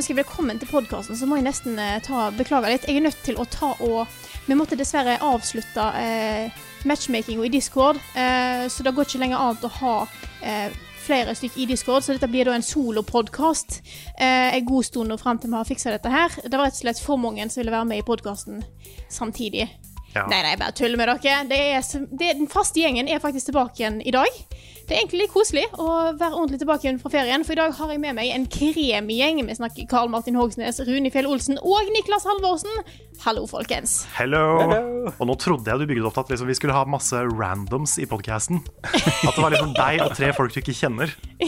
Ønsker velkommen til podkasten, så må jeg nesten eh, ta, beklage litt. Jeg er nødt til å ta og Vi måtte dessverre avslutte eh, matchmakinga i Discord, eh, så det går ikke lenger an å ha eh, flere stykker i Discord, så dette blir da en solopodkast eh, en god stund nå frem til vi har fiksa dette her. Det var rett og slett for mange som ville være med i podkasten samtidig. Ja. Nei, nei, bare tuller med dere. Det er, det, den faste gjengen er faktisk tilbake igjen i dag. Det er egentlig litt koselig å være ordentlig tilbake igjen fra ferien, for i dag har jeg med meg en kremgjeng. Vi snakker Karl Martin Hogsnes, Rune Fjell Olsen og Niklas Halvorsen. Hallo, folkens. Hello. Og nå trodde jeg du bygde opp til at liksom, vi skulle ha masse randoms i podcasten. At det var liksom deg og tre folk du ikke kjenner.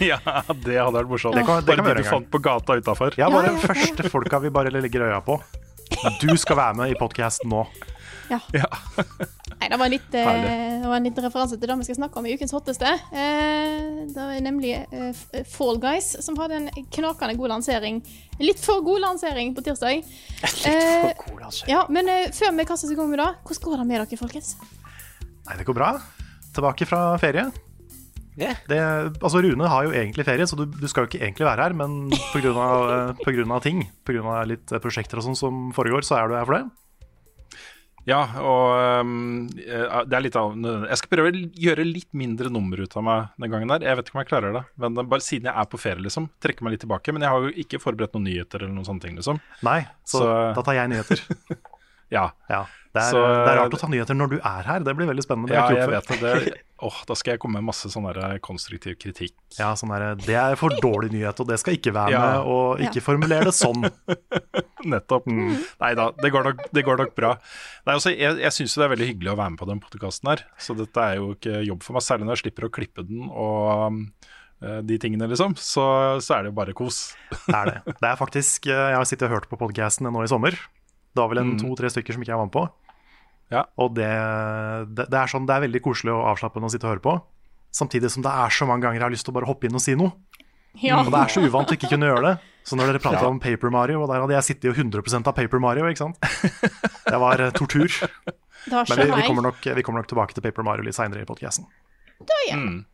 ja, det hadde vært morsomt. Det kan- det kan Bare de du fant på gata utafor. Ja, bare Ja, ja. første folka vi bare legger øya på. Du skal være med i podcasten nå. Ja. Ja. Nei, det var, en litt, eh, det var en liten referanse til det vi skal snakke om i ukens hotteste. Eh, det er nemlig eh, Fall Guys, som hadde en knakende god lansering. Litt for god lansering på tirsdag. Litt Eh, ja, men eh, før vi kaster oss i gang med det, hvordan går det med dere, folkens? Nei, det går bra. Tilbake fra ferie. Det, altså Rune har jo egentlig ferie, så du, du skal jo ikke egentlig være her, men pga. av ting, pga. litt prosjekter og sånn som foregår, så er du her for det. Ja, og um, det er litt av Jeg skal prøve å gjøre litt mindre nummer ut av meg den gangen der. Jeg vet ikke om jeg klarer det, men bare siden jeg er på ferie, liksom. Trekke meg litt tilbake. Men jeg har jo ikke forberedt noen nyheter eller noen sånne ting, liksom. Nei, så, Så- da tar jeg nyheter. Ja, Ja, det, er, Så- det er rart å ta nyheter når du er her. Det blir veldig spennende. Det ja jeg vet det. det åh, da skal jeg komme med masse sånn der konstruktiv kritikk. Ja, sånn der, det er for dårlig nyhet, og det skal ikke være Ja. med. Og ikke formulere det sånn. Nettopp. Nei da, det det går nok bra. Nei, altså, jeg jeg syns det er veldig hyggelig å være med på den podkasten her. Så dette er jo ikke jobb for meg, særlig når jeg slipper å klippe den og um, eh, de tingene, liksom. Så, så er det jo bare kos. Det er det. Det er faktisk, eh, Jeg har sittet og hørt på podcasten nå i sommer. Det var vel en to-tre stykker som ikke jeg var med på. Ja. Og det, det, det er sånn, det er veldig koselig og avslappende å sitte og høre på. Samtidig som det er så mange ganger jeg har lyst til å bare hoppe inn og si noe. Ja. Og det er så uvant å ikke kunne gjøre det. Så når dere prater Ja. om Paper Mario, og der hadde jeg sittet jo 100% av Paper Mario, ikke sant. Det var eh, tortur. Da Men vi, vi, kommer nok, vi kommer nok tilbake til Paper Mario litt seinere i podkasten. Mm.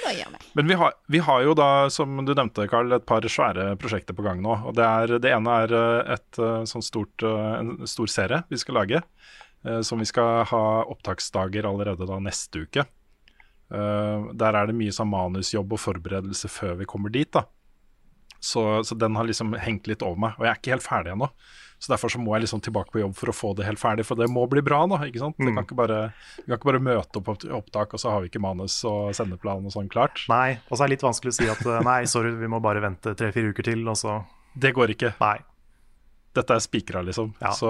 Gjør vi. Men vi har, vi har jo da, som du nevnte, Carl, et par svære prosjekter på gang nå. Og det, er, det ene er eh, et eh, sånn stort, eh, en stor serie vi skal lage. Som vi skal ha opptaksdager allerede da neste uke. Der er det mye sånn manusjobb og forberedelse før vi kommer dit. da så, så den har liksom hengt litt over meg, og jeg er ikke helt ferdig ennå. Så derfor så må jeg liksom tilbake på jobb for å få det helt ferdig, for det må bli bra. da, ikke sant? Vi, kan ikke bare, vi kan ikke bare møte opp på opptak, og så har vi ikke manus og sendeplan og sånn klart. Nei, og så er det litt vanskelig å si at eh, nei, sorry, vi må bare vente tre-fire uker til, og så Det går ikke. Nei. Dette er spikra, liksom. Ja. Så,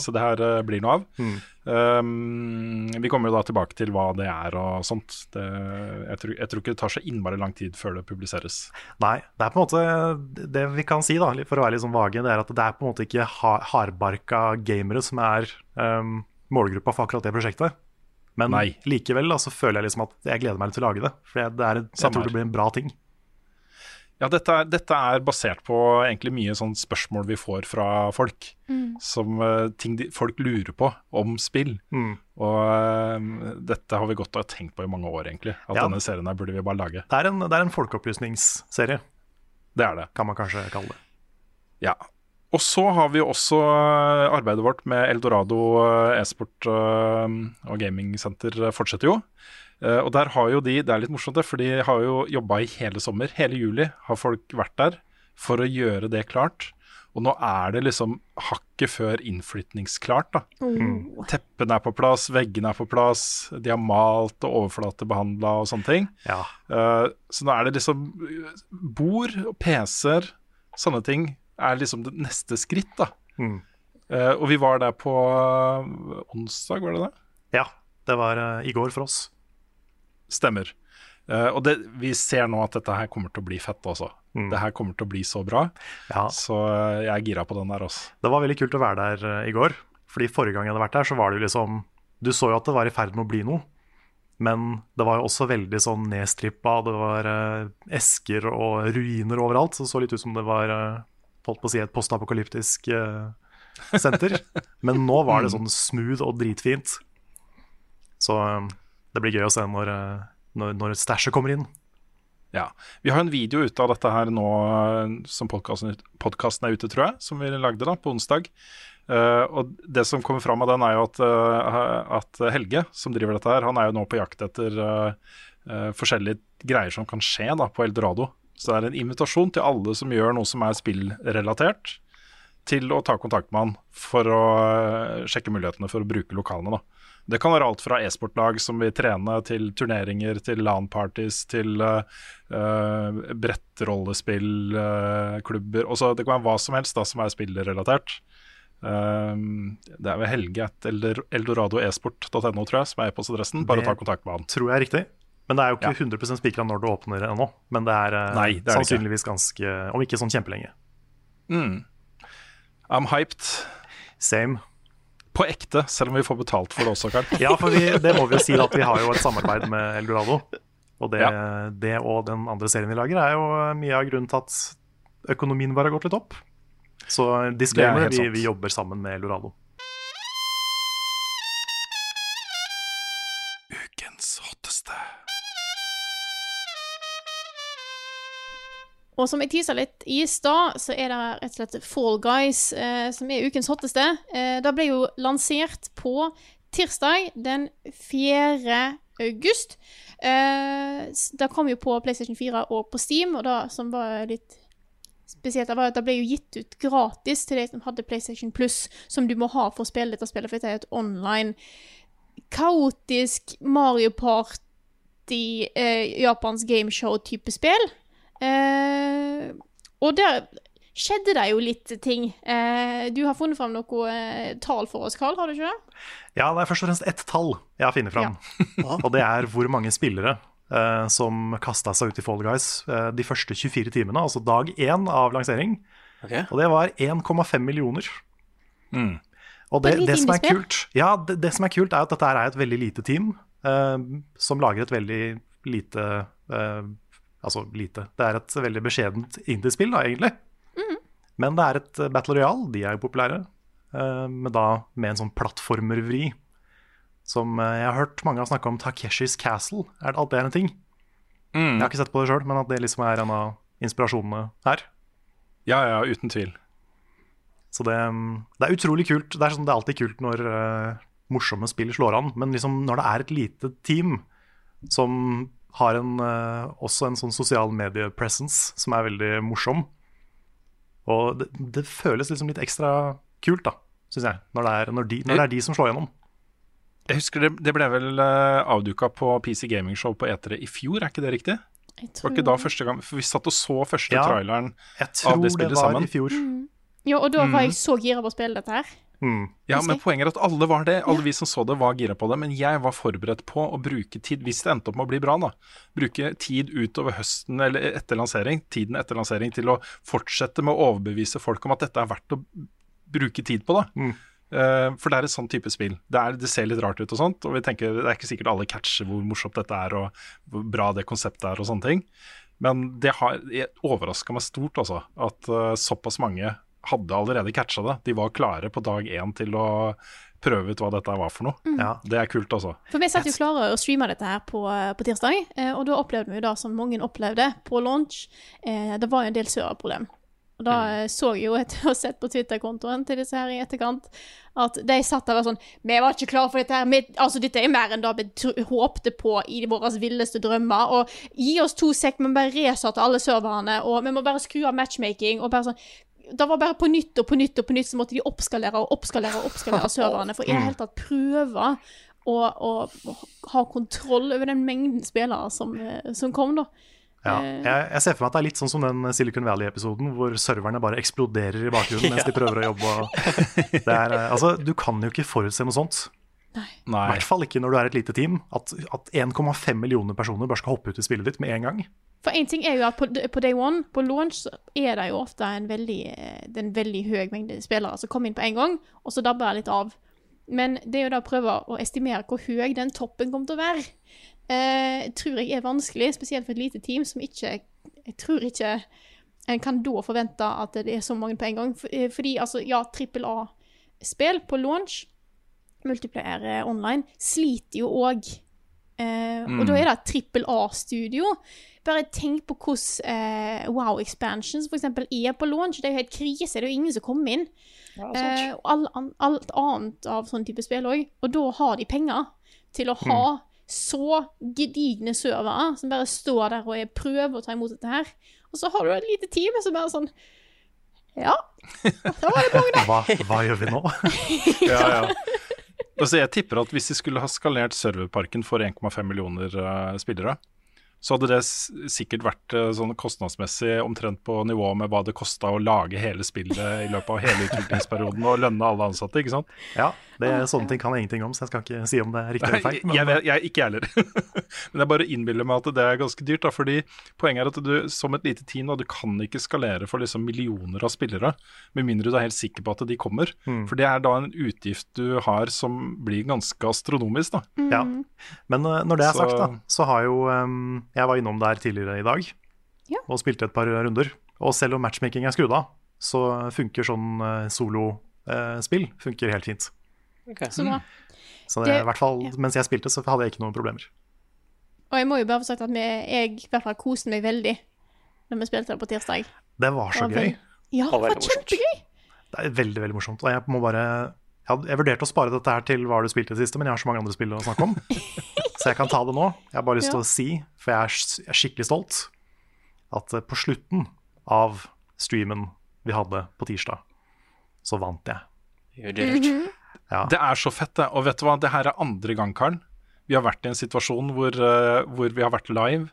så det her eh, blir noe av. Mm. Um, vi kommer jo da tilbake til hva det er og sånt. Det, jeg, tror, jeg tror ikke det tar så innmari lang tid før det publiseres. Nei, det er på en måte Det vi kan si, da, for å være litt sånn vage, det er at det er på en måte ikke ha hardbarka gamere som er um, målgruppa for akkurat det prosjektet. Men Nei. likevel da, så føler jeg liksom at jeg gleder meg litt til å lage det. For det er, jeg tror det blir en bra ting. Ja, dette er, dette er basert på egentlig mye sånn spørsmål vi får fra folk. Som eh, ting de, folk lurer på om spill. Mm. Og uh, dette har vi gått og tenkt på i mange år, egentlig. At Ja. denne serien her burde vi bare lage. Det er en, det er en folkeopplysningsserie, Det er det. kan man kanskje kalle det. Ja. Og så har vi også eh, arbeidet vårt med Eldorado e-sport og gamingsenter fortsetter jo. Eh, Og der har jo de, det er litt morsomt det, for de har jo jobba i hele sommer. Hele juli har folk vært der for å gjøre det klart. Og nå er det liksom hakket før innflytningsklart. da. Oh. Teppene er på plass, veggene er på plass, de har malt og overflatebehandla og sånne ting. Ja. Uh, så nå er det liksom Bord og PC-er, sånne ting, er liksom det neste skritt, da. Mm. Uh, og vi var der på onsdag, var det det? ja. Det var uh, i går for oss. Stemmer. Uh, og det, vi ser nå at dette her kommer til å bli fett også. Mm. Det her kommer til å bli så bra. Ja. Så eh, jeg er gira på den der også. Det var veldig kult å være der eh, i går. Fordi forrige gang jeg hadde vært der, så var det jo liksom Du så jo at det var i ferd med å bli noe. Men det var jo også veldig sånn nedstrippa. Det var uh, esker og ruiner overalt. Så det så litt ut som det var uh, holdt på å si et postapokalyptisk senter. Men nå var det sånn smooth og dritfint. Så det blir gøy å se når, eh, når, når stæsjet kommer inn. Ja. Vi har en video ute av dette her nå eh, som podkasten er ute, tror jeg, som vi lagde da på onsdag. Uh, og det som kommer fram av den, er jo at, uh, at Helge, som driver dette her, han er jo nå på jakt etter uh, forskjellige greier som kan skje da på Eldorado. Så det er en invitasjon til alle som gjør noe som er spillrelatert, til å ta kontakt med han for å sjekke mulighetene for å bruke lokalene. da. Det kan være alt fra e-sportlag som vil trene, til turneringer, til LAN-parties, til uh, brettrollespillklubber. Uh, det kan være hva som helst da som er spillrelatert. Um, det er vel Helge at eldoradoesport.no, tror jeg, som er e-postadressen. Bare Det- ta kontakt med han. Tror jeg er riktig. Men det er jo ikke Ja. 100 spikra når det åpner ennå. Men det er, eh, Nei, det er sannsynligvis ikke. ganske Om ikke sånn kjempelenge. Mm. I'm hyped. Same. På ekte, selv om vi får betalt for det også, Karl. Ja, for vi, det må vi jo si at vi har jo et samarbeid med Eldorado. Og det, Ja. det og den andre serien vi lager, er jo mye av grunnen til at økonomien vår har gått litt opp. Så disclaimer, vi, vi jobber sammen med Eldorado. Og som jeg tisa litt i stad, så er det rett og slett Fall Guys eh, som er ukens hotteste. Eh, det ble jo lansert på tirsdag den 4. august. Eh, det kom jo på PlayStation 4 og på Steam, og det som var litt spesielt, var at det ble jo gitt ut gratis til de som hadde PlayStation Plus, som du må ha for å spille dette spillet, for dette er et online kaotisk Mario Party, eh, gameshow-type spill. Eh, og der skjedde det jo litt ting. Eh, du har funnet fram noe eh, tall for oss, Carl, har du ikke det? Ja, det er først og fremst ett tall jeg har funnet fram. og det er hvor mange spillere eh, som kasta seg ut i Fall Guys eh, de første 24 timene, altså dag én av lansering. Og det var 1,5 millioner. Og det, Det det som er kult, ja, det, det som er kult, er at dette er et veldig lite team eh, som lager et veldig lite eh, Altså lite. Det er et veldig beskjedent indiespill, da, egentlig. Mm. Men det er et eh, Battle Royale, de er jo populære. eh, men da med en sånn plattformervri. Som eh, jeg har hørt mange har snakka om Takeshis Castle. Er det, alt det er en ting? Jeg har ikke sett på det sjøl, men at det liksom er en av inspirasjonene her. Ja, ja, uten tvil. Så det, mm, det er utrolig kult. Det er, sånn, det er alltid kult når uh, morsomme spill slår an, men liksom når det er et lite team som har en, eh, også en sånn sosial medie-presence som er veldig morsom, og det, det føles liksom litt ekstra kult, da, syns jeg, når det, er, når, de, når det er de som slår gjennom. Jeg husker det, det ble vel uh, avduka på PC Gaming Show på E3 i fjor, er ikke det riktig? Jeg Var ikke da første gang For vi satt og så første Ja. traileren. Jeg Av tror det det, spillet var sammen. i fjor. Ja, og da var jeg så gira på å spille dette her. Mm. Ja, men poenget er at alle var det. Alle vi som så det, var gira på det. Men jeg var forberedt på å bruke tid, hvis det endte opp med å bli bra, da. Bruke tid utover høsten eller etter lansering, tiden etter lansering, til å fortsette med å overbevise folk om at dette er verdt å bruke tid på, da. Mm. Uh, for det er et sånn type spill. Det, er, det ser litt rart ut og sånt, og vi tenker det er ikke sikkert alle catcher hvor morsomt dette er, og hvor bra det konseptet er og sånne ting. Men det har overraska meg stort, altså. At uh, såpass mange hadde allerede catcha det. De var klare på dag én til å prøve ut hva dette var for noe. Ja. Det er kult, altså. For vi satt jo klare å streama dette her på, på tirsdag, eh, og da opplevde vi jo det som mange opplevde på launch. Eh, det var jo en del serverproblem. Og da eh, så jeg jo etter å ha sett på Twitter-kontoen til disse her i etterkant, at de satt der og var sånn Vi var ikke klare for dette her. Vi, altså, dette er mer enn det vi håpte på i våre villeste drømmer. Og gi oss to sek, men bare resette alle serverne, og vi må bare skru av matchmaking. og bare sånn det var bare på nytt og på nytt og på nytt så måtte de oppskalere og oppskalere og oppskalere serverne for i det hele tatt prøve å, å ha kontroll over den mengden spillere som, eh, som kom, da. Ja. Eh. Jeg, jeg ser for meg at det er litt sånn som den Silicon Valley-episoden hvor serverne bare eksploderer i bakgrunnen mens de prøver å jobbe. Og det er, eh, altså, du kan jo ikke forutse noe sånt. I hvert fall ikke når du er et lite team. At, at 1,5 millioner personer bare skal hoppe ut i spillet ditt med en gang. For en ting er jo at på, på day one, på launch, er det jo ofte en veldig, eh, en veldig høy mengde spillere som kommer inn på en gang, og så dabber det litt av. Men det er jo da å prøve å estimere hvor høy den toppen kommer til å være. Eh, tror jeg er vanskelig, spesielt for et lite team som ikke Jeg tror ikke en kan da forvente at det er så mange på en gang. Eh, fordi altså, ja, trippel A-spill på launch, multiplayer eh, online, sliter jo òg. Eh, Og da er det et trippel A-studio. Bare tenk på hvordan eh, Wow Expansions eksempel er på launch. Det er jo helt krise. Det er jo ingen som kommer inn. Eh, og all, an, alt annet av sånn type spill òg. Og da har de penger til å ha så gedigne servere som bare står der og er prøver å ta imot dette her. Og så har du et lite team som bare sånn Ja, da var det mange, da. Hva, hva gjør vi nå? Ja, ja. Altså, jeg tipper at hvis de skulle ha skalert serverparken for 1,5 millioner uh, spillere, så hadde det sikkert vært eh, sånn kostnadsmessig omtrent på nivå med hva det kosta å lage hele spillet i løpet av hele utviklingsperioden og lønne alle ansatte, ikke sant? Ja, det, Sånne ting kan jeg ingenting om, så jeg skal ikke si om det er riktig eller feil. Jeg, jeg, jeg ikke jeg heller. Men jeg bare innbiller meg at det er ganske dyrt. Da, fordi Poenget er at du som et lite team da, du kan ikke skalere for liksom millioner av spillere, med mindre du er helt sikker på at de kommer. For det er da en utgift du har som blir ganske astronomisk. da. Ja. Men eh, når det er Så- sagt, da, så har jo um, Jeg var innom der tidligere i dag Ja. og spilte et par runder. Og selv om matchmaking er skrudd av, så funker sånn uh, solospill funker helt fint. Så bra. Så det, Det- i hvert fall ja. mens jeg spilte, så hadde jeg ikke noen problemer. Og jeg må jo bare få sagt at vi, jeg i hvert fall koste meg veldig når vi spilte det på tirsdag. Det var så Og gøy. Ja, det var kjempegøy. Det er veldig veldig morsomt. Og jeg må bare jeg, jeg vurderte å spare dette her til hva du spilte i det siste, men jeg har så mange andre spill å snakke om. så jeg kan ta det nå. Jeg har bare lyst til Ja. å si, for jeg er, jeg er skikkelig stolt, at eh, på slutten av streamen vi hadde på tirsdag, så vant jeg. You did it. Ja. Det er så fett, det. Og vet du hva, det her er andre gang, Karen. Vi har vært i en situasjon hvor, uh, hvor vi har vært live,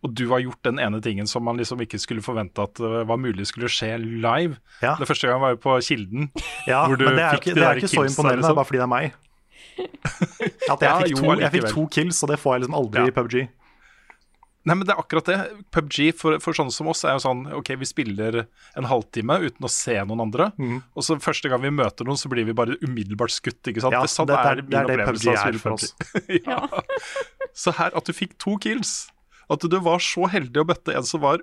og du har gjort den ene tingen som man liksom ikke skulle forvente at uh, var mulig skulle skje live. Ja. Det første gang var jo på Kilden. Ja, men det er, ikke, de det er ikke så imponerende, liksom. bare fordi det er meg. At jeg, fikk to, jeg fikk to kills, og det får jeg liksom aldri i PubG. Nei, men det er akkurat det. PubG for, for sånne som oss er jo sånn OK, vi spiller en halvtime uten å se noen andre. Mm. Og så første gang vi møter noen, så blir vi bare umiddelbart skutt. ikke sant? Ja, det, sånn det, er, det er det PubG er for oss. ja. Så her, at du fikk to kills At du var så heldig å møtte en som var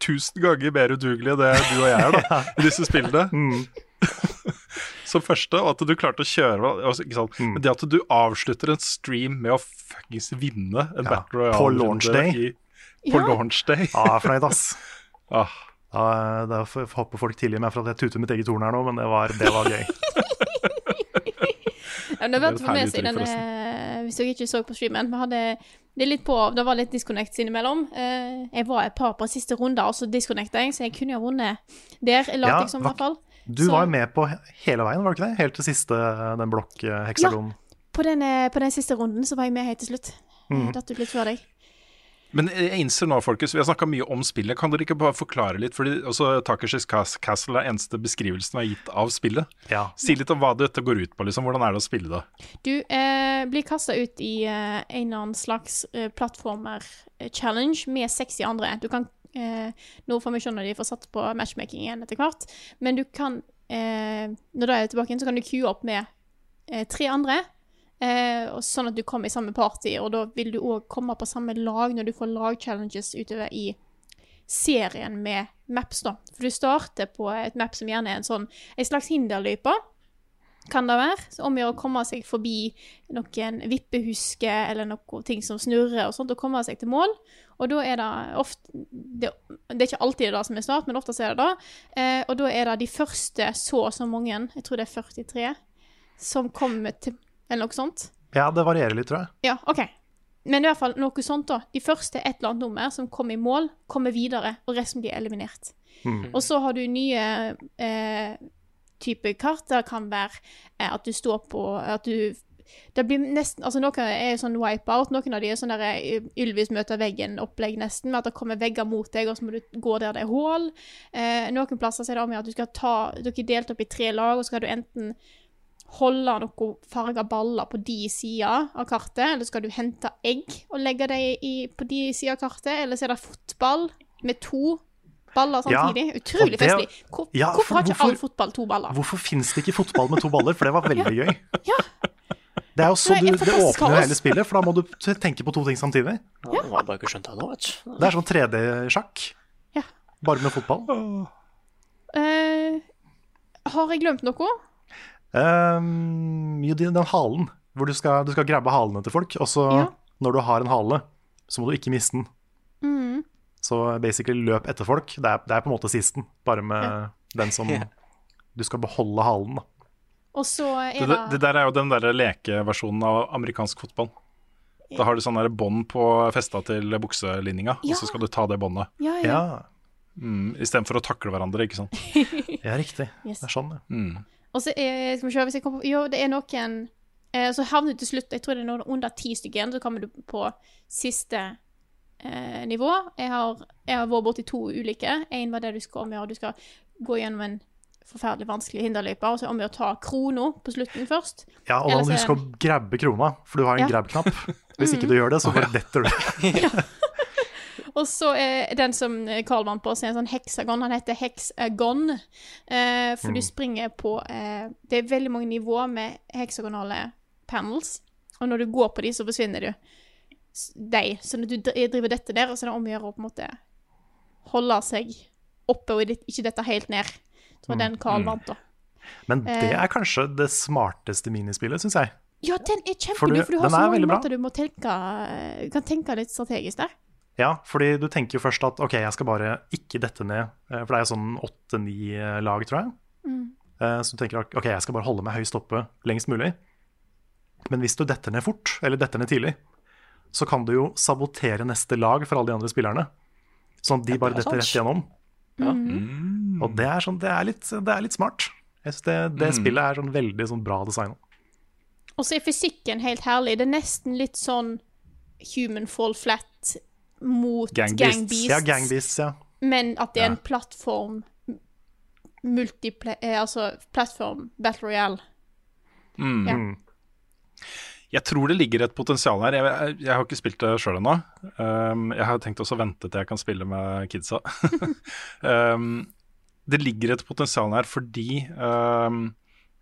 tusen ganger mer udugelig enn det du og jeg er da, i disse spillene. Mm. Som første, og at du klarte å kjøre altså, ikke sant? Mm. Men det at du avslutter en stream med å fuckings vinne en Ja, Battle Royale på launch day. i- På Ja. launch day. Ja, jeg er fornøyd, ass. Ah, Da, da får- håper folk tilgi meg for at jeg tuter mitt eget horn her nå, men det var, det var gøy. Ja, det var Det uttrykk, denne, Hvis dere ikke så på streamen, vi hadde det, litt på, det var litt disconnects innimellom. Eh, jeg var et par på siste runde, og så disconnecta jeg, så jeg kunne jo ha vunnet der. Ja, liksom, fall. Du Så- var jo med på hele veien, var du ikke det? Helt til siste, den blokk-heksagonen. På den, eh, på den siste runden så var jeg med helt til slutt. Mm. Datt ut litt før deg. Men jeg innser nå, folkens, vi har snakka mye om spillet. Kan dere ikke bare forklare litt? Fordi også Takeshis Cas- Castle er eneste beskrivelsen vi har gitt av spillet. Ja. Si litt om hva dette går ut på. liksom. Hvordan er det å spille det? Du eh, blir kasta ut i eh, en eller annen slags eh, plattformer-challenge med 60 andre. Du kan eh, Nå får vi skjønne de får satt på matchmaking igjen etter hvert, men du kan eh, Når du er tilbake inn, så kan du queue opp med eh, tre andre. Eh, sånn at du kommer i samme party, og da vil du òg komme på samme lag når du får lag-challenges utover i serien med maps, da. For du starter på et map som gjerne er en sånn ei slags hinderløype. kan det være. Så om å komme seg forbi noen vippehusker eller noen ting som snurrer og sånt, og komme seg til mål. Og da er det ofte Det, det er ikke alltid det som er start, men ofte er det det. Eh, og da er det de første så og så mange, jeg tror det er 43, som kommer til Eller noe sånt. Ja, det varierer litt, tror jeg. Ja, OK. Men i hvert fall noe sånt, da. De første et eller annet nummer som kommer i mål, kommer videre, og resten blir eliminert. Mm. Og så har du nye eh, type kart. Det kan være eh, at du står på At du det blir nesten, altså Noen er sånn wipe-out, noen av de er sånn der eh, Ylvis møter veggen-opplegg nesten, med at det kommer vegger mot deg, og så må du gå der det er hull. Eh, noen plasser er det om at du skal ta Dere er delt opp i tre lag, og så skal du enten holde noen farga baller på de sida av kartet, eller skal du hente egg og legge dem på de sida av kartet, eller så er det fotball med to baller samtidig. Ja, Utrolig det- festlig. Hvor, Ja, hvorfor har ikke hvorfor- all fotball to baller? Hvorfor fins det ikke fotball med to baller? For det var veldig gøy. Ja. Det, er jo så du, det åpner hele spillet, for da må du tenke på to ting samtidig. Ja, det bare ikke nå, vet du. Det er sånn 3D-sjakk, Ja. bare med fotball. Uh, har jeg glemt noe? Um, jo, den den halen, hvor du skal, du skal grabbe halene til folk, og så Ja. når du har en hale, så må du ikke miste den. Mm. Så basically løp etter folk. Det er, det er på en måte sisten, bare med den som Du skal beholde halen, da. Og så er Det, det, det der er jo den der lekeversjonen av amerikansk fotball. Da har du sånn bånd på festa til bukselinninga, Ja. og så skal du ta det båndet. Ja, ja. Ja, Mm, Istedenfor å takle hverandre, ikke sant. ja riktig. Yes. Det er sånn, ja. Mm. Og så er, skal vi se hvis jeg kommer på Jo, det er noen eh, Så havner du til slutt Jeg tror det er noen under ti stykker så kommer du på siste eh, nivå. Jeg har, jeg har vært borti to ulike. Én var det du skal omgjøre. Du skal gå gjennom en forferdelig vanskelig hinderløype, og så om å ta krona på slutten først. Ja, og da må du huske å grabbe krona, for du har en Ja. Grab-knapp. Hvis ikke du gjør det, så bare detter du. Og så er den som Carl vant på, så er en sånn heksagon. Han heter Hexagon. Eh, for du springer på eh, Det er veldig mange nivåer med heksagonale panels. Og når du går på de, så forsvinner du de. Så når du driver dette der, så er det om å gjøre å på en måte holde seg oppe og ikke dette helt ned. Så var den Carl vant, da. Men det Eh. er kanskje det smarteste minispillet, syns jeg. Ja, den er For du- kjempegod, for du har så mange bra. måter du må tenke kan tenke litt strategisk der. Ja, fordi du tenker jo først at ok, jeg skal bare ikke dette ned, eh, for det er jo sånn åtte-ni lag, tror jeg. Mm. Eh, Så du tenker at ok, jeg skal bare holde meg høyst oppe lengst mulig. Men hvis du detter ned fort, eller detter ned tidlig, så kan du jo sabotere neste lag for alle de andre spillerne. Sånn at de bare det er detter rett gjennom. Mm. Og det er, sånn, det, er litt, det er litt smart. Jeg synes det, det spillet er sånn veldig sånn bra designa. Og så er fysikken helt herlig. Det er nesten litt sånn human fall flat mot Gangbeasts. Gang. Ja, Gangbeasts, ja. Men at det er Ja. en plattform multiple... eh, Altså plattform Battle Royale. Mm. Ja. Jeg tror det ligger et potensial her. Jeg, jeg, jeg har ikke spilt det sjøl ennå. Um, jeg har tenkt også å vente til jeg kan spille med kidsa. um, det ligger et potensial her fordi um,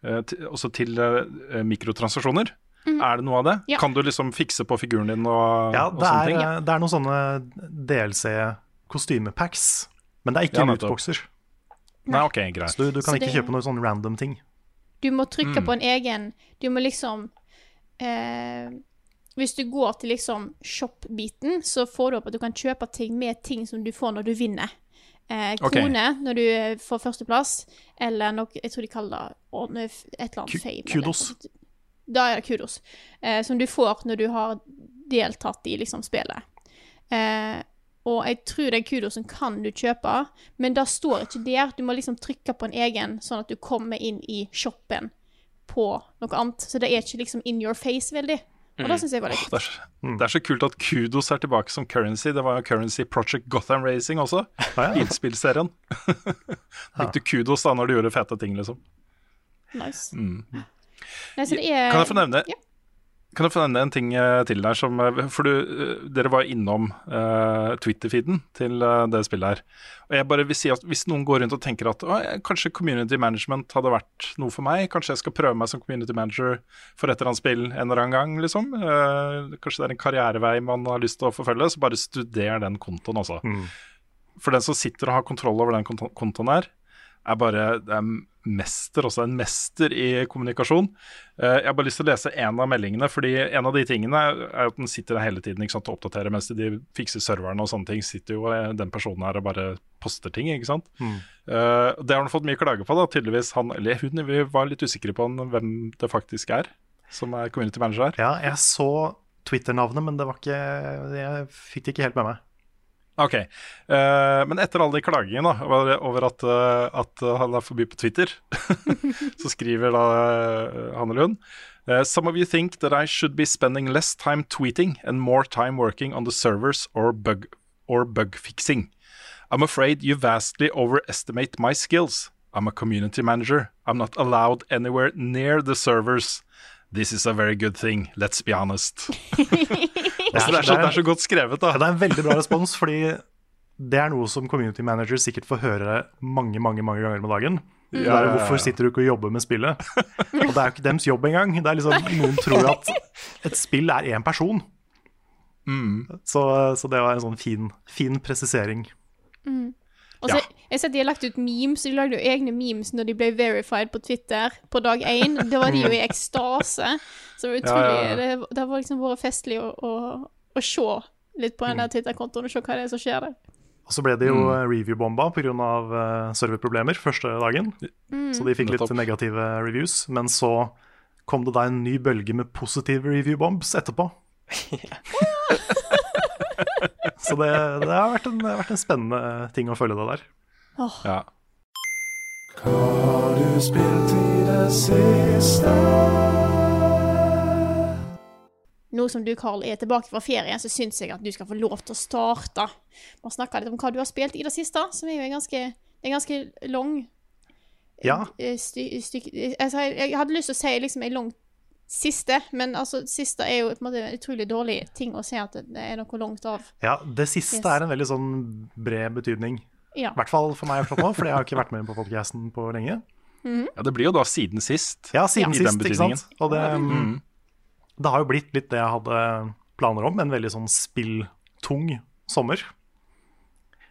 eh, til- Også til uh, mikrotransaksjoner. Er det noe av det? Ja. Kan du liksom fikse på figuren din og, Ja, og sånne er, ting? det er noen sånne DLC-kostymepacks, men det er ikke Ja, lootboxer. Nei, ok, greit. Så du, du kan Så ikke det- kjøpe noen sånne random ting. Du må trykke Mm. på en egen Du må liksom eh, Hvis du går til liksom shop-biten, så får du opp at du kan kjøpe ting med ting som du får når du vinner. Eh, krone okay. når du får førsteplass, eller noe Jeg tror de kaller det et eller annet fame. kudos. Eller, da er det kudos. Eh, som du får når du har deltatt i liksom spillet. Eh, og jeg tror den kudosen kan du kjøpe, men det står ikke der. Du må liksom trykke på en egen, sånn at du kommer inn i shoppen på noe annet. Så det er ikke liksom in your face veldig. Og det syns jeg var litt Det er, så, det er så kult at Kudos er tilbake som currency. Det var jo currency Project Gotham Racing også. innspillserien. Bilspillserien. Fikk du kudos da når du gjorde fete ting, liksom. nice. Mm. Nei, så det er Kan jeg få nevne, Ja. kan jeg få nevne en ting eh, til der? Som, eh, for du, eh, dere var innom uh, Twitter-feeden til uh, det spillet her. Og jeg bare vil si at Hvis noen går rundt og tenker at kanskje community management hadde vært noe for meg, kanskje jeg skal prøve meg som community manager for et eller annet spill en eller annen gang, liksom. Uh, kanskje det er en karrierevei man har lyst til å forfølge, så bare studer den kontoen, altså. Mm. For den som sitter og har kontroll over den kontoen her, er bare er mester, også en mester i kommunikasjon. Eh, jeg har bare lyst til å lese en av meldingene, fordi en av de tingene er at den sitter der hele tiden ikke sant, og oppdaterer mens de fikser serverne og sånne ting. Sitter jo eh, den personen her og bare poster ting, ikke sant. Mm. Eh, det har han fått mye klage på, da. Tydeligvis han eller hun. Vi var litt usikre på han, hvem det faktisk er som er community manager her. Ja, jeg så Twitter-navnet, men det var ikke Jeg fikk det ikke helt med meg. Ok, Uh, Men etter alle de klagingene over, at, uh, at han er forbi på Twitter, så skriver da uh, han eller hun uh, Some of you think that I should be spending less time tweeting and more time working on the servers or bug, or bug fixing. I'm afraid you vastly overestimate my skills. I'm a community manager. I'm not allowed anywhere near the servers. This is a very good thing, let's be honest. det, er så, det er så godt skrevet, da. Det er en veldig bra respons, fordi det er noe som community manager sikkert får høre mange mange, mange ganger med dagen. Det Ja, er, ja. Hvorfor sitter du ikke og jobber med spillet? Og det er jo ikke dems jobb engang. Det er liksom, noen tror at et spill er én person. Så, så det var en sånn fin, fin presisering. Og så, Ja. Jeg sett de har lagt ut memes, de lagde jo egne memes når de ble verified på Twitter på dag én. Da var de jo i ekstase. Så det var utrolig Ja, ja, ja. Det, det har liksom vært festlig å, å, å se litt på den der Twitter-kontoen og se hva det er som skjer der. Og så ble det jo mm. review-bomba pga. Uh, serverproblemer første dagen. Så de fikk litt negative reviews. Men så kom det da en ny bølge med positive review-bombs etterpå. så det, det, har vært en, vært en spennende ting å følge det der. Ja. Hva har du spilt i det siste? Nå som du, Carl, er tilbake fra ferien, så syns jeg at du skal få lov til å starte. Vi har snakka litt om hva du har spilt i det siste, som er jo en ganske, en ganske lang Ja. Styk, styk, stykke altså, jeg, jeg hadde lyst til å si liksom en lang siste, men altså, siste er jo på en måte en utrolig dårlig ting å si at det er noe langt av. Ja, det siste Yes. er en veldig sånn bred betydning. Ja. I hvert fall for meg akkurat nå, for jeg har ikke vært med på podcasten på lenge. ja, det blir jo da siden sist. Ja, siden I den sist, ikke betydningen. sant. Og det, mm, det har jo blitt litt det jeg hadde planer om, en veldig sånn spilltung sommer.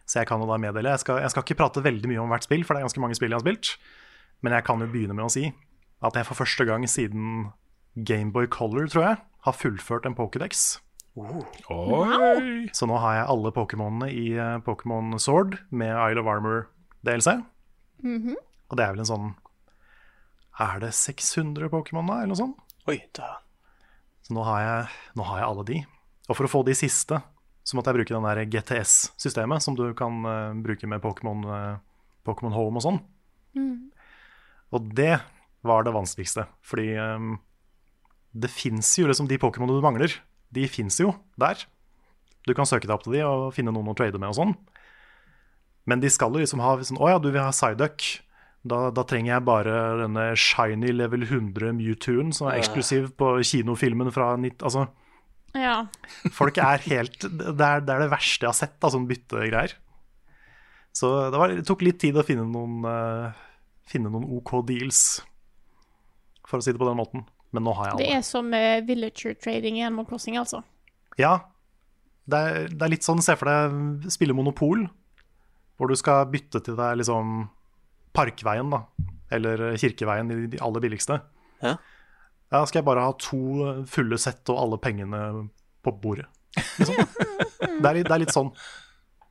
Så jeg kan jo da meddele jeg skal, jeg skal ikke prate veldig mye om hvert spill, for det er ganske mange spill jeg har spilt. Men jeg kan jo begynne med å si at jeg for første gang siden Gameboy Color, tror jeg, har fullført en Pokédex. Oi! Så nå har jeg alle Pokémonene i eh, Pokémon Sword med Isle of Armor DLC. Og det er vel en sånn Er det 600 Pokémon, da, eller noe sånt? Oi, da. Så nå har, jeg, nå har jeg alle de. Og for å få de siste, så måtte jeg bruke den der GTS-systemet som du kan uh, bruke med Pokémon uh, Home og sånn. Og det var det vanskeligste, fordi eh, det fins jo liksom de Pokémonene du mangler, de fins jo der. Du kan søke deg opp til de og finne noen å trade med og sånn. Men de skal jo liksom ha sånn Å ja, du vil ha Psyduck. Da, da trenger jeg bare denne shiny level 100 Mewtwoen som er eksklusiv på kinofilmen fra 90... Altså, Ja. folk er helt Det er det, er det verste jeg har sett av sånne byttegreier. Så det, var, det tok litt tid å finne noen, uh, finne noen OK deals, for å si det på den måten. Men nå har jeg Det er som uh, villager trading i Animal Crossing, altså. Ja, det er, det er litt sånn, se for deg spille Monopol, hvor du skal bytte til deg liksom Parkveien, da. Eller Kirkeveien, i de aller billigste. Ja. Ja, skal jeg bare ha to fulle sett og alle pengene på bordet. Liksom. Det, er det er litt sånn.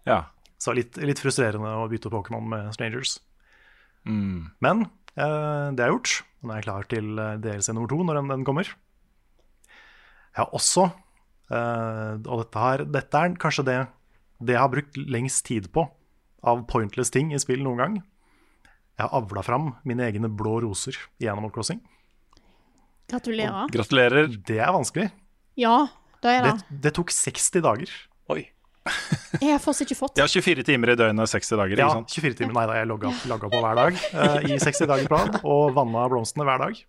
Ja. Så litt, litt frustrerende å bytte Pokémon med strangers. Mm. Men det er gjort. Nå er jeg klar til eh, DLC nummer to når den, kommer. Jeg har også, eh, og dette, her, dette er kanskje det, det jeg har brukt lengst tid på av pointless ting i spill noen gang. Jeg har avla fram mine egne blå roser i Animal Crossing. Gratulerer. Gratulerer. Det er vanskelig. Ja, det er det. Det, det tok 60 dager. Jeg har fortsatt ikke fått Ja, 24 timer i døgnet, 60 dager, Ja, 24 timer. Nei da, jeg logga, logga på hver dag uh, i 60 dager plan, og vanna blomstene hver dag.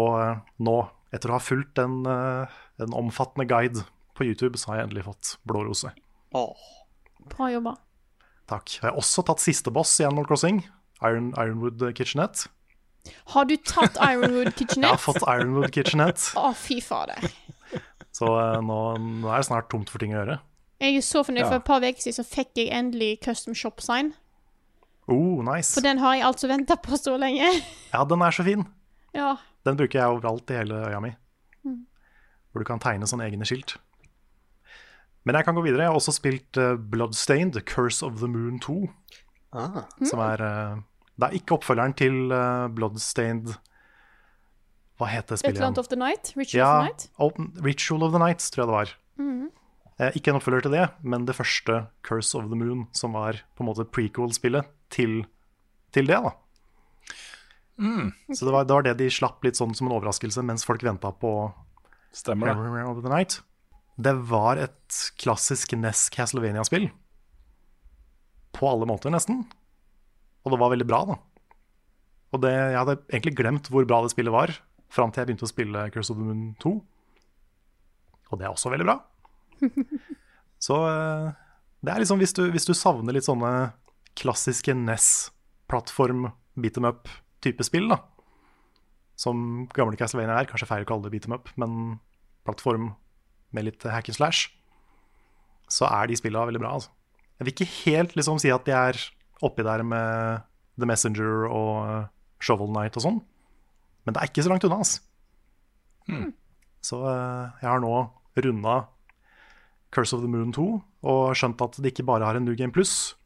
Og uh, nå, etter å ha fulgt en, uh, en omfattende guide på YouTube, så har jeg endelig fått blå rose. Åh. Bra jobba. Takk. Jeg har også tatt siste boss i Animal Crossing, Iron, Ironwood Kitchenette. Har du tatt Ironwood Jeg har fått Ironwood Kitchenette, Å, fy fader. så eh, nå, nå er det snart tomt for ting å gjøre. Jeg er så fornøyd. Ja. For et par uker siden så fikk jeg endelig custom shop sign. Oh, nice. For den har jeg altså venta på så lenge. Ja, den er så fin. ja. Den bruker jeg overalt i hele øya mi. Mm. Hvor du kan tegne sånne egne skilt. Men jeg kan gå videre. Jeg har også spilt uh, Bloodstained, Curse of the Moon 2. Ah. Som er uh, Det er ikke oppfølgeren til uh, Bloodstained Hva heter spillet Atlant of the Night? Ritual Ja, of the Night? Open, Ritual of the Night, tror jeg det var. Mhm. Eh, ikke en oppfølger til det, men det første Curse of the Moon, som var på en måte prequel-spillet til, til det. da Så det var, det var det de slapp litt sånn som en overraskelse mens folk venta på Stemmer det. Of the Night. Det var et klassisk NES Castlevania-spill. På alle måter, nesten. Og det var veldig bra, da. Og det, jeg hadde egentlig glemt hvor bra det spillet var, fram til jeg begynte å spille Curse of the Moon 2. Og det er også veldig bra. Så eh, det er liksom hvis du, hvis du savner litt sånne klassiske NES-plattform, beat them up-type spill, da. Som gamle Castlevania er. Kanskje feil å kalle det beat them up, men plattform med litt hack and slash. Så er de spillene veldig bra, altså. Jeg vil ikke helt liksom si at de er oppi der med The Messenger og eh, Shovel Knight og sånn, men det er ikke så langt unna, altså. Så eh, jeg har nå runda Curse of the Moon 2 og skjønt at det ikke bare har en New Game Plus,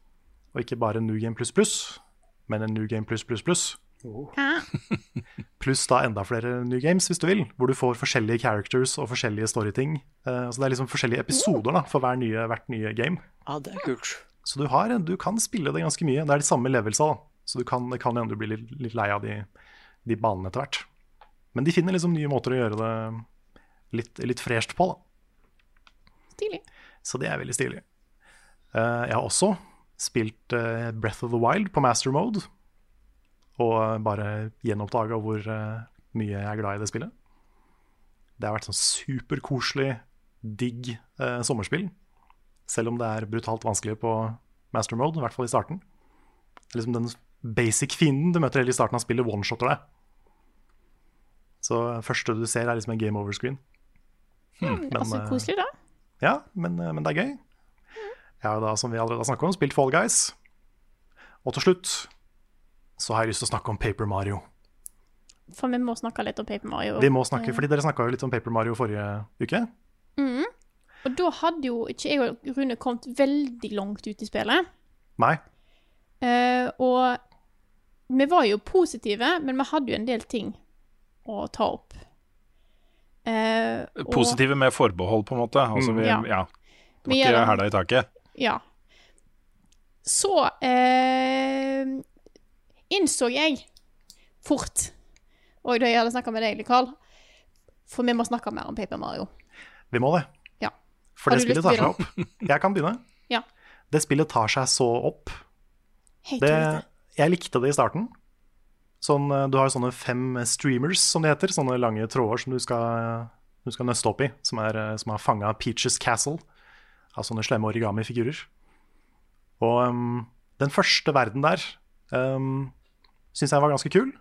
og ikke bare en New Game Plus Plus, men en New Game Plus Plus Plus. Pluss da enda flere New Games, hvis du vil, hvor du får forskjellige characters og forskjellige storyting. Eh, så det er liksom forskjellige episoder da, for hver nye, hvert nye game. Ja, det er kult. Så du, har, du kan spille det ganske mye. Det er de samme levelsa, da. Så du kan, det kan hende du blir litt, litt lei av de, de banene etter hvert. Men de finner liksom nye måter å gjøre det litt, litt fresht på, da. Stilig. Så det er veldig stilig. Eh, jeg har også spilt eh, Breath of the Wild på master mode. Og bare gjenoppdaga hvor eh, mye jeg er glad i det spillet. Det har vært sånn superkoselig, digg eh, sommerspill. Selv om det er brutalt vanskelig på master mode, i hvert fall i starten. Det er liksom den basic fienden du møter hele i starten av spillet, one-shotter deg. Så første du ser, er liksom en game over-screen. Mm, altså, også koselig, da. Ja, men, eh, men det er gøy. Jeg har da, som vi allerede har snakket om, spilt Fall Guys. Og til slutt så har jeg lyst til å snakke om Paper Mario. For vi må snakke litt om Paper Mario. Vi må snakke, fordi Dere snakka jo litt om Paper Mario forrige uke. Mm. Og da hadde jo ikke jeg og Rune kommet veldig langt ut i spillet. Nei. Uh, og vi var jo positive, men vi hadde jo en del ting å ta opp. Eh, og- Positive med forbehold, på en måte. Altså, vi, Ja. ja. Det var ikke hæla i taket. Ja. Så eh, innså jeg fort, og da jeg hadde snakka med deg, Carl For vi må snakke mer om Paper Mario. Vi må det. Ja. For det spillet tar seg opp. Jeg kan begynne. Ja. Det spillet tar seg så opp. Det, jeg likte det i starten. Sånn, eh, du har sånne fem streamers, som det heter. Sånne lange tråder som du skal, du skal nøste opp i. Som, er, eh, som har fanga Peaches Castle av sånne slemme origami-figurer. Og um, den første verden der um, syns jeg var ganske kul.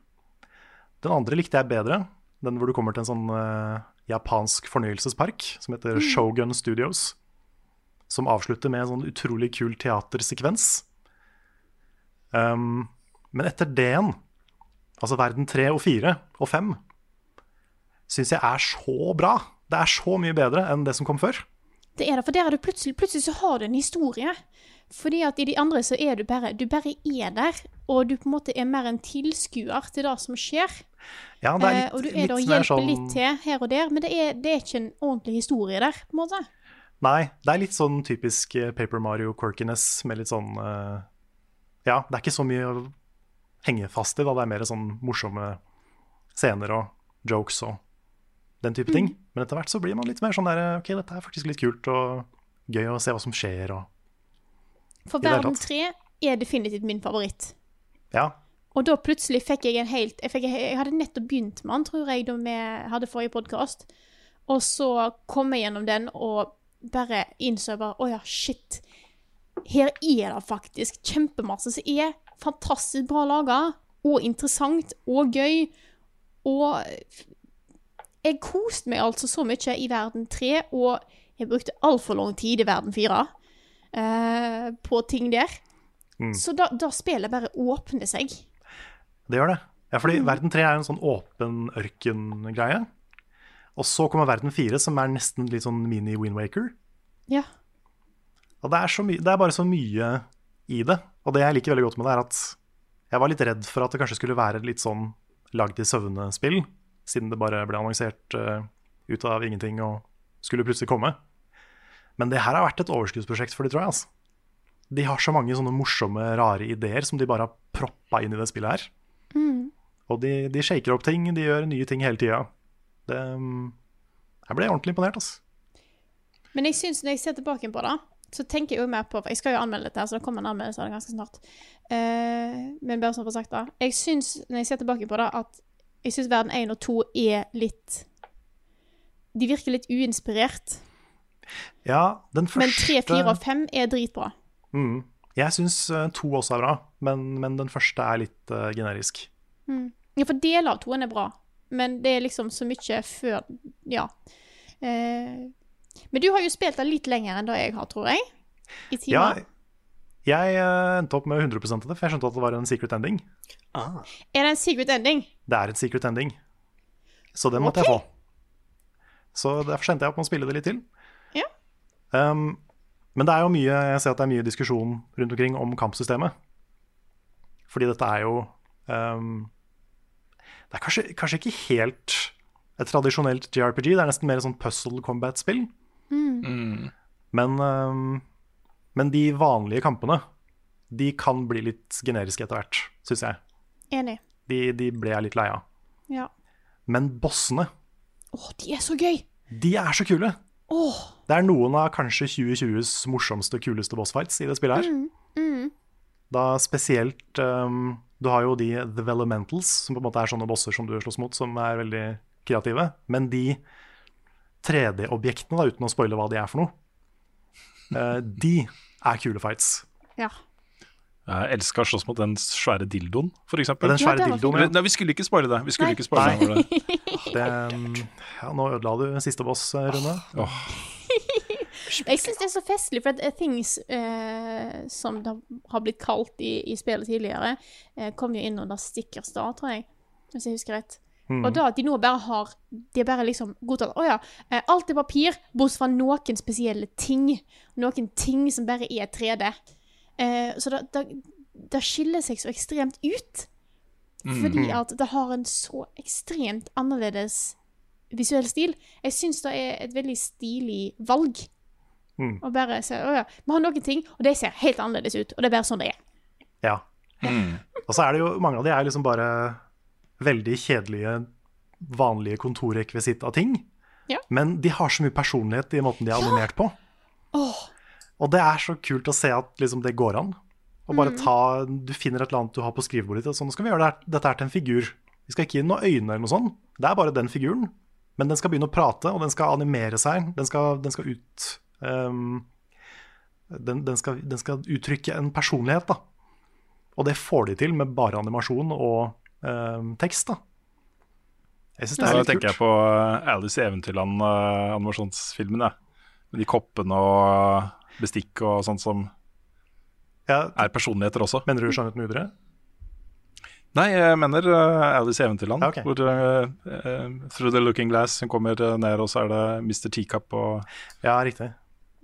Den andre likte jeg bedre. Den hvor du kommer til en sånn uh, japansk fornøyelsespark som heter Shogun Studios. Som avslutter med en sånn utrolig kul teatersekvens. Um, men etter det igjen, altså verden tre og fire og fem, syns jeg er så bra. Det er så mye bedre enn det som kom før. Det er det, for der er du plutselig, plutselig så har du en historie. Fordi at i de andre så er du bare Du bare er der, og du på en måte er mer en tilskuer til det som skjer. Ja, det er litt, eh, og du er der og hjelper sånn- litt til her og der, men det er, det er ikke en ordentlig historie der, på en måte. Nei, det er litt sånn typisk eh, Paper Mario quirkiness med litt sånn uh, Ja, det er ikke så mye henge fast i, da. Det er mer sånn morsomme scener og jokes og den type ting. Men etter hvert så blir man litt mer sånn der OK, dette er faktisk litt kult og gøy å se hva som skjer og For Verden tatt. 3 er definitivt min favoritt. Ja. Og da plutselig fikk jeg en helt Jeg, fikk, jeg hadde nettopp begynt med den, tror jeg, da vi hadde forrige podkast. Og så kom jeg gjennom den og bare innså bare Å ja, shit. Her er det faktisk kjempemasse som er fantastisk bra laga, og interessant og gøy. Og jeg koste meg altså så mye i verden 3, og jeg brukte altfor lang tid i verden 4 eh, på ting der. Så da, da spillet bare åpner seg. Det gjør det. Ja, fordi Verden 3 er en sånn åpen ørken-greie. Og så kommer Verden 4, som er nesten litt sånn mini-Windwaker. Ja. Og det er, så det er bare så mye i det. Og det jeg liker veldig godt med det, er at jeg var litt redd for at det kanskje skulle være litt sånn lagd i søvne-spill, siden det bare ble annonsert uh, ut av ingenting og skulle plutselig komme. Men det her har vært et overskuddsprosjekt for de, tror jeg. altså. De har så mange sånne morsomme, rare ideer som de bare har proppa inn i det spillet her. Og de, de shaker opp ting, de gjør nye ting hele tida. Mm, Jeg ble ordentlig imponert, altså. Men jeg synes når jeg ser tilbake på det, så tenker jeg jo mer på for Jeg skal jo anmelde dette, så det kommer en anmeldelse av det ganske snart. Uh, men bare sånn for sagt, da. Jeg syns, når jeg ser tilbake på det, at jeg syns verden 1 og 2 er litt De virker litt uinspirert. Ja, den første Men 3, 4 og 5 er dritbra. Mm. Jeg syns eh, to også er bra, men, men den første er litt uh, generisk. Ja, for deler av toen er bra, men det er liksom så mye før Ja. Eh, men du har jo spilt det litt lenger enn det jeg har, tror jeg. I Ja, jeg eh, endte opp med 100 av det, for jeg skjønte at det var en secret ending. Ah. Er det en secret ending? Det er en secret ending, så den måtte jeg få. Så derfor sendte jeg opp med å spille det litt til. Ja. Um, men det er jo mye, jeg ser at det er mye diskusjon rundt omkring om kampsystemet. Fordi dette er jo um, Det er kanskje, kanskje ikke helt et tradisjonelt JRPG, det er nesten mer et sånn puzzle combat-spill. Men, um, men de vanlige kampene, de kan bli litt generiske etter hvert, syns jeg. Enig. De, de ble jeg litt lei av. Ja. Men bossene, Å, de er så gøy! de er så kule! Åh, Det er noen av kanskje 2020s morsomste, kuleste bossfights i det spillet her. Da spesielt um, Du har jo de The Velementals, som på en måte er sånne bosser som du slåss mot, som er veldig kreative. Men de 3D-objektene, uten å spoile hva de er for noe, uh, de er kule fights. ja. Jeg elska å slåss mot den svære dildoen, eksempel. Den svære Ja, dildoen, ja. Nei, vi skulle ikke spoile det. Vi skulle Nei. ikke spoile det. Det, um, ja, nå ødela du siste boss, Rune. Oh. oh. Jeg syns det er så festlig, for at eh, Things uh, som det har blitt kalt i, i spillet tidligere, uh, kom jo inn under Stickers da, tror jeg. Hvis jeg husker rett. Og da at de nå bare har De er bare liksom godtatt Å ja, eh, alt er papir, bortsett fra noen spesielle ting. Noen ting som bare er 3D. Eh, så det, det, det skiller seg så ekstremt ut. Fordi at det har en så ekstremt annerledes visuell stil. Jeg syns det er et veldig stilig valg. Mm. Og bare se, å ja, Vi har noen ting, og de ser helt annerledes ut. Og det er bare sånn det er. Ja. Og så er det jo mange av de er liksom bare veldig kjedelige, vanlige kontorrekvisitt av ting. Ja. Men de har så mye personlighet i måten de er animert på. Og det er så kult å se at liksom det går an. Og bare ta, Du finner et eller annet du har på skrivebordet ditt, og sånn, skal vi gjøre det dette her til en figur. Vi skal ikke gi den noen øyne eller noe sånt. Det er bare den figuren. Men den skal begynne å prate, og den skal animere seg. Den skal, den skal ut um, den, den, skal, den skal uttrykke en personlighet, da. Og det får de til med bare animasjon og ehm, tekst, da. Jeg syns det er litt kult. Da tenker jeg på eh, Alice i Eventyrland, eh. Med de koppene og bestikk og sånt som Ja, er personligheter også. mener du Skjønnhet med udre? Nei, jeg mener uh, Alice i Eventyrland. Ja, ok. Hvor uh, uh, Through the Looking Glass hun kommer ned, og så er det Mr. Teacup og Ja, riktig.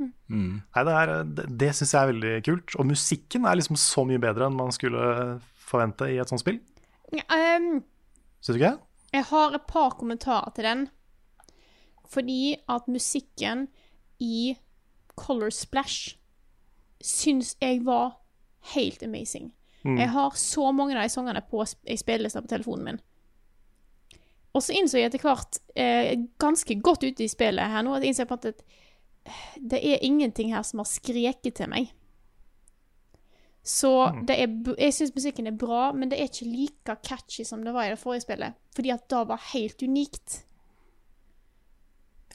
mm. Nei, det, er, det, det syns jeg er veldig kult. Og musikken er liksom så mye bedre enn man skulle forvente i et sånt spill. Um, Syns du ikke? jeg har et par kommentarer til den. Fordi at musikken i Color Splash syns jeg var helt amazing. Jeg har så mange av de sangene på sp- i spillelista på telefonen min. Og så innså jeg etter hvert, eh, ganske godt ute i spillet her nå, at jeg innså at det er ingenting her som har skreket til meg. Så det er, jeg syns musikken er bra, men det er ikke like catchy som det var i det forrige spillet. Fordi at det var helt unikt.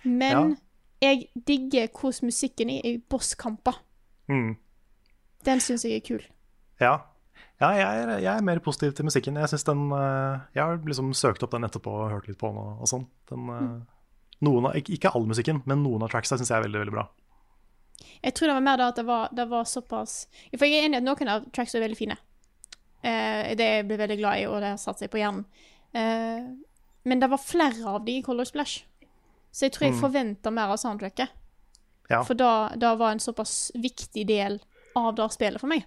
Men jeg digger hvordan musikken er i bosskamper. Mm. Den syns jeg er kul. Ja. ja jeg, er, jeg er mer positiv til musikken. Jeg den eh, Jeg har liksom søkt opp den etterpå og hørt litt på den og, og sånn. Den, mm. noen av, ikke all musikken, men noen av tracksa syns jeg er veldig, veldig bra. Jeg tror det var mer da at det var, det var såpass For jeg er enig i at noen av tracks er veldig fine. Uh, det jeg ble veldig glad i, og det har satt seg på hjernen. Uh, men det var flere av de i Color Splash. Så jeg tror jeg Mm. forventa mer av soundtracket. Ja. For da, da var en såpass viktig del av det spillet for meg.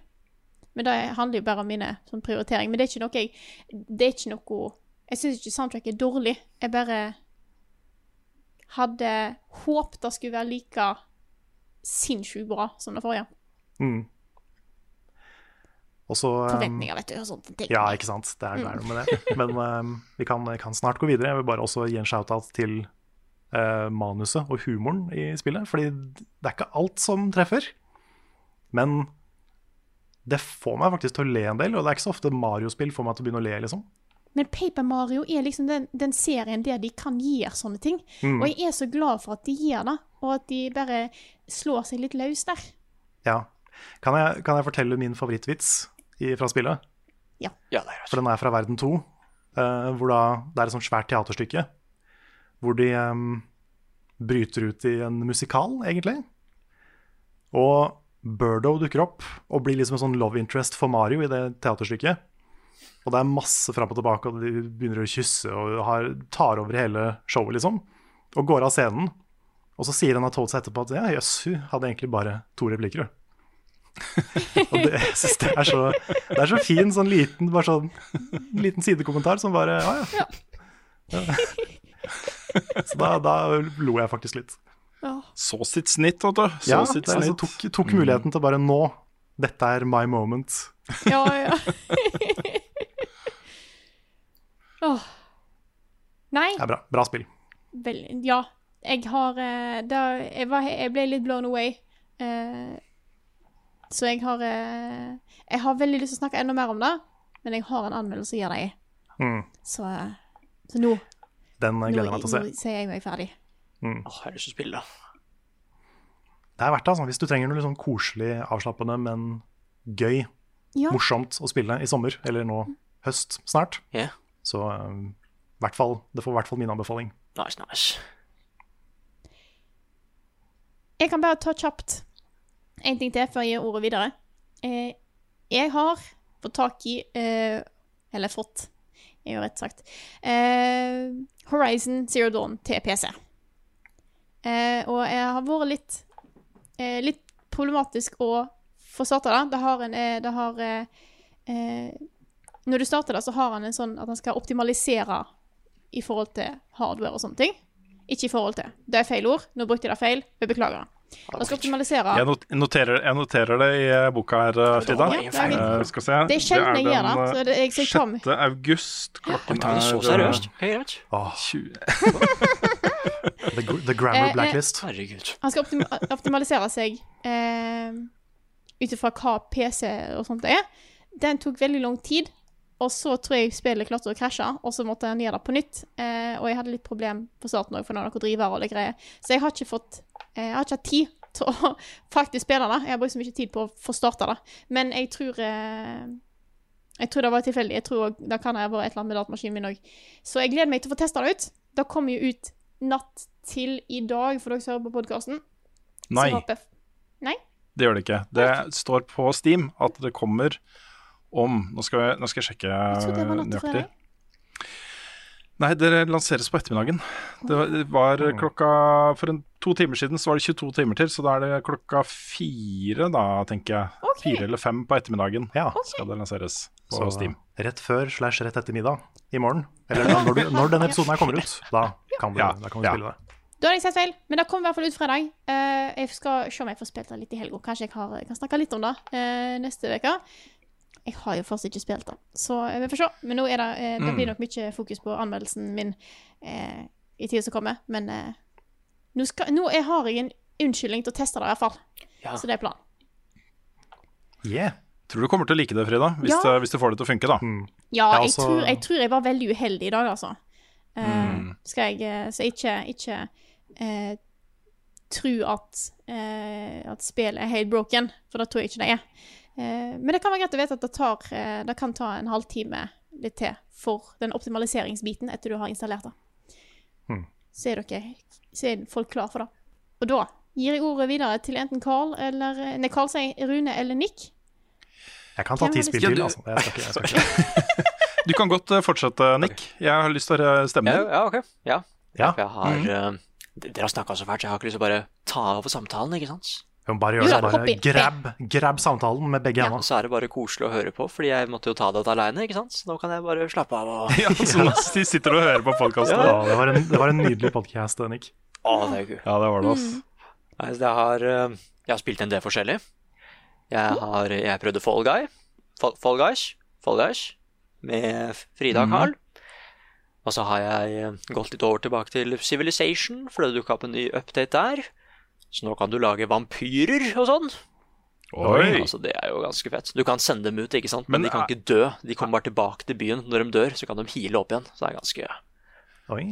Men det handler jo bare om mine sånn, prioriteringer. Men det er ikke noe jeg Det er ikke noe Jeg syns ikke soundtracket er dårlig. Jeg bare hadde håpet det skulle være like sinnssykt bra som det forrige. Mm. Også, um, Forventninger, vet du. Og sånne ting. Ja, ikke sant. Det er, det er noe med det. Men um, vi kan, kan snart gå videre. Jeg vil bare også gi en shout-out til uh, manuset og humoren i spillet. Fordi det er ikke alt som treffer. Men det får meg faktisk til å le en del, og det er ikke så ofte Mario-spill får meg til å begynne å le, liksom. Men Paper Mario er liksom den, den serien der de kan gjøre sånne ting. Mm. Og jeg er så glad for at de gjør det, og at de bare slår seg litt løs der. Ja. Kan jeg, kan jeg fortelle min favorittvits i, fra spillet? Ja. Ja, det er For den er fra verden 2, uh, hvor da det er et sånt svært teaterstykke. Hvor de um, bryter ut i en musikal, egentlig. Og Birdo dukker opp og blir liksom en sånn love interest for Mario i det teaterstykket. Og det er masse fram og tilbake, og de begynner å kysse og har, tar over hele showet, liksom. Og går av scenen. Og så sier Anna Toad seg etterpå at ja, jøss, hun hadde egentlig bare to replikker, hun. og det, jeg synes det er så Det er så fin sånn liten bare sånn liten sidekommentar som bare Ja, ja. ja. Så da, da lo jeg faktisk litt. Så sitt snitt, vet du. Så Ja, sitt det snitt. altså, tok, tok muligheten til bare nå. Dette er my moment. Ja, ja. oh. Nei, Det er bra, bra spill. vel, ja. Jeg har eh, da, jeg, var, jeg ble litt blown away. Eh, så jeg har eh, Jeg har veldig lyst til å snakke enda mer om det, men jeg har en anmeldelse å gjøre det. Mm. Så, så nå, Den gleder jeg meg til å se. nå sier jeg meg ferdig. Mm. Åh, jeg har lyst til å spille, da. Det er verdt det, altså. Hvis du trenger noe sånn koselig, avslappende, men gøy, Ja. morsomt å spille i sommer, eller nå høst snart, yeah. så um, hvert fall, det får i hvert fall min anbefaling. Nice, nice. Jeg kan bare ta kjapt en ting til før jeg gir ordet videre. Eh, jeg har fått tak i eh, Eller fått, er jo rett sagt. Eh, Horizon Zero Dawn til PC. Eh, og jeg har vært litt eh, Litt problematisk å få starta det. Det har en eh, Det har Når du starter det, så har han en sånn at han skal optimalisere i forhold til hardware og sånne ting. Ikke i forhold til. Det er feil ord. Nå brukte jeg det feil. Vi beklager. Jeg skal optimalisere Jeg noterer, jeg noterer det i eh, boka her, eh, Frida. Ja, det er Eh, skal se. Det er sjelden jeg gjør det, den, så det- jeg- så jeg tar 6. august. Klokken er det så er seriøst. 20 the, the grammar eh, blacklist. Herregud. Han skal optim optimalisere seg eh, ut ifra hva PC og sånt det er. Den tok veldig lang tid, og så tror jeg spillet klarte å krasje, og så måtte en gjøre det på nytt. Eh, og jeg hadde litt problem på starten òg, for noen driver og det greier. Så jeg har ikke fått eh, Jeg har ikke hatt tid til å faktisk spille det. Jeg har brukt så mye tid på å få starta det. Men jeg tror eh, Jeg tror det var tilfeldig. Jeg tror også- Det kan ha vært et eller annet med datamaskinen min òg. Så jeg gleder meg til å få testa det ut. Det kommer jo ut natt til i dag, for dere som hører på podkasten. Nei, Nei? det gjør det ikke. Det står på Steam at det kommer om Nå skal jeg, nå skal jeg sjekke Jeg nøyaktig. Nei, det lanseres på ettermiddagen. Det var, klokka For en, to timer siden så var det 22 timer til, så da er det klokka fire, da, tenker jeg. Okay. Fire eller fem på ettermiddagen Ja, skal det lanseres på så Steam. rett før slash rett etter middag i morgen. Eller da, når, du, når denne episoden her kommer ut, da kan du, Ja, da kan du ja. spille det. Da har jeg sett feil, men det kommer i hvert fall ut fredag. Uh, jeg skal se om jeg får spilt det litt i helga. Kanskje jeg har, kan snakke litt om det uh, neste uke. Jeg har jo fortsatt ikke spilt det, så vi får se. Men nå er det, eh, det blir nok mye fokus på anmeldelsen min eh, i tida som kommer. Men eh, nå, skal, nå jeg har jeg en unnskyldning til å teste det, i hvert fall. Ja. Så det er planen. Yeah. Tror du kommer til å like det, Frida, hvis, Ja. du, hvis du får det til å funke, da. Mm. Ja, jeg, altså- tror, jeg tror jeg var veldig uheldig i dag, altså. Mm. Skal jeg eh, Så ikke, ikke eh, tro at, eh, at spillet er helt broken, for det tror jeg ikke det er. Eh, men det kan være greit å vite at det, tar, eh, det kan ta en halvtime litt til for den optimaliseringsbiten etter du har installert det. Hmm. Så, er dere, så er folk klar for det. Og da gir jeg ordet videre til enten Carl eller Nei, Carl sier Rune eller Nick. Jeg kan ta ti spill til. Altså. Jeg skal ikke, jeg skal ikke. Du kan godt eh, fortsette, Nick. Jeg har lyst til å stemme din. ja, ok. Ja. Ja. Jeg har mm. Dere har snakka så fælt, så jeg har ikke lyst til å bare ta over samtalen, ikke sant? Må bare gjøre det. Bare grab, grab samtalen med begge Ja, hendene. så er det bare koselig å høre på, fordi jeg måtte jo ta det aleine, ikke sant? Så nå kan jeg bare slappe av og Ja, så de sitter og hører på podkasten. Ja, det, var en, det var en nydelig podkast, Nick. Å, det er gøy. Ja, det var det, ass. Nei, så jeg har, eh, jeg har spilt en del forskjellig. Jeg har jeg prøvde Fall Guy. Fall, Fall Guys. Fall Guys. Med Frida og Carl. Og så har jeg eh, gått litt over tilbake til Civilization, for det dukka opp en ny update der. Så nå kan du lage vampyrer og sånn. Oi. Altså, det er jo ganske fett. Du kan sende dem ut, ikke sant? Men, Men de kan er- ikke dø. De kommer bare tilbake til byen. Når de dør, så kan de heale opp igjen. Så det er ganske Oi.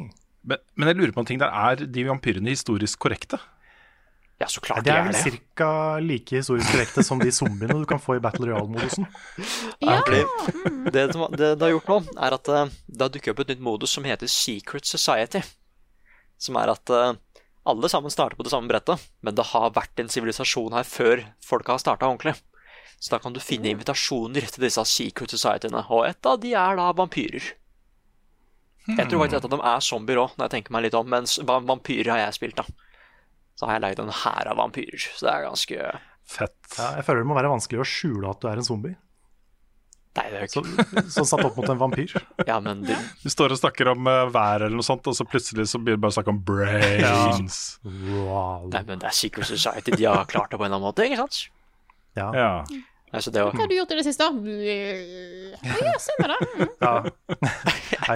Men, men jeg lurer på en ting der. Er de vampyrene historisk korrekte? Ja, så klart Det de er er vel det. ca. like historisk korrekte som de zombiene du kan få i Battle Royale-modusen. Ja, Fordi det, som- det det har gjort nå, er at eh, det har dukket opp et nytt modus som heter Secret Society. Som er at eh, alle sammen starter på det samme brettet, men det har vært en sivilisasjon her før folka har starta ordentlig. Så da kan du finne invitasjoner til disse Secret Societyene, og et av de er da vampyrer. Jeg tror faktisk et av dem er zombier òg, når jeg tenker meg litt om, mens vampyrer har jeg spilt, da. Så har jeg lagd en hær av vampyrer, så det er ganske Fett. Ja, jeg føler det må være vanskelig å skjule at du er en zombie. Nei, det er jo ikke så satt opp mot en vampyr. Ja, men det, Du står og snakker om uh, været eller noe sånt, og så plutselig så begynner du bare å snakke om brains. Wow. nei, men det er Secret Society. De har klart det på en eller annen måte, ikke sant? Ja. Ja. Altså, det var... Hva har du gjort i det siste? Å ja, stemmer det. Mm. ja.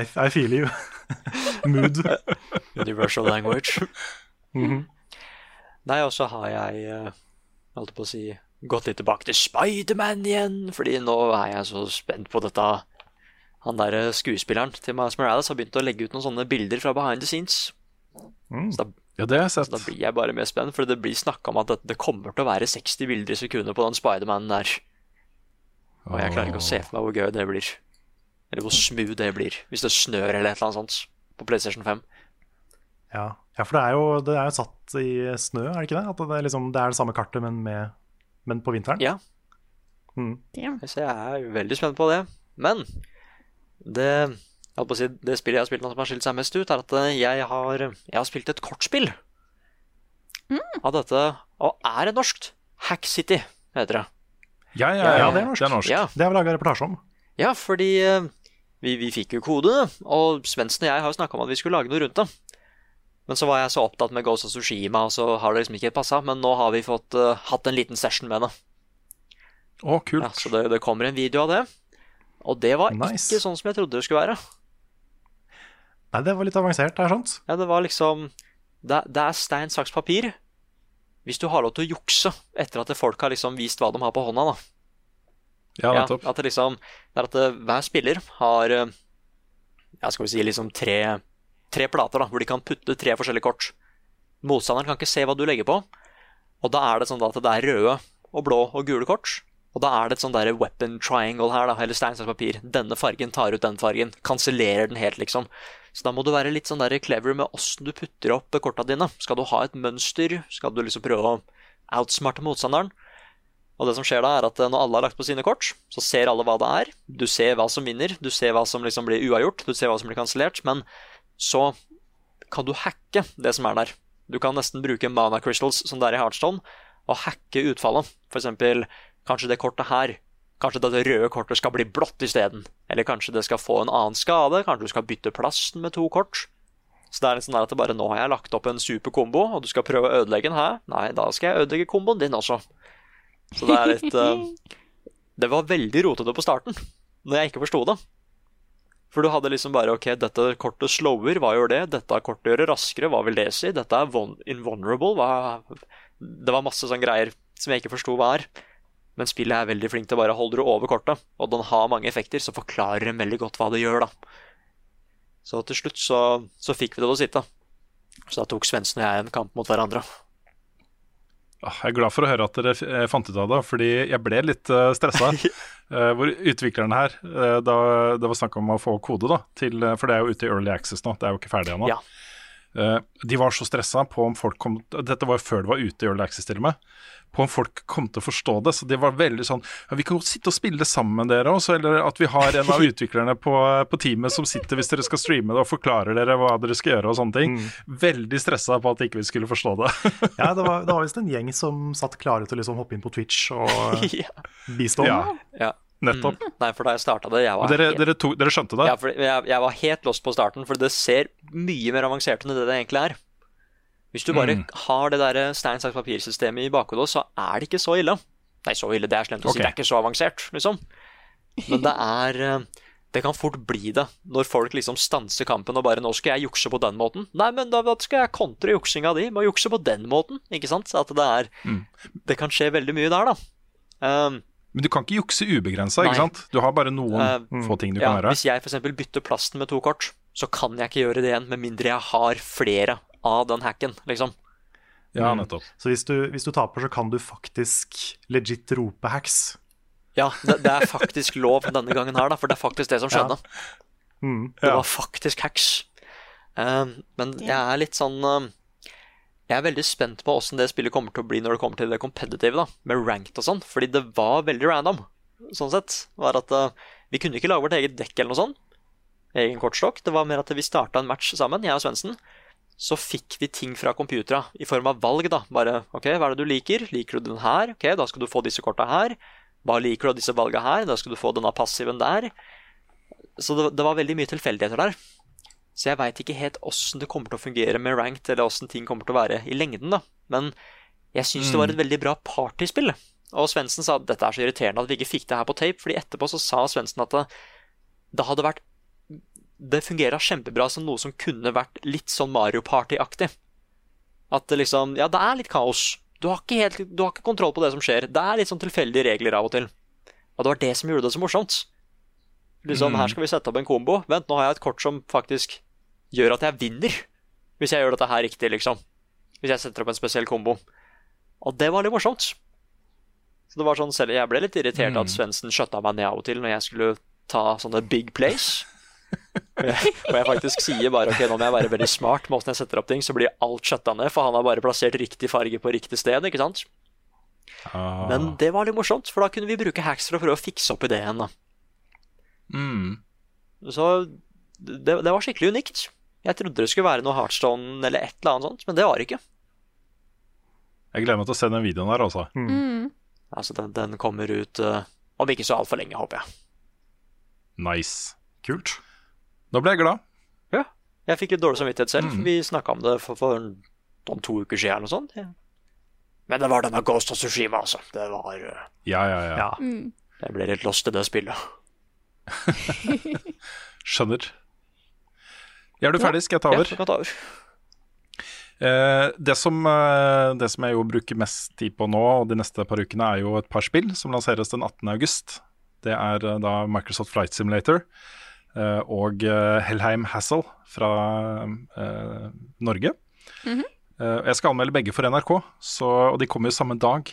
I, I feel you. Mood. Universal language. Mhm. Nei, og så har jeg holdt på å si gått litt tilbake til Spiderman igjen, fordi nå er jeg så spent på dette. Han der eh, skuespilleren til Miles Morales har begynt å legge ut noen sånne bilder fra behind the scenes. Mm. Så da, ja, det har jeg så sett. da blir jeg bare mer spent, for det blir snakka om at det, det kommer til å være 60 bilder i sekundet på den Spidermanen der. Og jeg klarer ikke å se for meg hvor gøy det blir. Eller hvor smooth det blir, hvis det snør eller et eller annet sånt på PlayStation 5. Ja. ja, for det er, jo, det er jo satt i snø, er det ikke det? At det er, liksom, det er det samme kartet, men, med, men på vinteren? Ja. Mm. Så jeg er veldig spent på det. Men det, jeg på å si, det spillet jeg har spilt nå som har skilt seg mest ut, er at eh, jeg har, jeg har spilt et kortspill av dette, og er det norskt? Hack City heter det. Ja, ja, Ja, det er norsk. Det er norsk. Ja, Det har vi laga reportasje om. ja fordi eh, vi, vi fikk jo kode, og Svendsen og jeg har snakka om at vi skulle lage noe rundt det. Men så var jeg så opptatt med Ghost of Tsushima, og så har det liksom ikke passa. Men nå har vi fått uh, hatt en liten session med det. Å, kult. Ja, så det, det kommer en video av det. Og det var Nice. ikke sånn som jeg trodde det skulle være. Nei, det var litt avansert, det er sant. Ja, det var liksom Det, det er stein, saks, papir. Hvis du har lov til å jukse etter at folk har liksom vist hva de har på hånda, da. Ja, ja at det liksom Det er at det, hver spiller har eh, Ja, skal vi si liksom tre, tre plater, da, hvor de kan putte tre forskjellige kort. Motstanderen kan ikke se hva du legger på, og da er det sånn at det er røde og blå og gule kort. Og da er det et sånn der weapon triangle her, da, eller stein, saks, papir. Denne fargen tar ut den fargen. Kansellerer den helt, liksom. Så da må du være litt sånn der clever med åssen du putter opp korta dine. Skal du ha et mønster? Skal du liksom prøve å outsmarte motstanderen? Og det som skjer da, er at når alle har lagt på sine kort, så ser alle hva det er. Du ser hva som vinner, du ser hva som liksom blir uavgjort, du ser hva som blir kansellert, men så kan du hacke det som er der. Du kan nesten bruke mana crystals som det er i Heartstone, og hacke utfallet. Eksempel, kanskje det kortet her Kanskje dette røde kortet skal bli blått isteden. Eller kanskje det skal få en annen skade. Kanskje du skal bytte plassen med to kort. Så det er litt sånn at det bare nå har jeg lagt opp en super kombo, og du skal prøve å ødelegge den her. Nei, da skal jeg ødelegge komboen din også. Så det er litt uh... Det var veldig rotete på starten, når jeg ikke forsto det. For du hadde liksom bare OK, dette kortet slower, hva gjør det? Dette kortet gjør det raskere, hva vil det si? Dette er invulnerable, hva Det var masse sånne greier som jeg ikke forsto hva er. Men spillet er veldig flink til å bare holde det over kortet, og den har mange effekter, så forklarer den veldig godt hva det gjør, da. Så til slutt så, så fikk vi det til å sitte. Så da tok Svendsen og jeg en kamp mot hverandre. Ah, Jeg er glad for å høre at dere eh, fant ut av det, fordi jeg ble litt uh, stressa. Eh, hvor utvikleren her, eh, da det var snakk om å få kode, da, til, eh, for det er jo ute i Early Access nå, det er jo ikke ferdig ennå. Ja. Eh, de var så stressa på om folk kom Dette var jo før det var ute i Early Access til og med. På om folk kom til å forstå det. Så de var veldig sånn ja, Vi kan godt sitte og spille sammen med dere også, eller at vi har en av utviklerne på, på teamet som sitter hvis dere skal streame det og forklarer dere hva dere skal gjøre og sånne ting. Veldig stressa på at ikke vi skulle forstå det. Ja, det var, det var visst en gjeng som satt klare til å liksom hoppe inn på Twitch og ja. bistå. Ja, ja. Nettopp. Nei, for da jeg starta det, jeg var dere, helt dere, to, dere skjønte det? Ja, for jeg, jeg var helt lost på starten, for det ser mye mer avansert enn det det egentlig er. Hvis du bare Mm. har det der stein, saks, papir-systemet i bakhodet, så er det ikke så ille. Nei, så ille, det er slemt å si. Det er ikke så avansert, liksom. Men det er eh, Det kan fort bli det, når folk liksom stanser kampen og bare 'Nå skal jeg jukse på den måten'. Nei, men da da skal jeg kontre juksinga di med å jukse på den måten, ikke sant? Så at det er Mm. Det kan skje veldig mye der, da. Um, Men du kan ikke jukse ubegrensa, ikke sant? Du har bare noen uh, få ting du ja, kan gjøre. Hvis jeg f.eks. bytter plasten med to kort, så kan jeg ikke gjøre det igjen med mindre jeg har flere av den hacken, liksom. Ja, nettopp. Så hvis du, hvis du taper, så kan du faktisk legit rope hacks. Ja, det, det er faktisk lov denne gangen her, da, for det er faktisk det som skjedde. Mm. Det var faktisk hacks. Uh, men jeg er litt sånn um, Jeg er veldig spent på åssen det spillet kommer til å bli når det kommer til det competitive, da, med ranked og sånn, fordi det var veldig random, sånn sett. Var at uh, Vi kunne ikke lage vårt eget dekk eller noe sånt. Egen kortstokk. Det var mer at vi starta en match sammen, jeg og Svendsen. Så fikk vi ting fra computera i form av valg, da. Bare OK, hva er det du liker? Liker du den her? OK, da skal du få disse korta her. Hva liker du av disse valga her? Da skal du få denne passiven der. Så det, det var veldig mye tilfeldigheter der. Så jeg veit ikke helt åssen det kommer til å fungere med ranked, eller åssen ting kommer til å være i lengden, da. Men jeg syns det var et veldig bra partyspill. Og Svendsen sa at dette er så irriterende at vi ikke fikk det her på tape, fordi etterpå så sa Svendsen at det, det hadde vært Det fungera kjempebra som noe som kunne vært litt sånn Mario Party-aktig. At det liksom Ja, det er litt kaos. Du har, ikke helt, du har ikke kontroll på det som skjer. Det er litt sånn tilfeldige regler av og til. Og det var det som gjorde det så morsomt. Liksom, Her skal vi sette opp en kombo. Vent, nå har jeg et kort som faktisk gjør at jeg vinner. Hvis jeg gjør dette her riktig, liksom. Hvis jeg setter opp en spesiell kombo. Og det var litt morsomt. Så det var sånn selv, Jeg ble litt irritert at Svendsen skjøtta meg ned av og til når jeg skulle ta sånne big plays. Og jeg, og jeg faktisk sier bare ok, nå må jeg være veldig smart med åssen jeg setter opp ting, så blir alt skjøtta ned, for han har bare plassert riktig farge på riktig sted, ikke sant? Ah. Men det var litt morsomt, for da kunne vi bruke hacks for å prøve å fikse opp ideen. Mm. Så det, det var skikkelig unikt. Jeg trodde det skulle være noe Heartstone eller et eller annet sånt, men det var det ikke. Jeg gleder meg til å se den videoen der, altså. Mm. Altså, den, den kommer ut uh, om ikke så altfor lenge, håper jeg. Nice. Kult. Nå ble jeg glad. Ja. Jeg fikk litt dårlig samvittighet selv. Mm. Vi snakka om det for, for om to uker siden eller noe sånt. Ja. Men det var denne Ghost of Tsushima, altså. Det var uh, Ja, ja, ja. Ja. Mm. Jeg ble litt lost i det spillet. Skjønner. Ja, er du ferdig? Skal jeg ta Ja, over? du kan ta over. Eh, det, som, eh, det som jeg jo bruker mest tid på nå, og de neste par ukene, er jo et par spill som lanseres den 18. august. Det er eh, da Microsoft Flight Simulator eh, og Hellheim Hassel fra eh, Norge. Mhm. Eh, jeg skal anmelde begge for NRK, så, og de kommer jo samme dag.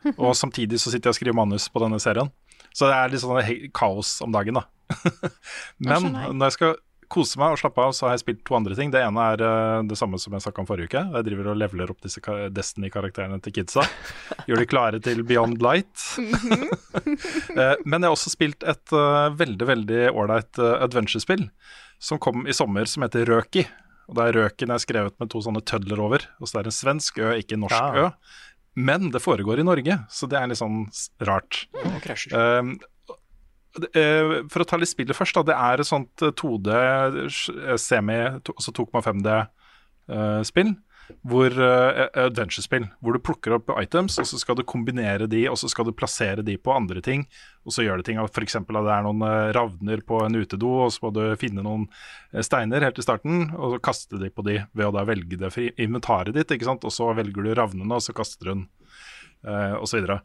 Og samtidig så sitter jeg og skriver manus på denne serien. Så det er litt sånn kaos om dagen, da. Men når jeg skal kose meg og slappe av, så har jeg spilt to andre ting. Det ene er eh, det samme som jeg snakka om forrige uke. Jeg driver og leveler opp disse Destiny-karakterene til kidsa. Gjør de klare til Beyond Light. Eh, Men jeg har også spilt et eh, veldig, veldig ålreit adventure-spill som kom i sommer, som heter Røki. Og det er Røken er skrevet med to sånne tødler over. Og så det er en svensk ø, ikke en norsk Ja. ø. Men det foregår i Norge, så det er litt sånn rart. Mm. Um, for å ta litt spillet først, da. Det er et sånt eh, 2D, eh, semi, altså 2,5D-spill. Hvor eh, Adventure-spill. Hvor du plukker opp items, og så skal du kombinere de, og så skal du plassere de på andre ting. Og så gjør det ting. F.eks. at det er noen eh, ravner på en utedo, og så må du finne noen eh, steiner helt i starten, og så kaste de på de ved å da velge det for inventaret ditt. ikke sant? Og så velger du ravnene, og så kaster du den, eh, og så videre.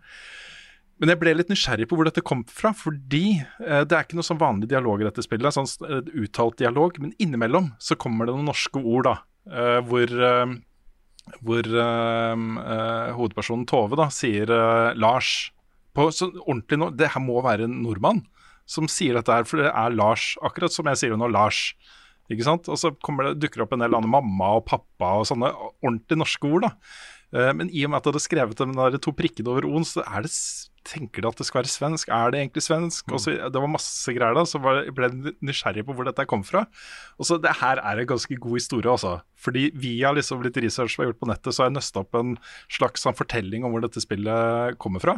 Men jeg ble litt nysgjerrig på hvor dette kom fra, fordi eh, det er ikke noe sånn vanlig dialog i dette spillet, sånn eh, uttalt dialog, men innimellom så kommer det noen norske ord, da, eh, hvor, eh, hvor eh, eh, hovedpersonen Tove da sier Lars på sånn ordentlig nå, Det her må være en nordmann som sier dette her, for det er Lars, akkurat som jeg sier det nå, Lars. Ikke sant? Og så det, dukker det opp en del andre mamma og pappa og sånne ordentlig norske ord. da. Eh, Men i og med at det er skrevet de der to prikkene over o-en, så er det, tenker de at det skal være svensk. Er det egentlig svensk? Og så, det var masse greier da, så jeg ble nysgjerrig på hvor dette kom fra. Og så det her er en ganske god historie, altså. Fordi via liksom litt research som er gjort på nettet, så har jeg nøsta opp en slags sånn fortelling om hvor dette spillet kommer fra.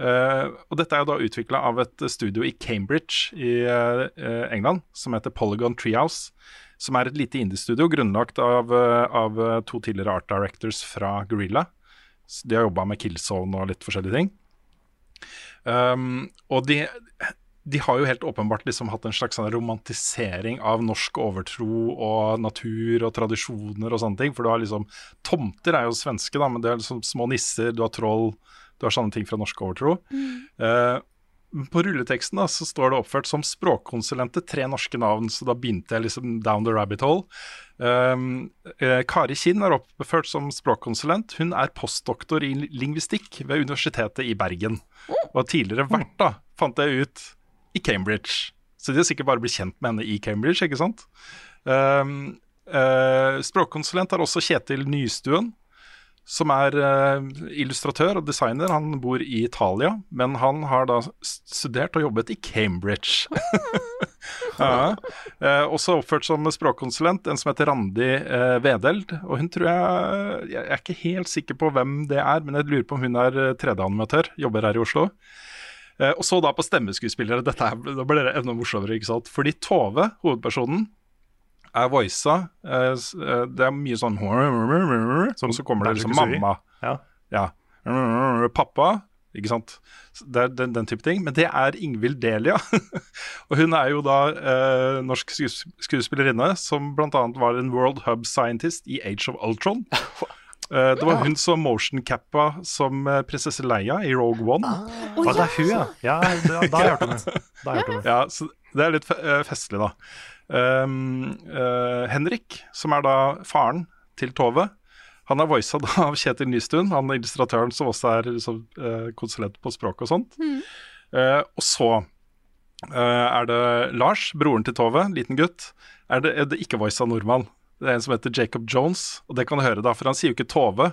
Uh, og dette er jo da utvikla av et studio i Cambridge i uh, England, som heter Polygon Treehouse. Som er et lite indie-studio grunnlagt av, eh, av eh, to tidligere art directors fra Gorilla. De har jobba med Killzone og litt forskjellige ting. Um, og de, de har jo helt åpenbart liksom hatt en slags sånn romantisering av norsk overtro og natur og tradisjoner og sånne ting. For du har liksom Tomter er jo svenske, da, men det er liksom små nisser, du har troll, du har sånne ting fra norsk overtro. Eh, på rulleteksten da, så står det oppført som språkkonsulenter, tre norske navn, så da begynte jeg liksom down the rabbit hole. Um, eh, Kari Kinn er oppført som språkkonsulent. Hun er postdoktor i lingvistikk ved Universitetet i Bergen. Og har tidligere vært, da, fant jeg ut, i Cambridge. Så de har sikkert bare blitt kjent med henne i Cambridge, ikke sant. Um, eh, språkkonsulent er også Kjetil Nystuen, som er eh, illustratør og designer. Han bor i Italia, men han har da studert og jobbet i Cambridge. ja. eh, også oppført som språkkonsulent, en som heter Randi eh, Vedeld. Og hun tror jeg Jeg er ikke helt sikker på hvem det er, men jeg lurer på om hun er eh, 3D-animatør, jobber her i Oslo. Og så da på stemmeskuespillere. Dette er, da blir det enda morsommere, ikke sant. Fordi Tove, hovedpersonen, er voisa. Eh, eh, det er mye sånn Som så kommer det liksom mamma. Ja. Ja. Pappa. Ikke sant. Det er den, den type ting. Men det er Ingvild Delia. og hun er jo da eh, norsk skues skuespillerinne som bl.a. var en World Hub Scientist i Age of Ultron. Eh, det var hun som motion-cappa som eh, prinsesse Leia i Rogue One. Å, det er hun, ja. ja da, da har jeg hørt om det. Ja, så det er litt fe eh, festlig, da. Um, uh, Henrik, som er da faren til Tove, han er voisa av Kjetil Nystuen, han er illustratøren som også er liksom, uh, konsulent på språk og sånt. Eh, og så eh, er det Lars, broren til Tove, liten gutt, er det, er det ikke voisa nordmann. Det er en som heter Jacob Jones, og det kan du høre, da, for han sier jo ikke Tove,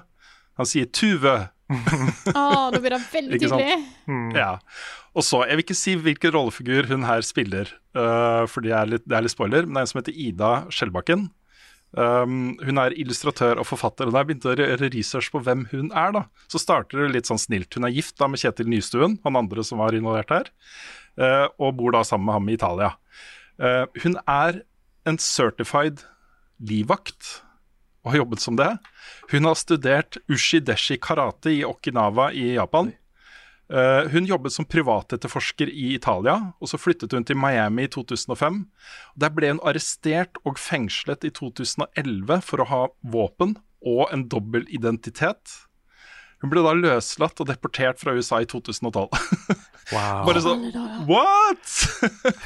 han sier Tuve. Å, nå blir det veldig tydelig. Mm. Ja. Og så, Jeg vil ikke si hvilken rollefigur hun her spiller, uh, for det er, litt, det er litt spoiler, men det er en som heter Ida Skjellbakken. Um, hun er illustratør og forfatter, og da jeg begynte å gjøre research på hvem hun er, da, så starter det litt sånn snilt. Hun er gift da med Kjetil Nystuen, han andre som var involvert her, uh, og bor da sammen med ham i Italia. Uh, hun er en certified livvakt og har jobbet som det. Hun har studert ushideshi karate i Okinawa i Japan. Uh, hun jobbet som privatetterforsker i Italia, og så flyttet hun til Miami i 2005. Der ble hun arrestert og fengslet i 2011 for å ha våpen og en dobbel identitet. Hun ble da løslatt og deportert fra USA i 2012. Wow. Bare sånn What?!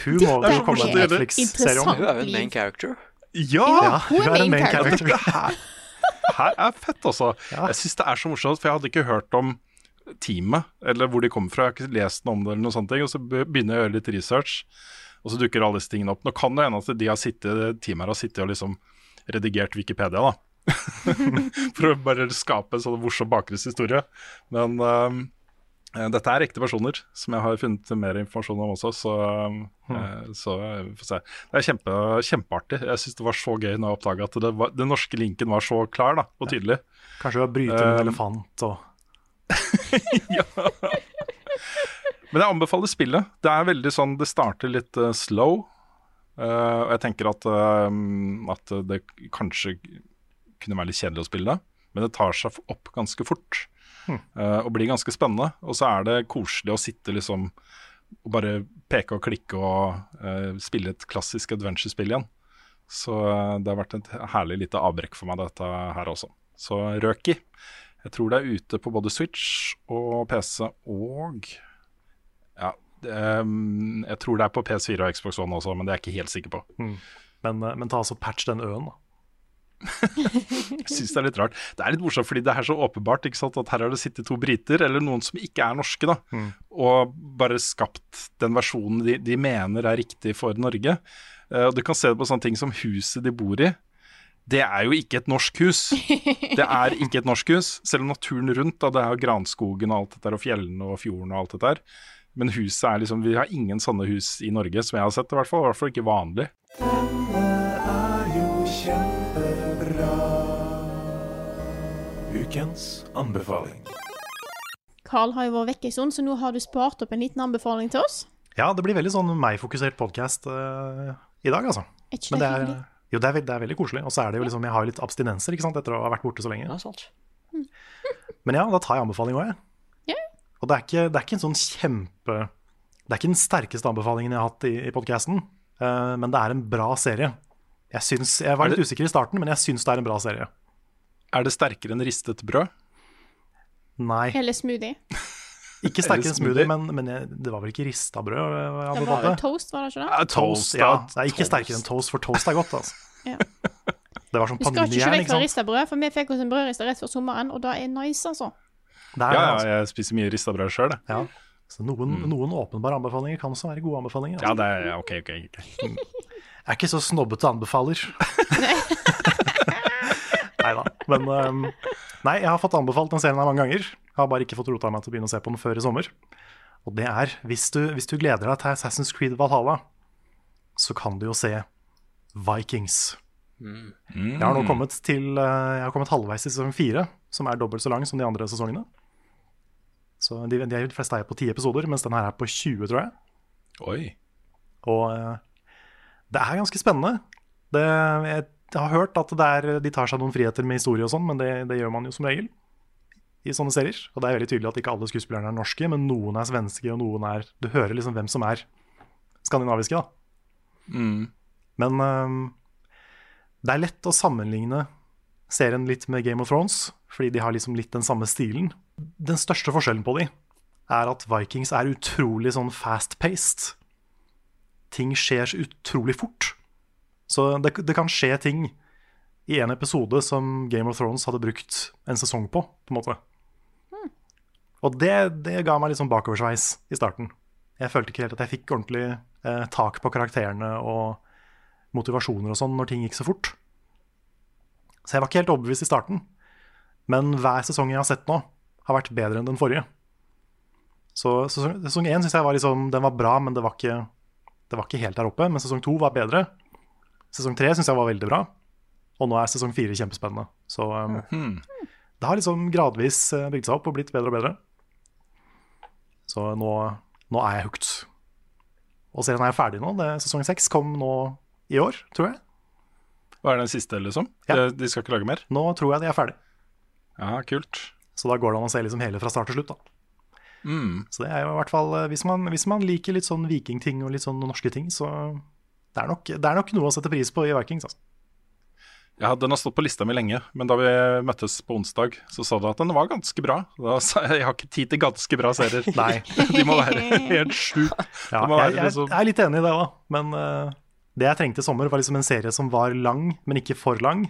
Hun må er jo komme til. Netflix-serien. Hun er jo en main character. Ja! Ja, hun er en main character. Her, her er fett, altså. Jeg syns det er så morsomt, for jeg hadde ikke hørt om teamet, eller hvor de kommer fra. Jeg har ikke lest noe om det, eller noen sånne ting. og så begynner jeg å gjøre litt research, og så dukker alle disse tingene opp. Nå kan det hende at de har sittet, teamet her har sittet og liksom redigert Wikipedia, da. For å bare skape en sånn morsom bakgrunnshistorie. Men eh, dette er ekte personer, som jeg har funnet mer informasjon om også, så, eh, så eh, vi får se. Det er kjempe, kjempeartig. Jeg syns det var så gøy når jeg oppdaga at det var, den norske linken var så klar da, og tydelig. Kanskje du har brytet en Um, elefant og Ja. Men jeg anbefaler spillet. Det er veldig sånn, det starter litt uh, slow. Uh, og jeg tenker at, uh, at det kanskje kunne være litt kjedelig å spille det. Men det tar seg opp ganske fort. Eh, og blir ganske spennende. Og så er det koselig å sitte liksom og bare peke og klikke og uh, spille et klassisk adventure-spill igjen. Så uh, det har vært et herlig lite avbrekk for meg, dette her også. Så Røki. Jeg tror det er ute på både Switch og PC og Ja, det, um, jeg tror det er på PS4 og Xbox One også, men det er jeg ikke helt sikker på. men, eh, men ta altså patch den øen, da. Jeg synes det er litt rart. Det er litt morsomt fordi det er så åpenbart ikke sant, at her har det sittet to briter, eller noen som ikke er norske, da, og bare skapt den versjonen de, de mener er riktig for Norge. Uh, og du kan se det på sånne ting som huset de bor i. Det er jo ikke et norsk hus. Det er ikke et norsk hus, selv om naturen rundt, da, det er jo granskogen og alt dette der, og fjellene og fjorden og alt dette der. Men huset er liksom Vi har ingen sånne hus i Norge, som jeg har sett, i hvert fall. I hvert fall ikke vanlig. Ukens anbefaling. Carl har jo vært vekke en stund, så nå har du spart opp en liten anbefaling til oss. Ja, det blir veldig sånn meg-fokusert podkast i dag, altså. Er ikke Men det det er, hyggelig? jo, det er, det er veldig koselig. Og så er det jo liksom, jeg har jo litt abstinenser ikke sant, etter å ha vært borte så lenge. Ja, sant. Men ja, da tar jeg anbefaling òg, jeg. Yeah. Og det er, ikke, det er ikke en sånn kjempe Det er ikke den sterkeste anbefalingen jeg har hatt i, i podkasten, men det er en bra serie. Jeg, syns, jeg var litt usikker i starten, men jeg syns det er en bra serie. Er det sterkere enn ristet brød? Nei, Eller smoothie. ikke sterkere enn smoothie, men, men jeg, det var vel ikke rista brød? jeg Det var vel toast, var det ikke det? Ja, Toast, ja. Nei, ikke sterkere enn toast, for toast er godt, altså. Ja. Det var sånn skal ikke sant. Du vekk ikke fra sant. rista brød, for vi fikk oss en brødrista rett før sommeren, og det er nice, altså. Det er, Ja, ja, altså. jeg spiser mye rista brød sjøl. Ja. Så noen, noen åpenbare anbefalinger kan også være gode anbefalinger. Ja, Altså. det er OK, OK. ok. Jeg er ikke så snobbete anbefaler. nei da. Men um, Nei, jeg har fått anbefalt den serien her mange ganger. Jeg har bare ikke fått rota meg til å begynne å se på den før i sommer. Og det er, hvis du, hvis du gleder deg til Assassin's Creed Valhalla, så kan du jo se Vikings. Jeg har nå kommet til eh, Jeg har kommet halvveis i sesong fire, som er dobbelt så lang som de andre sesongene. Så de, de, fleste er på ti episoder, mens den her er på 20, tror jeg. Oi. Og eh, det er ganske spennende. Det, jeg har hørt at er, de tar seg noen friheter med historie og sånn, men det, det gjør man jo som regel i sånne serier. Og det er veldig tydelig at ikke alle skuespillerne er norske, men noen er svenske, og noen er Du hører liksom hvem som er skandinaviske, da. Mm. Men um, det er lett å sammenligne serien litt med Game of Thrones, fordi de har liksom litt den samme stilen. Den største forskjellen på de er at Vikings er utrolig sånn fast-paced. Ting skjer utrolig fort. Så det, det kan skje ting i en episode som Game of Thrones hadde brukt en sesong på, på en måte. Og det, det ga meg litt sånn bakoversveis i starten. Jeg følte ikke helt at jeg fikk ordentlig eh, tak på karakterene og motivasjoner og sånn når ting gikk så fort. Så jeg var ikke helt overbevist i starten. Men hver sesong jeg har sett nå, har vært bedre enn den forrige. Så sesong én syns jeg var liksom Den var bra, men det var ikke, det var ikke helt der oppe. Men sesong to var bedre. Sesong tre syns jeg var veldig bra. Og nå er sesong fire kjempespennende. Så um, det har liksom gradvis eh, bygd seg opp og blitt bedre og bedre. Så nå, nå er jeg hooked. Og serien er ferdig nå. Det, sesong seks kom nå i år, tror jeg. Hva er den siste, liksom? Ja. De, de skal ikke lage mer? Nå tror jeg de er ferdig. Ja, kult. Så da går det an å se liksom hele fra start til slutt. da. Mm. Så det er jo i hvert fall, eh, hvis man, hvis man liker litt sånn vikingting og litt sånn norske ting, så det er nok, det er nok noe å sette pris på i Vikings. Altså. Ja, den har stått på lista mi lenge, men da vi møttes på onsdag, så sa du at den var ganske bra. Da sa jeg jeg har ikke tid til ganske bra serier. Nei. De må være helt sjuke. Ja, jeg, jeg, liksom- jeg er litt enig i det òg, men uh, det jeg trengte i sommer, var liksom en serie som var lang, men ikke for lang.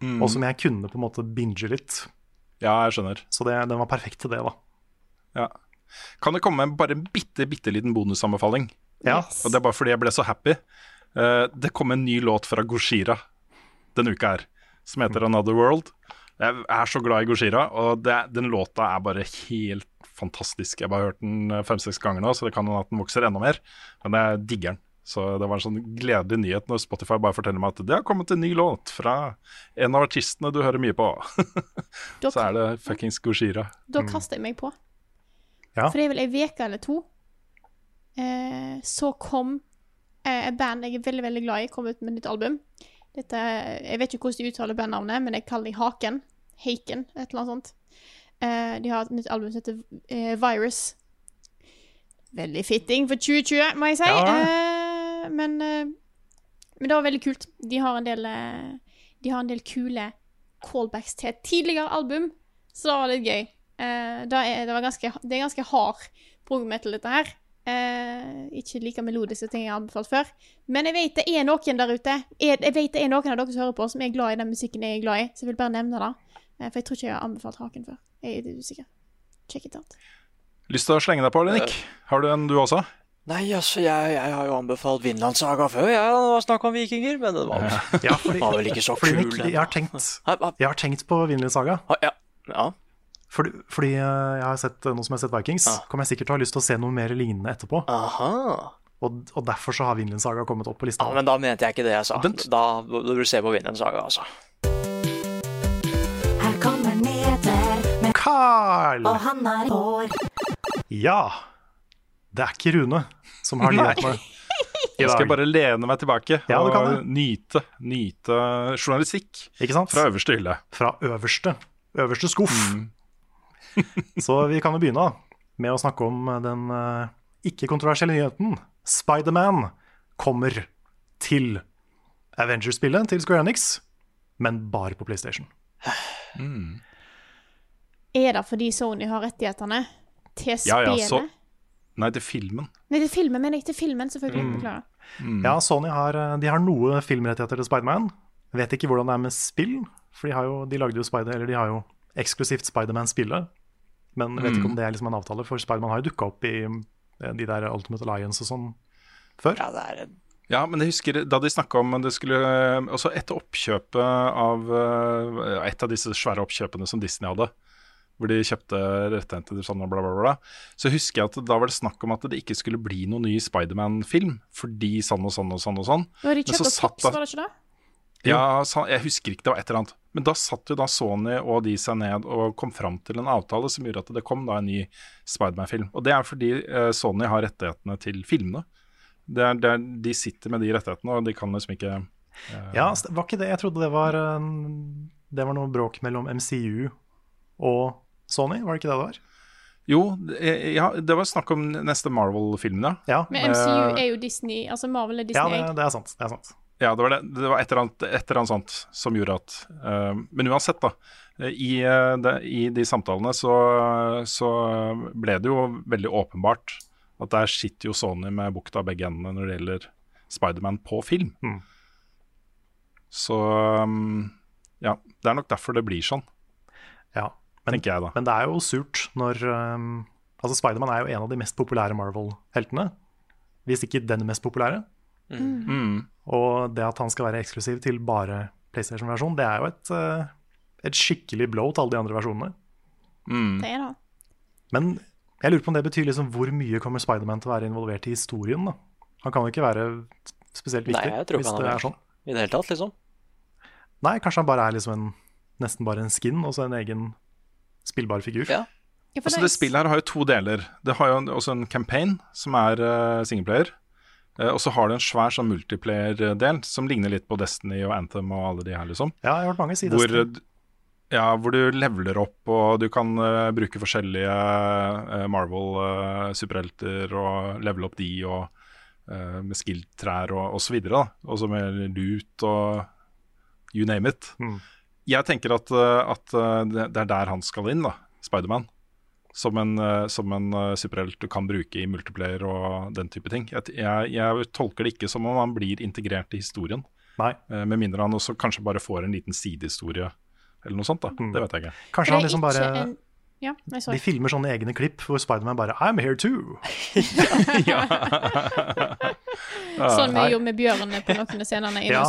Mm. Og som jeg kunne på en måte binge litt. Ja, jeg skjønner. Så det, den var perfekt til det, da. Ja. Kan det komme bare en bitte, bitte liten bonusanbefaling? Ja. Og det er bare fordi jeg ble så happy. Uh, det kom en ny låt fra Goshira denne uka her, som heter Another World. Jeg er så glad i Goshira, og det, den låta er bare helt fantastisk. Jeg har bare hørt den eh, fem-seks ganger nå, så det kan hende at den vokser enda mer. Men jeg digger den. Så det var en sånn gledelig nyhet når Spotify bare forteller meg at det har kommet en ny låt fra en av artistene du hører mye på. Så er det fuckings Goshira. da kaster jeg meg på. Ja. For det er vel ei uke eller to. Eh, så kom eh, et band jeg er veldig veldig glad i, kom ut med et nytt album. Dette, jeg vet ikke hvordan de uttaler bandnavnet, men jeg kaller dem Haken. Haken, et eller annet sånt. Eh, de har et nytt album som heter eh, Virus. Veldig fitting for 2020, må jeg si. Ja. Eh, men, men det var veldig kult. De har en del De har en del kule callbacks til et tidligere album, så det var litt gøy. Da er, det, var ganske, det er ganske hard prog metal, dette her. Eh, ikke like melodiske ting jeg har anbefalt før. Men jeg vet det er noen der ute jeg, jeg vet det er noen av dere som hører på, som er glad i den musikken jeg er glad i. Så jeg vil bare nevne det. Eh, for jeg tror ikke jeg har anbefalt Haken før. Jeg er usikker. Check it out. Lyst til å slenge deg på, eller, Nick? Har du en, du også? Nei, altså, jeg, jeg har jo anbefalt Vinland Saga før, jeg, har det var snakk om vikinger, men det var, Ja, fordi, var vel ikke så kul. Jeg, jeg har tenkt på Vinland Saga. Ah, Ja. ja. Fordi, fordi eh, jeg har sett, noe som jeg har sett Vikings, Ah. kommer jeg sikkert til å ha lyst til å se noe mer lignende etterpå. Aha. Og, og derfor så har Vinland Saga kommet opp på lista. Ja, men da mente jeg ikke det jeg sa. Den- Da bør du se på Vinland Saga, altså. Her kommer nyheter, med Carl! og han har hår. Ja! Det er ikke Rune som har nyhetene i Jeg skal bare lene meg tilbake Ja, du kan og nyte, nyte journalistikk Ikke sant? fra øverste hylle. Fra øverste. Øverste skuff. Mm. Så vi kan jo begynne da, med å snakke om den eh, ikke-kontroversielle nyheten. Spiderman kommer til Avengers-spillet til Square Enix, men bare på PlayStation. Er det fordi Sony har rettighetene til Ja, ja, så- Nei, til filmen. Nei, til filmen, mener jeg. Til filmen, selvfølgelig. Mm. Beklager. Ja, Sony har, eh, de har noe filmrettigheter til Spiderman. Vet ikke hvordan det er med spill, for de, har jo, de lagde jo Spider, eller de har jo eksklusivt Spiderman-spillet. Men jeg vet ikke om det er liksom en avtale, for Spiderman har jo dukka opp i eh, de der Ultimate Alliance og sånn før. Ja, det er en Ja, men jeg husker da de snakka om det skulle Også etter oppkjøpet av eh, Et av disse svære oppkjøpene som Disney hadde, hvor de kjøpte rettigheter sånn bla, bla, bla, så husker jeg at da var det snakk om at det ikke skulle bli noen ny Spiderman-film, fordi sånn og sånn og sånn og sånn. Nå de Men så satt Fox, da- var det ikke det? Ja, jeg husker ikke, det var et eller annet. Men da satt jo da Sony og de seg ned og kom fram til en avtale som gjorde at det kom da en ny Spiderman-film. Og det er fordi eh, Sony har rettighetene til filmene. Det er, det er, de sitter med de rettighetene, og de kan liksom ikke Ja, var ikke det Jeg trodde det var eh, Det var noe bråk mellom MCU og Sony, var det ikke det det var? Jo, det- ja, det var snakk om neste Marvel-film, ja. Ja, Men MCU Eh, er jo Disney. Altså Marvel er ja Disney. det, det er sant. Det er sant. Ja, det var, det. Det var et eller annet, et eller annet sånt som gjorde at uh, Men uansett, da. I, de, i de samtalene så, så ble det jo veldig åpenbart at der sitter jo Sony med bukta av begge endene når det gjelder Spiderman på film. Mm. Så um, ja, det er nok derfor det blir sånn, Ja. Men, tenker jeg da. men det er jo surt når um, Altså, Spiderman er jo en av de mest populære Marvel-heltene. Hvis ikke den mest populære. Mm. Og det at han skal være eksklusiv til bare PlayStation-versjon, det er jo et, eh, et skikkelig blow til alle de andre versjonene. Mm. Det er det. Men jeg lurer på om det betyr liksom hvor mye kommer Spiderman til å være involvert i historien? da? Han kan jo ikke være spesielt viktig Nei, jeg tror hvis ikke han det er er sånn. I det hele tatt, liksom. Nei, kanskje han bare er liksom en, nesten bare en skin, og så en egen spillbar figur. Ja. Altså det- Det spillet her har jo to deler. Det har jo også en campaign, som er uh, singleplayer. Eh, og så har du en svær sånn multiplayer-del, som ligner litt på Destiny og Anthem og alle de her, liksom. Ja, jeg har hørt mange si. Hvor, Destiny. ja, hvor du leveler opp, og du kan uh, bruke forskjellige uh, Marvel-superhelter og levele opp de, og eh, med skill-trær og, og så videre. da. Og så med loot og you name it. Mm. Jeg tenker at, eh, at eh, det, det er der han skal inn, da, Spiderman. Som en, eh, som en eh, superhelt du kan bruke i multiplayer og den type ting. Jeg, jeg, jeg tolker det ikke som om han blir integrert i historien. Nei. Eh, Med mindre han også kanskje bare får en liten sidehistorie eller noe sånt. da, Mm. Det vet jeg ikke. Kanskje han liksom bare en... Ja, De filmer sånne egne klipp hvor Spiderman bare I'm here too. Sånn vi gjorde med bjørnene på noen av scenene i Ja.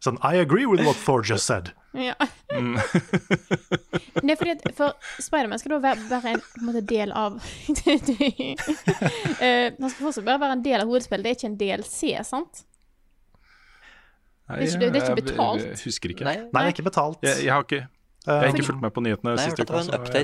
Sånn I agree with what Thor just said. Ja. Mm. Nei, fordi at for Spiderman skal da være, være en, på en måte, del av Eh, Han skal fortsatt bare være en del av hovedspillet, det er ikke en DLC, sant? Nei, Det er ikke- det er ikke betalt. Jeg, husker ikke. Nei, Nei, det er ikke betalt. Jeg, jeg har ikke, jeg har ikke fulgt med på nyhetene Nei, jeg siste det uka.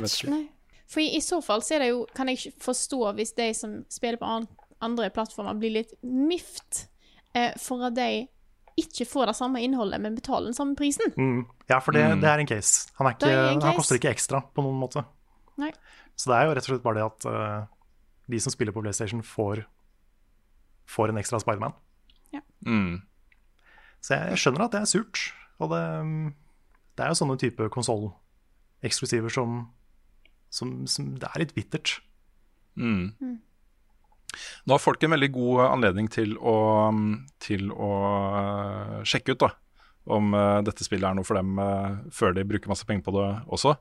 så jeg. For i, i så fall så er det jo Kan jeg ikke forstå hvis de som spiller på an, andre plattformer, blir litt mift eh, for at de ikke får det samme innholdet, men betaler den samme prisen. Mm. Ja, for det, Mm. det er en case. Han, er ikke, er en han case. koster ikke ekstra på noen måte. Nei. Så det er jo rett og slett bare det at uh, de som spiller på PlayStation, får, får en ekstra Spiderman. Mm. Så jeg, jeg skjønner at det er surt. Og det, mm, det er jo sånne type konsolleksklusiver som, som, som Det er litt bittert. Mm. Nå har folk en veldig god anledning til å, til å eh, sjekke ut da, om eh, dette spillet er noe for dem eh, før de bruker masse penger på det også.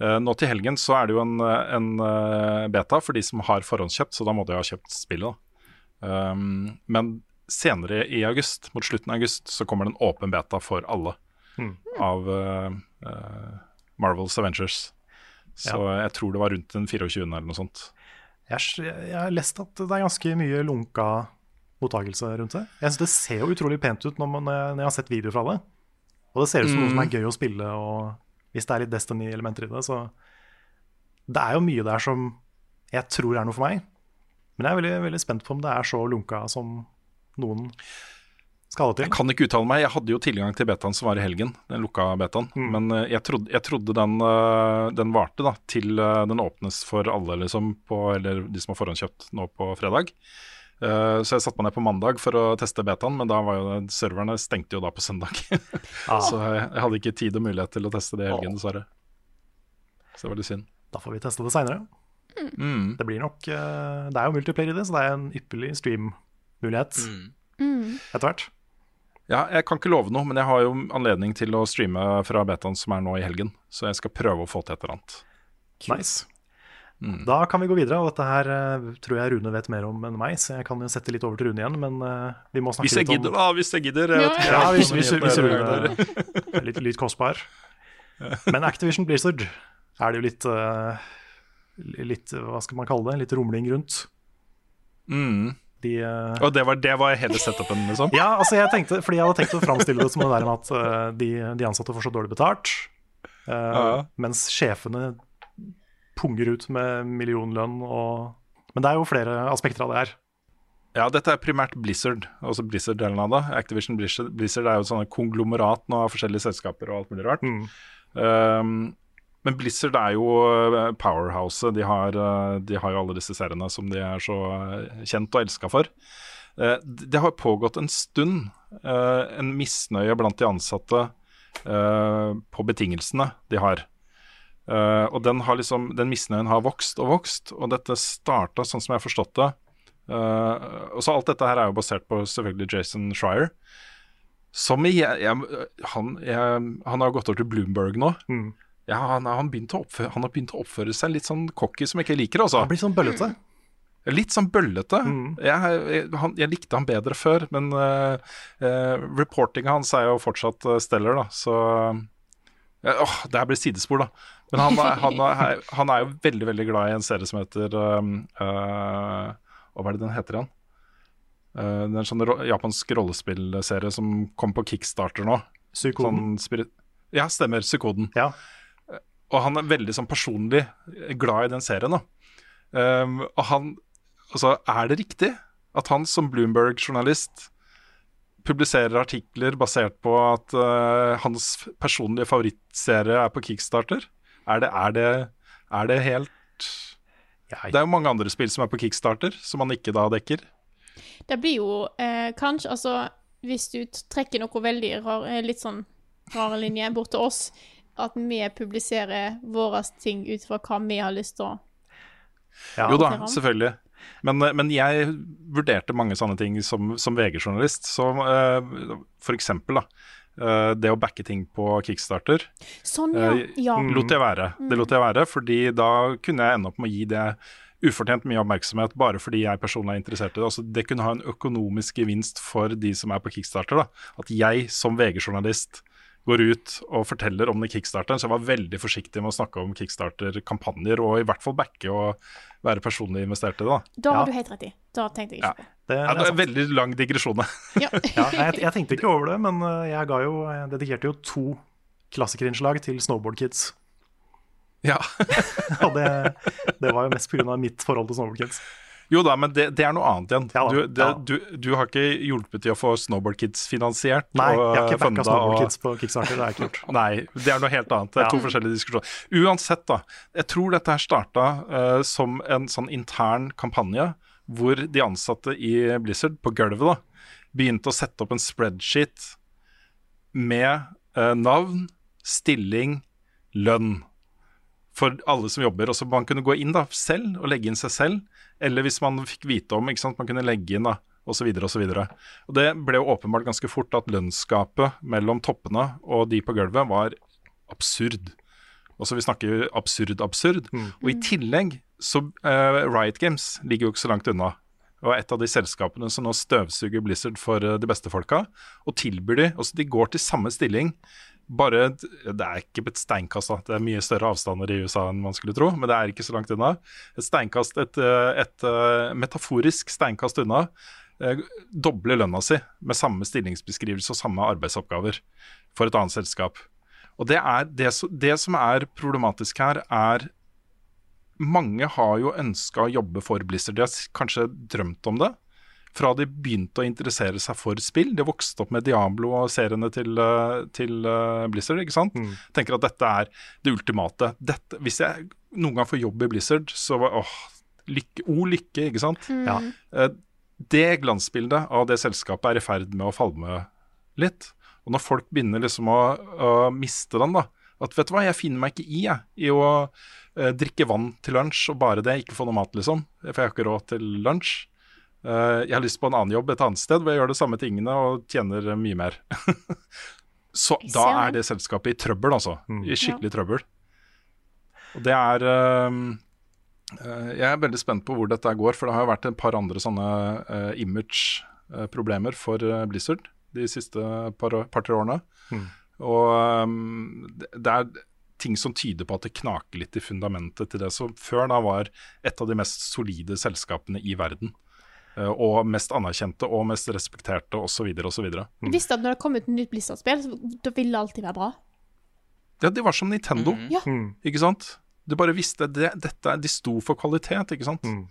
Nå til helgen så er det jo en, en beta for de som har forhåndskjøpt, så da må de ha kjøpt spillet. da. Um, men senere i august, mot slutten av august, så kommer det en åpen beta for alle Mm. av Marvels Avengers. Så jeg tror det var rundt den 24. eller noe sånt. Jeg, jeg har lest at det er ganske mye lunka mottakelse rundt det. Jeg synes Det ser jo utrolig pent ut når, man, når jeg har sett videoer fra det. Og det ser ut som noe som er gøy å spille, og hvis det er litt Destiny-elementer i det, så Det er jo mye der som jeg tror er noe for meg. Men jeg er veldig, veldig spent på om det er så lunka som noen skal det Jeg kan ikke uttale meg. Jeg hadde jo tilgang til betaen som var i helgen, den lukka betaen. Men uh, jeg, trodde, jeg trodde den, uh, den varte da, til uh, den åpnes for alle, liksom, på, eller de som har forhåndskjøpt nå på fredag. Uh, så jeg satte meg ned på mandag for å teste betaen, men da var jo serverne stengte jo da på søndag. Ah, så jeg, jeg hadde ikke tid og mulighet til å teste det i helgen, dessverre. Så det var litt synd. da får vi teste det seinere. Mm. Det blir nok uh, Det er jo multiplayer i det, så det er en ypperlig stream-mulighet etter hvert. Ja, jeg kan ikke love noe, men jeg har jo anledning til å streame fra betaen som er nå i helgen. Så jeg skal prøve å få til et eller annet. Nice. Mm. Da kan vi gå videre, og dette her eh, tror jeg Rune vet mer om enn meg, så jeg kan jo sette litt over til Rune igjen, men eh, vi må snakke litt om gidder, da. Hvis jeg gidder. Jeg vet ikke, Ja, hvis, jeg hvis, hvis Rune er litt, litt kostbar. Men Activision Blizzard er det jo litt eh, Litt, hva skal man kalle det, litt rumling rundt. Mm. De, uh... Og det var, det var hele setupen, liksom? ja, altså jeg tenkte, fordi jeg hadde tenkt å framstille det som det der med at uh, de, de ansatte får så dårlig betalt, uh, Ja. mens sjefene punger ut med millionlønn og Men det er jo flere aspekter av det her. Ja, dette er primært Blizzard, altså Blizzard-delen av det. Activision Blizzard, Blizzard er jo et konglomerat nå av forskjellige selskaper og alt mulig rart. Mm. Um, men Blizzard er jo eh, powerhouset. De har, eh, de har jo alle disse seriene som de er så eh, kjent og elska for. Det har pågått en stund en misnøye blant de ansatte på betingelsene de har. Og den, har liksom, den misnøyen har vokst og vokst, og dette starta sånn som jeg har forstått det. Og så Alt dette her er jo basert på selvfølgelig Jason Schreier. Som jeg, jeg, han, jeg, han har gått over til Bloomberg nå. Mm. Ja, han, han, oppføre, han har begynt å oppføre seg litt sånn cocky som jeg ikke liker, altså. Det blir sånn bøllete. Litt sånn bøllete. Mm. Jeg, jeg, han, jeg likte han bedre før, men uh, reportinga hans er jo fortsatt uh, Steller, da, så uh, åh, Det her blir sidespor, da. Men han, han, er, han er jo veldig, veldig glad i en serie som heter uh, hva er det den heter igjen? Uh, det er en sånn ro japansk rollespillserie som kom på kickstarter nå. Psykoden. Sånn ja, stemmer. Psykoden. Ja. Og han er veldig sånn personlig glad i den serien. da. Um, og han Altså, er det riktig at han som Bloomberg-journalist publiserer artikler basert på at uh, hans personlige favorittserie er på kickstarter? Er det, er det, er det helt Jeg, Det er jo mange andre spill som er på kickstarter, som han ikke da dekker. Det blir jo eh, kanskje Altså, hvis du trekker noe veldig rar, eh, litt sånn rare linje bort til oss, at vi publiserer våre ting ut fra hva vi har lyst til å ja. Jo da, selvfølgelig. Men, eh, men jeg vurderte mange sånne ting som, som VG-journalist. Som uh, for eksempel da, Uh, det å backe ting på kickstarter. Sånn, ja. Eh, ja. lot jeg være. Det lot jeg være, fordi da kunne jeg ende opp med å gi det ufortjent mye oppmerksomhet bare fordi jeg personlig er interessert i det. Altså, det kunne ha en økonomisk gevinst for de som er på kickstarter. Da. At jeg som VG-journalist går ut og forteller om den kickstarteren. Så jeg var veldig forsiktig med å snakke om kickstarter-kampanjer, og i hvert fall backe og være personlig investert i det. Da. Da har Ja. du helt rett i. Da tenkte jeg Ja. ikke på. det, Ja, det er en veldig lang digresjon. Ja. Ja, jeg, jeg tenkte ikke over det, men eh, jeg, ga jo, jeg dedikerte jo to klassikerinnslag til Snowboard Kids. ja. Og det, det var jo mest pga. mitt forhold til Snowboard Kids. Jo da, men det, det er noe annet igjen. Ja da, du, det, ja. du, du har ikke hjulpet til å få Snowboard Kids finansiert. Nei, og jeg har ikke backa Snowboard og- Kids på Kickstarter. Det har jeg ikke gjort. Nei, det er noe helt annet. Det er to forskjellige diskusjoner. Uansett, da. Jeg tror dette her starta uh, som en sånn intern kampanje hvor de ansatte i Blizzard, på gulvet, da, begynte å sette opp en spreadsheet med uh, navn, stilling, lønn for alle som jobber. Og så man kunne gå inn da selv og legge inn seg selv, eller hvis man fikk vite om, ikke sant, man kunne legge inn da, videre og det ble jo åpenbart ganske fort at lønnsgapet mellom toppene og de på gulvet var absurd. Og så vi snakker absurd, absurd. Og i tillegg så uh, Riot Games ligger jo ikke så langt unna. og et av de selskapene som nå støvsuger Blizzard for eh, de beste folka, og tilbyr de Altså, de går til samme stilling. Bare Det er ikke et steinkast, da. Det er mye større avstander i USA enn man skulle tro, men det er ikke så langt unna. Et steinkast, et, et, eh, metaforisk steinkast unna. eh, Doble lønna si med samme stillingsbeskrivelse og samme arbeidsoppgaver for et annet selskap. Og det, er det, det som er problematisk her, er mange har jo ønska å jobbe for Blizzard. De har kanskje drømt om det fra de begynte å interessere seg for spill. De vokste opp med Diablo og seriene til, eh, til eh, Blizzard. ikke sant? Tenker at dette er det ultimate. Dette, hvis jeg noen gang får jobb i Blizzard, så var åh, lykke, O lykke, ikke sant? Ja. Eh, Det glansbildet av det selskapet er i ferd med å falme litt. Og når folk begynner liksom å, å miste den, da At vet du hva, jeg finner meg ikke i jeg, i å eh, drikke vann til lunsj og bare det, ikke få noe mat, liksom. For jeg har ikke råd til lunsj. Eh, jeg har lyst på en annen jobb et annet sted hvor jeg gjør de samme tingene og tjener mye mer. Så da er det. det selskapet i trøbbel, altså. Mm. I skikkelig trøbbel. Og det er eh, eh, Jeg er veldig spent på hvor dette går, for det har jo vært et par andre sånne uh, image-problemer for eh, Blizzard de siste par- par-tre årene. Mm. Og det det er ting som tyder på at det knaker litt i fundamentet til det som før da var et av de mest solide selskapene i verden. Eh, og mest anerkjente og mest respekterte osv. osv. Jeg visste at når det kom ut et nytt Blizzard-spill, så ville det alltid være bra. Ja, de var som Nintendo, Ja. Mm. ikke sant? Du bare visste det, dette, De sto for kvalitet, ikke sant? Mm.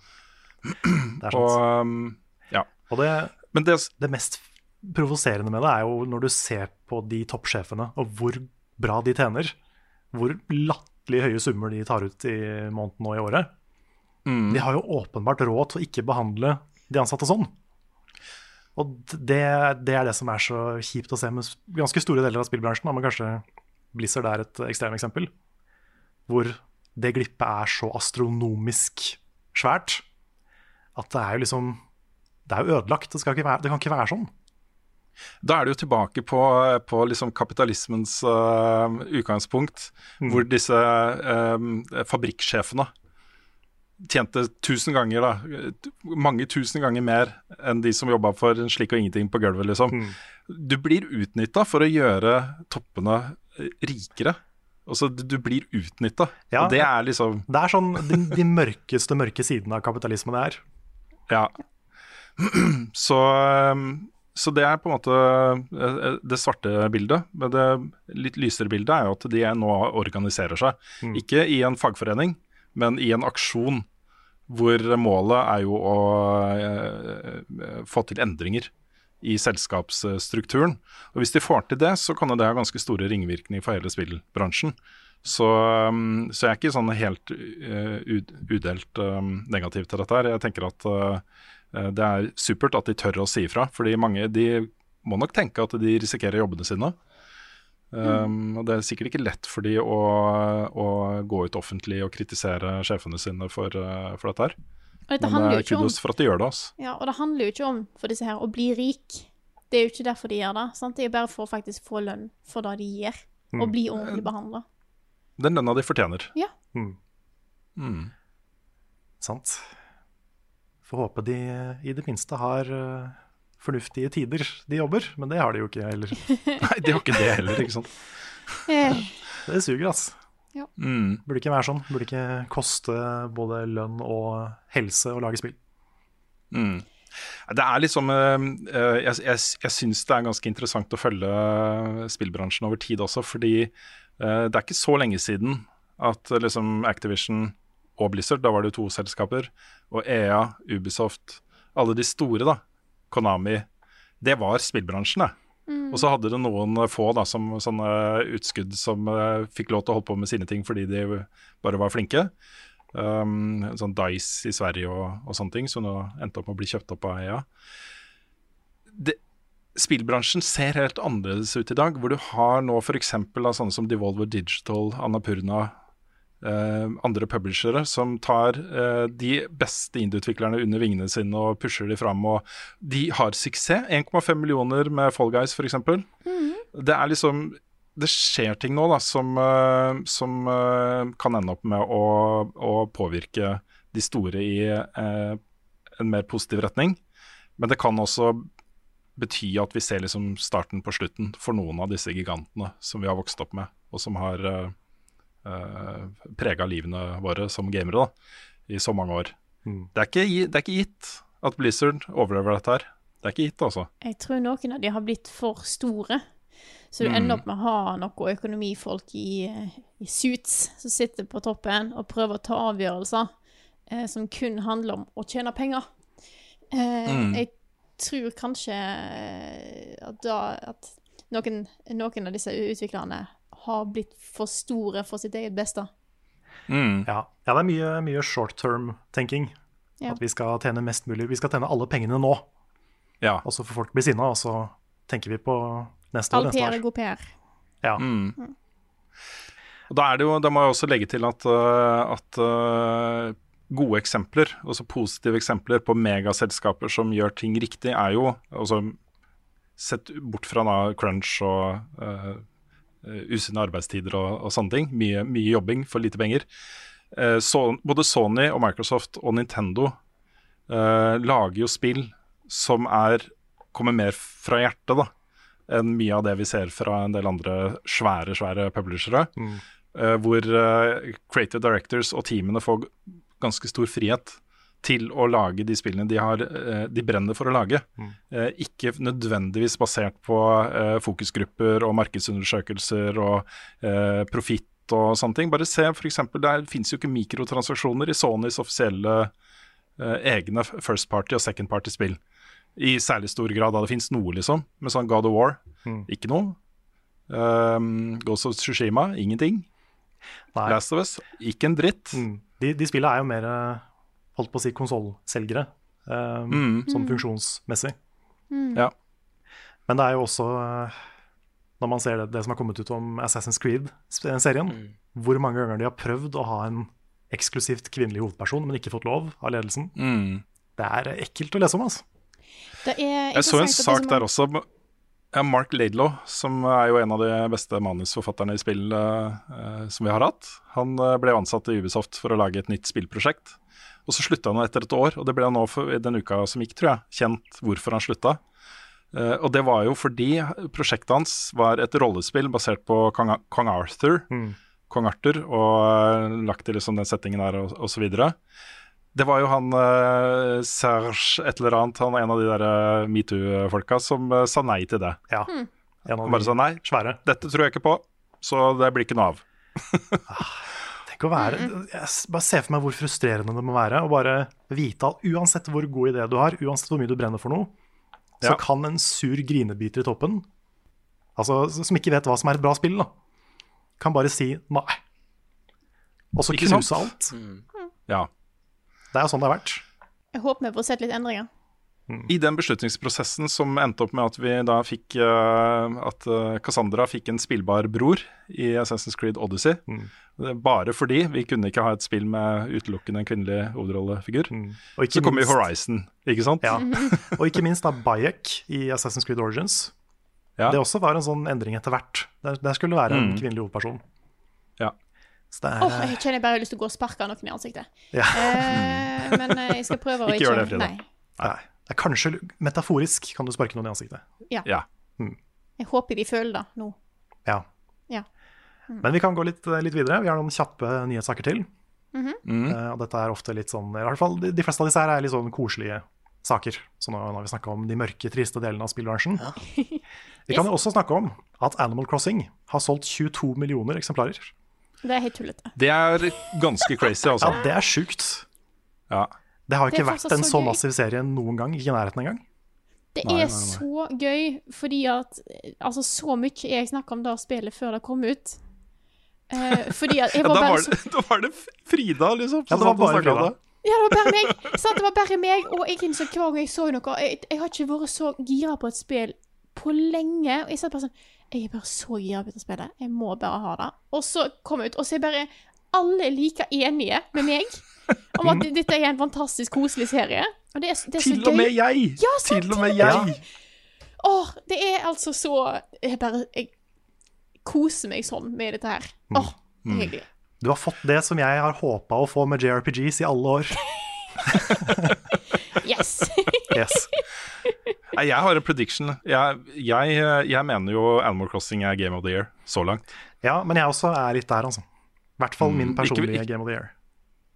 Det er sant. Og um, ja. Og det, Men det, det mest provoserende med det er jo når du ser på de toppsjefene, og hvor bra de tjener. Hvor latterlig høye summer de tar ut i måneden og i året. mm, De har jo åpenbart råd til å ikke behandle de ansatte sånn. Og det, det er det som er så kjipt å se med ganske store deler av spillbransjen. Men kanskje Blizzard er et ekstremeksempel. Hvor det glippet er så astronomisk svært at det er jo liksom Det er jo ødelagt. Det, skal ikke være, det kan ikke være sånn. Da er det jo tilbake på, på liksom kapitalismens uh, utgangspunkt, Mm. hvor disse uh, fabrikksjefene tjente tusen ganger, da, mange tusen ganger mer enn de som jobba for en slik og ingenting på gulvet, liksom. Mm. Du blir utnytta for å gjøre toppene øh, rikere. Altså, du, blir utnytta. Ja. Og det er liksom Det er sånn de, de mørkeste, mørke sidene av kapitalismen det er. Ja. Så, um, så det er på en måte eh, det svarte bildet. Men det litt lysere bildet er jo at de nå organiserer seg. Mm. Ikke i en fagforening, men i en aksjon hvor målet er jo å eh, eh, få til endringer i selskapsstrukturen. Og Hvis de får til det, så kan det ha ganske store ringvirkninger for hele spillbransjen. Så, um, så jeg er ikke sånn helt ud- udelt um, negativ til dette. her. Jeg tenker at uh, det er supert at de tør å si ifra. Fordi mange de må nok tenke at de risikerer jobbene sine. Um, og Det er sikkert ikke lett for de å, å gå ut offentlig og kritisere sjefene sine for, uh, for dette her. Og dette Men det er kudos om for at de gjør det. altså. Ja, og det handler jo ikke om for disse her å bli rik. Det er jo ikke derfor de gjør det. Sant? Det er jo bare for å faktisk få lønn for det de gjør, og Mm. bli ordentlig behandla. Den lønna de fortjener. Ja. Mm. Mm. Sant. Får håpe de i det minste har eh, fornuftige tider de jobber, men det har de jo ikke heller. Nei, de har ikke det heller, ikke sant. Eh, Det suger, ass. Mm. Burde ikke være sånn. Burde ikke koste både lønn og helse å lage spill. Mm. Det er liksom eh, eh, Jeg, jeg, jeg syns det er ganske interessant å følge spillbransjen over tid også, fordi eh, det er ikke så lenge siden at liksom Activision og Blizzard, da var det jo to selskaper, og EA, Ubisoft, alle de store, da, Konami, det var spillbransjen, det. mm. Og så hadde det noen få da, som sånne utskudd som uh, fikk lov til å holde på med sine ting fordi de bare var flinke. Um, sånn Dice i Sverige og, og sånne ting, som nå endte opp med å bli kjøpt opp av EA. Det, spillbransjen ser helt annerledes ut i dag, hvor du har nå f.eks. sånne som Devolver Digital, Annapurna, eh, andre publishere som tar uh, de beste indie-utviklerne under vingene sine og pusher de fram. Og de har suksess. 1,5 millioner med Fall Guys, f.eks. Det er liksom Det skjer ting nå da som, uh, som kan ende opp med å, å påvirke de store i en mer positiv retning. Men det kan også bety at vi ser liksom starten på slutten for noen av disse gigantene som vi har vokst opp med, og som har uh, uh, prega livene våre som gamere da, i så mange år. Mm. Det, er ikke, det er ikke gitt at Blizzard overlever dette her. Det er ikke gitt, altså. Jeg tror noen av de har blitt for store. Så du ender opp med å ha noen økonomifolk i, i suits som sitter på toppen og prøver å ta avgjørelser eh, som kun handler om å tjene penger. Eh, Jeg tror kanskje eh, at, da, at noen, noen av disse utviklerne har blitt for store for sitt eget beste. Ja, ja det er mye, mye short term-tenking. Ja. At vi skal tjene mest mulig. Vi skal tjene alle pengene nå, Ja. og så får folk bli sinna, og så tenker vi på neste år. All PR er god PR. Ja. Og da, er det jo, da må jeg også legge til at, øh, at øh, gode eksempler, også positive eksempler på megaselskaper som gjør ting riktig, er jo altså, Sett bort fra da, crunch og øh, usunne arbeidstider og, og sånne ting. Mye, mye jobbing for lite penger. Eh, så, både Sony og Microsoft og Nintendo eh, lager jo spill som er, kommer mer fra hjertet da, enn mye av det vi ser fra en del andre svære svære publishere. eh, hvor eh, creative directors og teamene får ganske stor frihet til å lage de spillene de, har, eh, de brenner for å lage. Eh, ikke nødvendigvis basert på eh, fokusgrupper og markedsundersøkelser og profitt og sånne ting. Bare se for eksempel, Det fins jo ikke mikrotransaksjoner i Sonys offisielle egne first party og second party spill. I særlig stor grad, da det fins noe, liksom. Med sånn God of War, ikke noe. Um, Ghost of Tsushima, ingenting. Nei. Last of Us, ikke en dritt. Mm. De, de spillene er jo mer holdt på å si konsollselgere, eh, Mm. sånn funksjonsmessig. Ja. Men det er jo også, eh, når man ser det, det som har kommet ut om Assassin's Creed-serien, hvor mange ganger de har prøvd å ha en eksklusivt kvinnelig hovedperson, men ikke fått lov av ledelsen. Mm. Det er ekkelt å lese om, altså. Det er Jeg så en sak der også. Ja, Mark Laidlaw, som er jo en av de beste manusforfatterne i spill uh, som vi har hatt. Han eh, ble ansatt i Ubisoft for å lage et nytt spillprosjekt. Og så slutta han etter et år, og det ble han nå for, den uka som gikk, tror jeg, kjent hvorfor han slutta. Uh, og det var jo fordi prosjektet hans var et rollespill basert på kong, kong Arthur. Kong Arthur, og uh, lagt til liksom den settingen der, og, og så videre. Det var jo han eh, Serge et eller annet, han en av de der eh, metoo-folka, som eh, sa nei til det. Ja. Mm. Han bare sa nei, svære. dette tror jeg ikke på, så det blir ikke noe av. Tenk å være, jeg bare se for meg hvor frustrerende det må være å bare vite at uansett hvor god idé du har, uansett hvor mye du brenner for noe, så Ja. kan en sur grinebiter i toppen, altså som ikke vet hva som er et bra spill, da, kan bare si nei. Og så knuse alt. alt. Ja. Det er jo sånn det har vært. Jeg håper vi får sett litt endringer. I den beslutningsprosessen som endte opp med at vi da fikk eh, At eh, Cassandra fikk en spillbar bror i Assassin's Creed Odyssey. Det er Bare fordi vi kunne ikke ha et spill med utelukkende en kvinnelig hovedrollefigur. Og ikke Så kom minst- Horizon, ikke sant? Ja. Og ikke minst da Bayek i Assassin's Creed Origins. Ja. Det også var en sånn endring etter hvert. Der, der skulle det være en Mm. kvinnelig hovedperson. Ja. Så det er, Oh, jeg kjenner jeg bare har lyst til å gå og sparke noen i ansiktet. ja. Eh, men eh, jeg skal prøve å Ikke gjør det, Frida. Nei. Nei. Det er kanskje metaforisk kan du sparke noen i ansiktet. Ja. Ja. Jeg håper de føler det nå. Ja. Ja. Men vi kan gå litt, litt videre. Vi har noen kjappe nyhetssaker til. Mm. Eh, og dette er ofte litt sånn I hvert fall de, de fleste av disse her er litt sånn koselige saker. Så nå, nå har vi snakka om de mørke, triste delene av spillbransjen. Vi kan jo også snakke om at Animal Crossing har solgt 22 millioner eksemplarer. Det er helt tullete. Det er ganske crazy, Ja, altså. Det er sjukt. Ja. Det har ikke det vært en så så massiv serie noen gang. Ikke i nærheten engang. Det Nei, er nei, nei. så gøy, fordi at Altså, så mye jeg snakka om det spillet før det kom ut. Eh, fordi at jeg Ja, var da, bare var så det, da var det Frida, liksom. Ja, det var bare Frida. Ja, det var bare meg. Sant? Det var bare meg, og jeg innså hver gang jeg så noe jeg, jeg har ikke vært så gira på et spill på lenge. Og jeg satt bare sånn Jeg er bare så gira på dette spillet. Jeg må bare ha det. Og så kom jeg ut, og så er bare alle er like enige med meg om at dette er en fantastisk koselig serie. Og det er, det er så Til gøy. og med jeg! Ja, sant, Til og med jeg! Åh, det er altså så Jeg bare Jeg koser meg sånn med dette her. Åh, det er hyggelig. Du har fått det som jeg har håpa å få med JRPGs i alle år. Yes! Yes. Jeg har en prediction. Jeg, jeg, jeg mener jo Animal Crossing er Game of the Year så langt. Ja, men jeg også er litt der, altså. I hvert fall min Mm, ikke- personlige ikke- Game of the Year.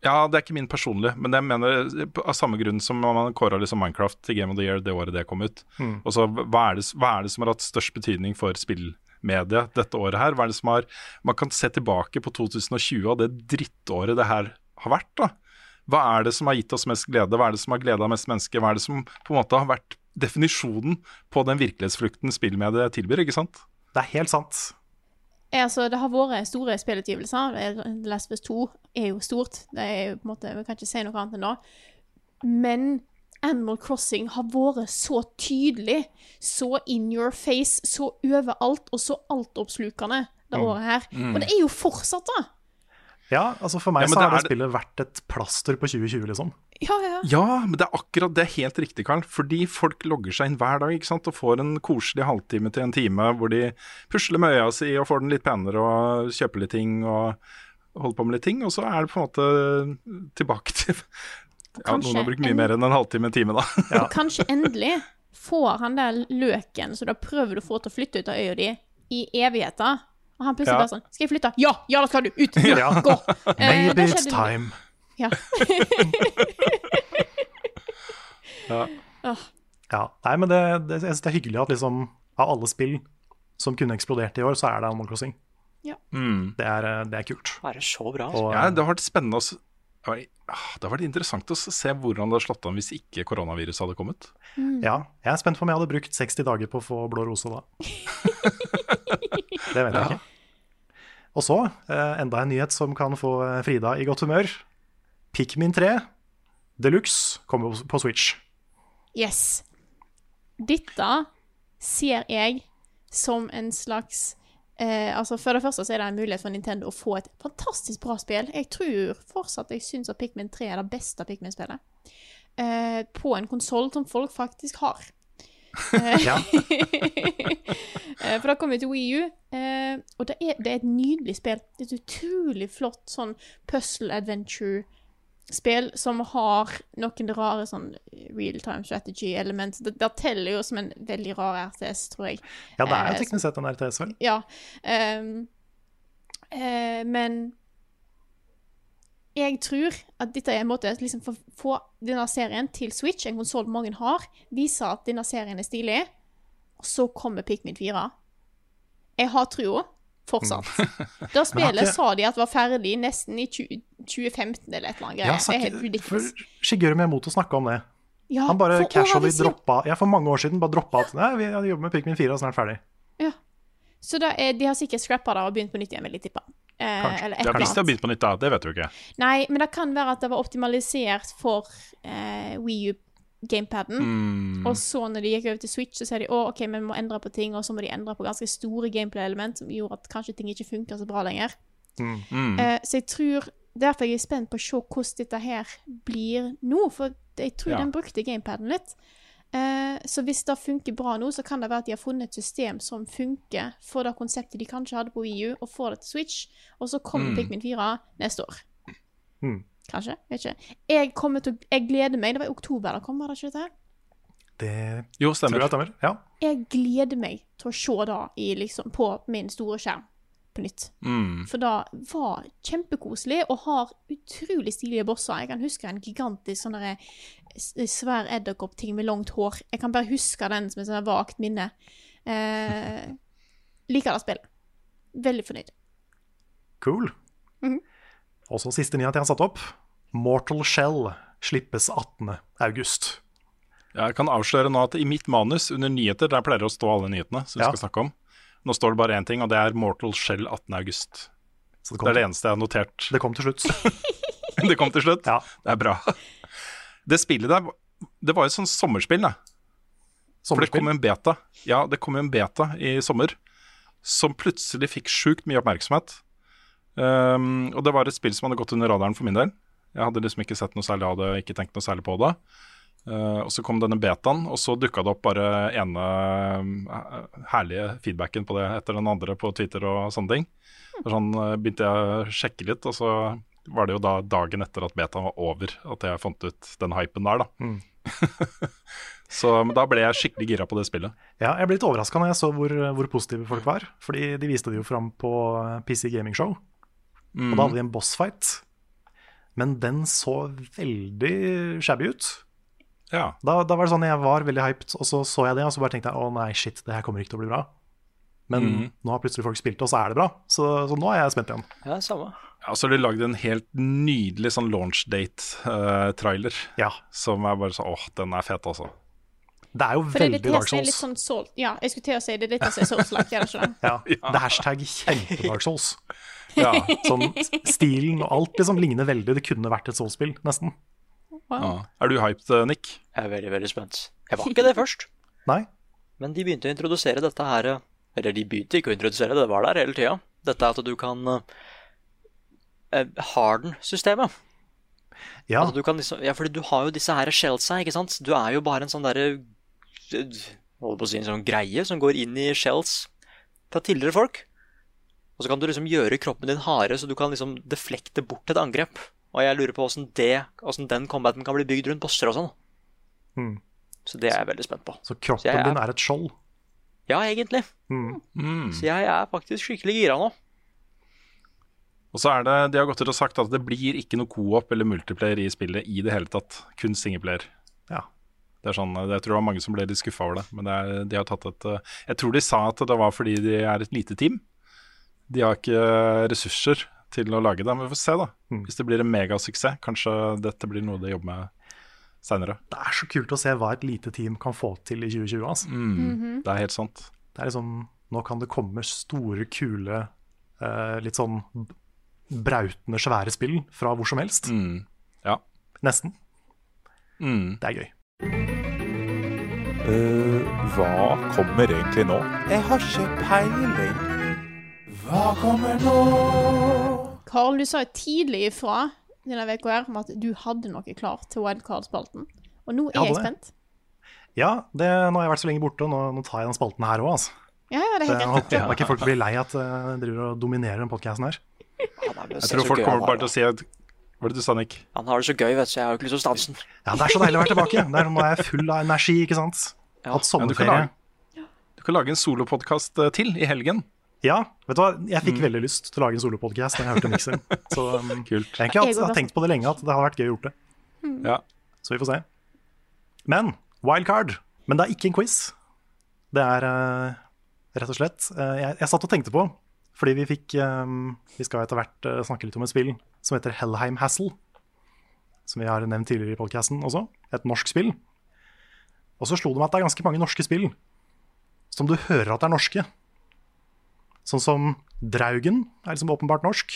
Ja, det er ikke min personlige, men jeg mener av samme grunn som man kåra liksom Minecraft til Game of the Year det året det kom ut. Mm. Og så hva er, det, hva er det som har hatt størst betydning for spillmediet dette året her? Hva er det som har Man kan se tilbake på 2020 og det drittåret det her har vært, da. Hva er det som har gitt oss mest glede? Hva er det som har gleda mest mennesker? Hva er det som på en måte har vært definisjonen på den virkelighetsflukten spillmediet tilbyr, ikke sant? Det er helt sant. Ja, altså, det har vært store spillutgivelser. The Last of Us 2 er jo stort. Det er jo på en måte, Vi kan ikke si noe annet enn det. Men Animal Crossing har vært så tydelig, så in your face, så overalt og så altoppslukende det Mm. året her. Mm. Og det er jo fortsatt, da. Ja, altså For meg Ja, så har det det spillet vært et plaster på 2020, liksom. Ja, ja, ja. Ja, men det er akkurat det er helt riktig, Karl. Fordi folk logger seg inn hver dag ikke sant? og får en koselig halvtime til en time hvor de pusler med øya si og får den litt penere og kjøper litt ting og holder på med litt ting. Og så er det på en måte tilbake til ja, Noen har brukt mye mer enn en halvtime, en time, da. Og kanskje endelig får han der løken som du har prøvd å få til å flytte ut av øya di i evigheter. Og han plutselig Ja. bare sånn Skal jeg flytte? Ja! Ja, da skal du! Ut! Ja, Ja. gå! Eh, Maybe it's time. Ja. Ja. Ja, nei, men det, det, jeg synes det er hyggelig at liksom av alle spill som kunne eksplodert i år, så er det Animal Crossing. Ja. Mm. Det, er, eh, det er kult. Det er så bra. Og, Ja, det har vært spennende å ah, Det har vært interessant å se hvordan det hadde slått an hvis ikke koronaviruset hadde kommet. ja, jeg er spent på om jeg hadde brukt 60 dager på å få blå rose da. det vet jeg ikke. Og så, eh, enda en nyhet som kan få eh, Frida i godt humør. Pikmin 3 Deluxe kommer på- Switch. Yes. Dette ser jeg som en slags eh, altså For det første så er det en mulighet for Nintendo å få et fantastisk bra spill. Jeg tror fortsatt jeg syns at Pikmin 3 er det beste Pikmin-spillet. Eh, på en konsoll som folk faktisk har. Eh. Eh, For det kom jo til Wii U, eh, og det er, det er et nydelig spill. Det er et utrolig flott sånn puzzle adventure-spill som har noen rare sånn real time strategy-element. Det, det teller jo som en veldig rar RTS, tror jeg. Ja, det er jo teknisk sett en RTS, vel? ja. Um, uh, men jeg tror at dette er en måte liksom, for å få denne serien til Switch, en konsoll mange har, vise at denne serien er stilig, og så kommer Pikmin 4. Jeg har trua. Fortsatt. Da spillet ikke- sa de at var ferdig nesten i 20, 2015 eller et eller annet Ja, sagt, det er helt ridiculous. Shigeru Miyamoto snakka om det. Ja, Han bare casually siden. droppa Ja, for mange år siden bare droppa at Nei, vi jobber med Pikmin 4 og snart ferdig. Så da er, de har sikkert scrappa det og begynt på nytt igjen, vil jeg tippe. Eh, Kanskje. eller et Ja, eller hvis det har begynt på nytt, da. Det vet du ikke. Nei, men det kan være at det var optimalisert for eh, Wii U-gamepaden. Mm. Og så når de gikk over til Switch, så sa de å, ok, vi må endre på ting, og så må de endre på ganske store gameplay-element som gjorde at kanskje ting ikke funker så bra lenger. Mm. Eh, så jeg tror Derfor er jeg spent på å se hvordan dette her blir nå, for jeg tror Ja. den brukte gamepaden litt. Eh, så hvis det funker bra nå, så kan det være at de har funnet et system som funker for det konseptet de kanskje hadde på EU, og får det til Switch, og så kommer Mm. Pikmin 4 neste år. Mm. Kanskje? Vet ikke. Jeg, kommer til, å- jeg gleder meg. Det var i oktober det kom, var det ikke dette? Det Jo, stemmer. jeg stemmer. Ja. Jeg gleder meg til å se det i, liksom, på min store skjerm på nytt. Mm. For det var kjempekoselig og har utrolig stilige bosser. Jeg kan huske en gigantisk sånn svær edderkoppting med langt hår. Jeg kan bare huske den som et sånn vagt minne. Eh, liker det spillet. Veldig fornøyd. Cool. Mhm. Og så siste nyhet jeg har satt opp. Mortal Shell slippes 18. august. Jeg kan avsløre nå at i mitt manus under nyheter, der pleier det å stå alle nyhetene som vi Ja. skal snakke om. Nå står det bare én ting, og det er Mortal Shell 18. august. Det Det er det eneste jeg har notert. det kom til slutt. Det kom til slutt. Ja. Det er bra. Det spillet der, det var jo sånn sommerspill, da. Sommerspill? For det kom en beta. Ja, det kom en beta i sommer som plutselig fikk sjukt mye oppmerksomhet. Um, og det var et spill som hadde gått under radaren for min del. Jeg hadde liksom ikke sett noe særlig av det, ikke tenkt noe særlig på det. Uh, og så kom denne betaen, og så dukka det opp bare ene uh, herlige feedbacken på det etter den andre på Twitter og sånne ting. Og sånn uh, begynte jeg å sjekke litt, og så var det jo da dagen etter at betaen var over at jeg fant ut den hypen der, da. Så da ble jeg skikkelig gira på det spillet. Ja, jeg ble litt overraska når jeg så hvor, hvor positive folk var. Fordi de viste det jo fram på PC Gaming Show. Og da hadde de en bossfight. Men den så veldig shabby ut. Ja. Da, da var det sånn jeg var veldig hyped, og så så jeg det, og så bare tenkte jeg å nei, shit, det her kommer ikke til å bli bra. Men mm. nå har plutselig folk spilt det, og så er det bra. Så, så nå er jeg spent igjen. Ja, samme. Ja, så har de lagd en helt nydelig sånn launch date-trailer. Ja. som er bare sånn åh, den er fet, altså. Det er jo For veldig Dark det er litt Souls. sånn soul... Ja, jeg skulle til å si det er litt av Souls-like, er det ikke det? Ja, Det er hashtag kjempe-Dark Souls. Ja. Sånn stilen og alt liksom ligner veldig. Det kunne vært et Souls-spill, nesten. Ja. Er du hyped, eh, Nick? Jeg er veldig, veldig spent. Jeg var ikke det først, Nei? men de begynte å introdusere dette her Eller de begynte ikke å introdusere det, det var der hele tida. Dette at du kan eh, harden systemet. Ja. Altså, du kan liksom, ja, fordi du har jo disse her shellsa, ikke sant? Du er jo bare en sånn derre Holder på å si en sånn greie som går inn i shells fra tidligere folk. Og så kan du liksom gjøre kroppen din hardere, så du kan liksom deflekte bort et angrep. Og jeg lurer på åssen den combaten kan bli bygd rundt bosser og sånn. Mm. Så det er jeg veldig spent på. Så kroppen Så er- din er et skjold. Ja, egentlig. Mm. Så jeg er faktisk skikkelig gira nå. Og så er det, De har gått ut og sagt at det blir ikke noe co-op eller multiplayer i spillet i det hele tatt. Kun singleplayer. Ja. Det er sånn, jeg tror det var mange som ble litt skuffa over det. Men det er, de har tatt et eh, Jeg tror de sa at det var fordi de er et lite team. De har ikke ressurser til å lage det. Men vi får se, da. Mm. Hvis det blir en megasuksess, kanskje dette blir noe de jobber med seinere. Det er så kult å se hva et lite team kan få til i 2020. Altså. Mm. Det er helt sant. Det er liksom, nå kan det komme store, kule, uh, litt sånn brautende, svære spill fra hvor som helst. Mm. Ja. Nesten. Mm. Det er gøy. hva kommer egentlig nå? Jeg har ikke peiling. Hva kommer nå? Karl, du sa jo tidlig ifra denne uka om at du hadde noe klart til wildcard-spalten. Og nå er jeg jeg spent. Ja, det, nå har jeg vært så lenge borte, og nå, nå tar jeg den spalten her òg, altså. Ja, ja, det er helt Jeg rett. håper ikke folk blir lei at eh, jeg driver og dominerer den podkasten her. Jeg tror folk kommer bare til å si at Hva var det du sa, Nick? Han har det så gøy, vet du, så jeg har jo ikke lyst til å stanse den. Ja, det er så deilig å være tilbake. Det er, nå er jeg full av energi, ikke sant. Hatt Ja, du, kan lage, du kan lage en solopodkast eh, til i helgen. Ja, vet du hva, jeg fikk Mm. veldig lyst til å lage en solopodkast da jeg hørte Mixer. Så um, Kult. jeg har Jeg har tenkt på det lenge at det hadde vært gøy å gjort det. Ja. Så vi får se. Men wildcard. Men det er ikke en quiz. Det er uh, rett og slett uh, jeg, jeg satt og tenkte på, fordi vi fikk um, Vi skal etter hvert uh, snakke litt om et spill som heter Hellheim Hassle. Som vi har nevnt tidligere i podkasten også. Et norsk spill. Og så slo det meg at det er ganske mange norske spill som du hører at er norske. Sånn som Draugen er liksom åpenbart norsk.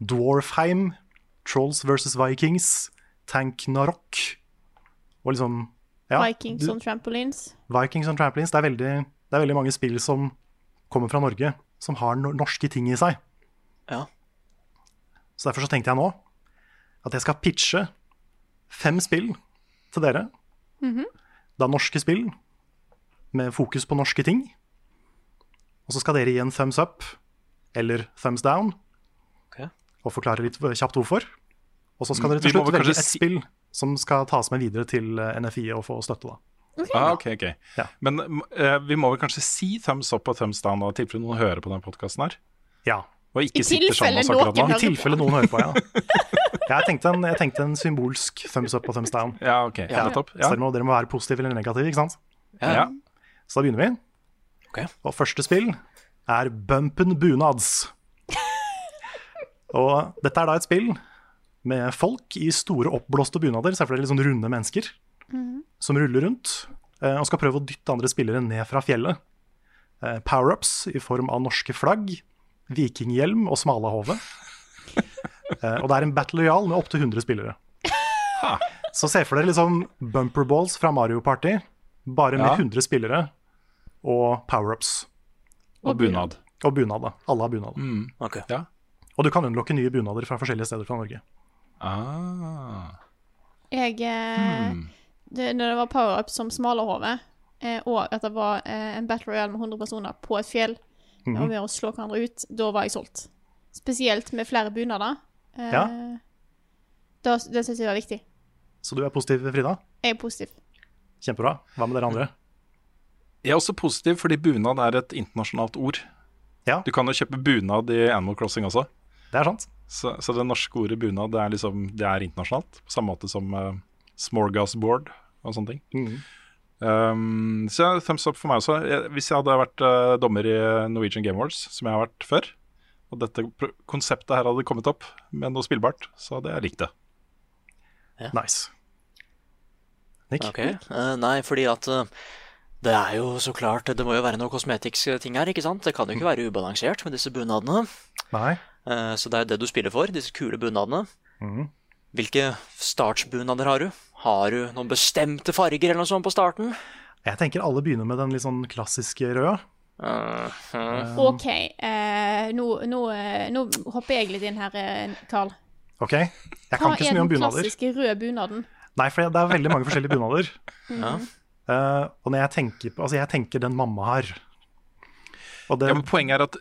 Dwarfheim, Trolls versus Vikings, Tank Narok og liksom ja, Vikings on trampolines. Vikings on Trampolines. Det er, veldig, det er veldig mange spill som kommer fra Norge, som har norske ting i seg. Ja. Så derfor så tenkte jeg nå at jeg skal pitche fem spill til dere. Det er norske spill med fokus på norske ting. Og så skal dere gi en thumbs up eller thumbs down okay. og forklare litt kjapt hvorfor. Og så skal dere til slutt velge et si- spill som skal tas med videre til eh, NFI og få støtte. da. Ah, ok, ok. Ja. Men uh, vi må vel kanskje si thumbs up og thumbs down, i tilfelle noen hører på den podkasten her? Ja, Og ikke I sitter sammen med akkurat nå? I tilfelle noen hører på, ja. Jeg tenkte en, jeg tenkte en symbolsk thumbs up og thumbs down. Ja, ok. Ja, nettopp. Ja. dere må, dere må være positive eller negative, ikke sant? Ja. Så da begynner vi. Ok. Og første spill er Bumpen Bunads. Og dette er da et spill med folk i store oppblåste bunader, se for dere litt sånn runde mennesker, som ruller rundt eh, og skal prøve å dytte andre spillere ned fra fjellet. Eh, Power-ups i form av norske flagg, vikinghjelm og smalahove. Eh, og det er en battle royal med opptil 100 spillere. Så se for dere liksom bumper balls fra Mario Party, bare med Ja. 100 spillere og power-ups. Og bunad. Og bunad, da. Alle har bunad. Ok. Ja. Og du kan unnlokke nye bunader fra forskjellige steder fra Norge. Ah. Jeg eh, det, Når det var power-up som smalahove, eh, og at det var eh, en battle royale med 100 personer på et fjell, og ved å slå hverandre ut, da var jeg solgt. Spesielt med flere bunader. Eh, Ja. da, det syns jeg var viktig. Så du er positiv, Frida? Jeg er positiv. Kjempebra. Hva med dere andre? Jeg er også positiv fordi bunad er et internasjonalt ord. Ja. Du kan jo kjøpe bunad i Animal Crossing også. Det er sant. Så, så det norske ordet bunad det er, liksom, det er internasjonalt. På samme måte som uh, smorgasbord og sånne ting. Mm. Um, så ja, thumbs up for meg også. Jeg, hvis jeg hadde vært uh, dommer i Norwegian Game Awards, som jeg har vært før, og dette konseptet her hadde kommet opp med noe spillbart, så hadde jeg likt det. Nice. Nick? Okay. Uh, Nei, fordi at eh, det er jo så klart Det må jo være noe kosmetiske ting her, ikke sant? Det kan jo ikke være ubalansert med disse bunadene. Nei. Eh, Så det er det du spiller for, disse kule bunadene. Mm. Hvilke startsbunader har du? Har du noen bestemte farger eller noe sånt på starten? Jeg tenker alle begynner med den litt sånn klassiske røde. Uh, OK, uh, nå, nå, eh, nå hopper jeg litt inn her, Carl. Ok? Jeg Hva kan ikke så er mye om bunader. den bunader. klassiske røde bunaden? Nei, for det er veldig mange forskjellige bunader. Ja. Eh, og når jeg tenker på Altså, jeg tenker den mamma har. Og det Ja, men poenget er at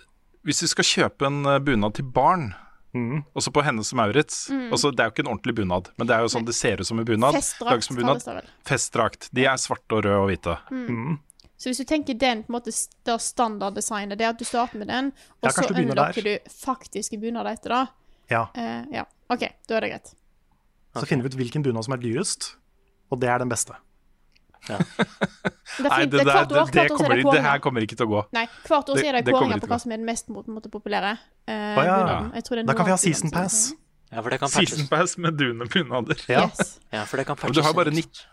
hvis du skal kjøpe en eh, bunad til barn, Mm. også på Hennes og Maurits også, Det er jo ikke en ordentlig bunad, men det er jo sånn det ser ut som en bunad. Festdrakt som bunad. Festdrakt. De er svarte og røde og hvite. Mm. Så hvis du tenker den på en måte det standarddesignet, det at du starter med den, Ja, og så unnlokker du du faktiske bunader etter det, Ja. Uh, ja. OK, da er det greit. Så finner vi ut hvilken bunad som er dyrest, og det er den beste. Det er Nei, det, Det der, det, det, er kommer, det det her kommer ikke til å gå. Nei, hvert år Det- er det det kåringer på hva som er den mest på en måte, populære. Uh, ah, ja. Jeg tror det er Da kan vi ha season pass. ja, for det kan Season pass med dune-bunader. Ja. Yes. Ja, for det kan patches du har bare inn. 19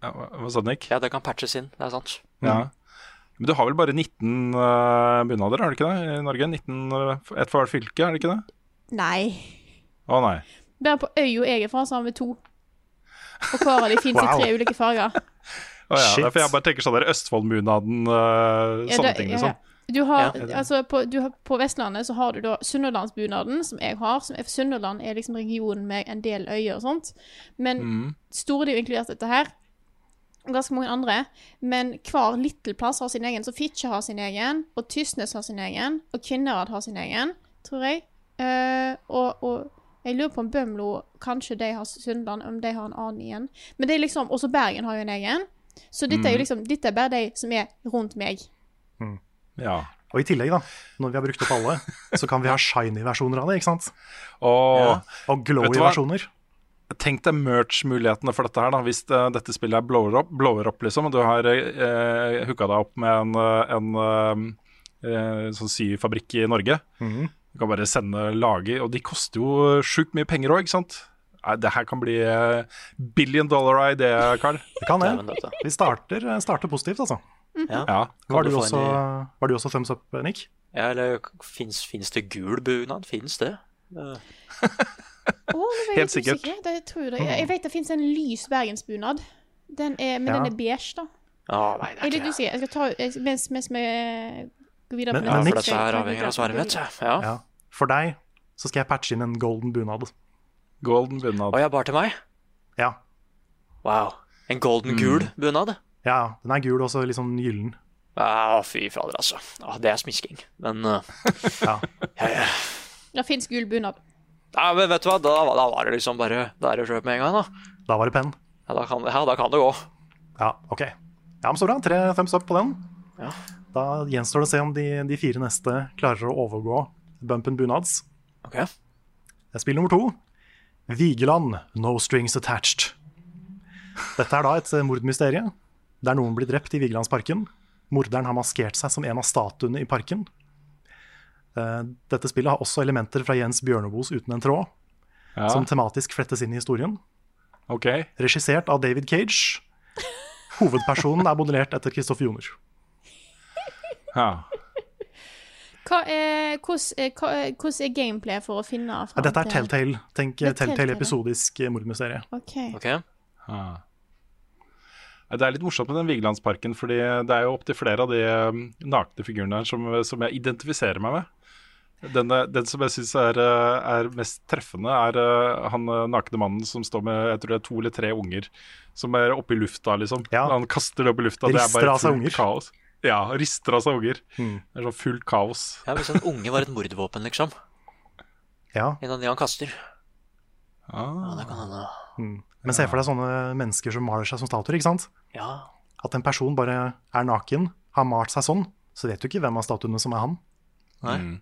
ja, Hva sa du, Nick? Ja, det kan patches inn, det er sant. Ja. Men du har vel bare 19 uh, bunader, har du ikke det, i Norge? 19, uh, Ett for hvert fylke, er det ikke det? Nei. Å nei. Bare på øya jeg er fra, så har vi to. Og av de fins Wow. i tre ulike farger. Å, ja. Er For jeg bare tenker sånn der Østfoldmunaden, uh, Ja, sånne det- ting, liksom. ja. Du har, Ja. altså på, du har, på Vestlandet så har du da Sunnhordlandsbunaden, som jeg har. Som er, Sunnhordland er liksom regionen med en del øyer og sånt. Men Mm. store er jo inkludert dette her. Og ganske mange andre. Men hver liten plass har sin egen. Så Fitje har sin egen, og Tysnes har sin egen, og Kvinnherad har sin egen, tror jeg. Uh, og, og jeg lurer på om Bømlo kanskje de har Sundland, om de har en annen igjen. Men det er liksom, Også Bergen har jo en egen. Så dette er jo liksom, dette er bare de som er rundt meg. Ja. Og i tillegg, da, når vi har brukt opp alle, så kan vi ha shiny-versjoner av det, ikke sant? Og Og Vet glowy-versjoner. tenk deg merch-mulighetene for dette her, da. Hvis det, dette spillet er blower up, blower up liksom, og du har eh, hooka deg opp med en, eh, en eh, sånn syfabrikk i Norge. Mhm. Du kan bare sende lager, og de koster jo sjukt mye penger òg, ikke sant? Nei, det her kan bli eh, billion dollar idé, Carl. Det kan det. Vi starter, starter positivt, altså. Ja. Ja. Var du også, var du også thumbs up, Nick? ja, eller fins, det gul bunad? Fins det? Eh, Å, nå Helt sikkert. Det, jeg, tror det. jeg vet det fins en lys bergensbunad. Den er, men Ja. den er beige, da. Oh, nei, det Jeg er er litt usikker. Jeg skal ta mens, mens vi Men- Ja, for dette her avhenger av svaret mitt. Ja. Ja. For deg så skal jeg patche inn en golden bunad. Golden bunad. Å ja, bare til meg? Ja. Wow. En golden gul bunad? ja, den er gul og så litt sånn gyllen. Ja, fy fader, altså. Ja, det er smisking. Men uh, Ja. ja, ja. Det fins gul bunad. ja, men vet du hva, da, da var det liksom bare Da er det kjøpe med en gang, da. Da var det penn. Ja, da kan, ja, da kan det gå. Ja, ok. Ja, men Så bra. Tre thumbs up på den. Ja. Da gjenstår det å se om de, de fire neste klarer å overgå Bumpen Bunads. Ok. Spill nummer to. Vigeland, no strings attached. Dette er da et mordmysterium mordmysterie der noen blir drept i Vigelandsparken. Morderen har maskert seg som en av statuene i parken. Eh, Dette spillet har også elementer fra Jens Bjørneboes Uten en tråd, Ja, som tematisk flettes inn i historien. ok. Regissert av David Cage. Hovedpersonen er modellert etter Kristoffer Joner. Ja. Hva er, hvordan, er, gameplay for å finne Ja, Dette er Telltale. Tenk er Telltale Telltale. episodisk eh, mordmysterie. OK. Okay. Ja. Det er litt morsomt med den Vigelandsparken, fordi det er jo opptil flere av de um, nakne figurene her som, som jeg identifiserer meg med. Den, den som jeg syns er, er mest treffende, er han nakne mannen som står med jeg tror det er to eller tre unger som er oppe i lufta, liksom. Ja. Han kaster det opp i lufta. det er bare fullt kaos. Ja, rister av seg unger. Mm. Det er sånn fullt kaos. Ja, Hvis en unge var et mordvåpen, liksom. Ja. En av de han kaster. Ja, Ah. det kan hende. Mm. Men se for deg sånne mennesker som maler seg som statuer, ikke sant? Ja. At en person bare er naken, har malt seg sånn, så vet du ikke hvem av statuene som er han. Nei.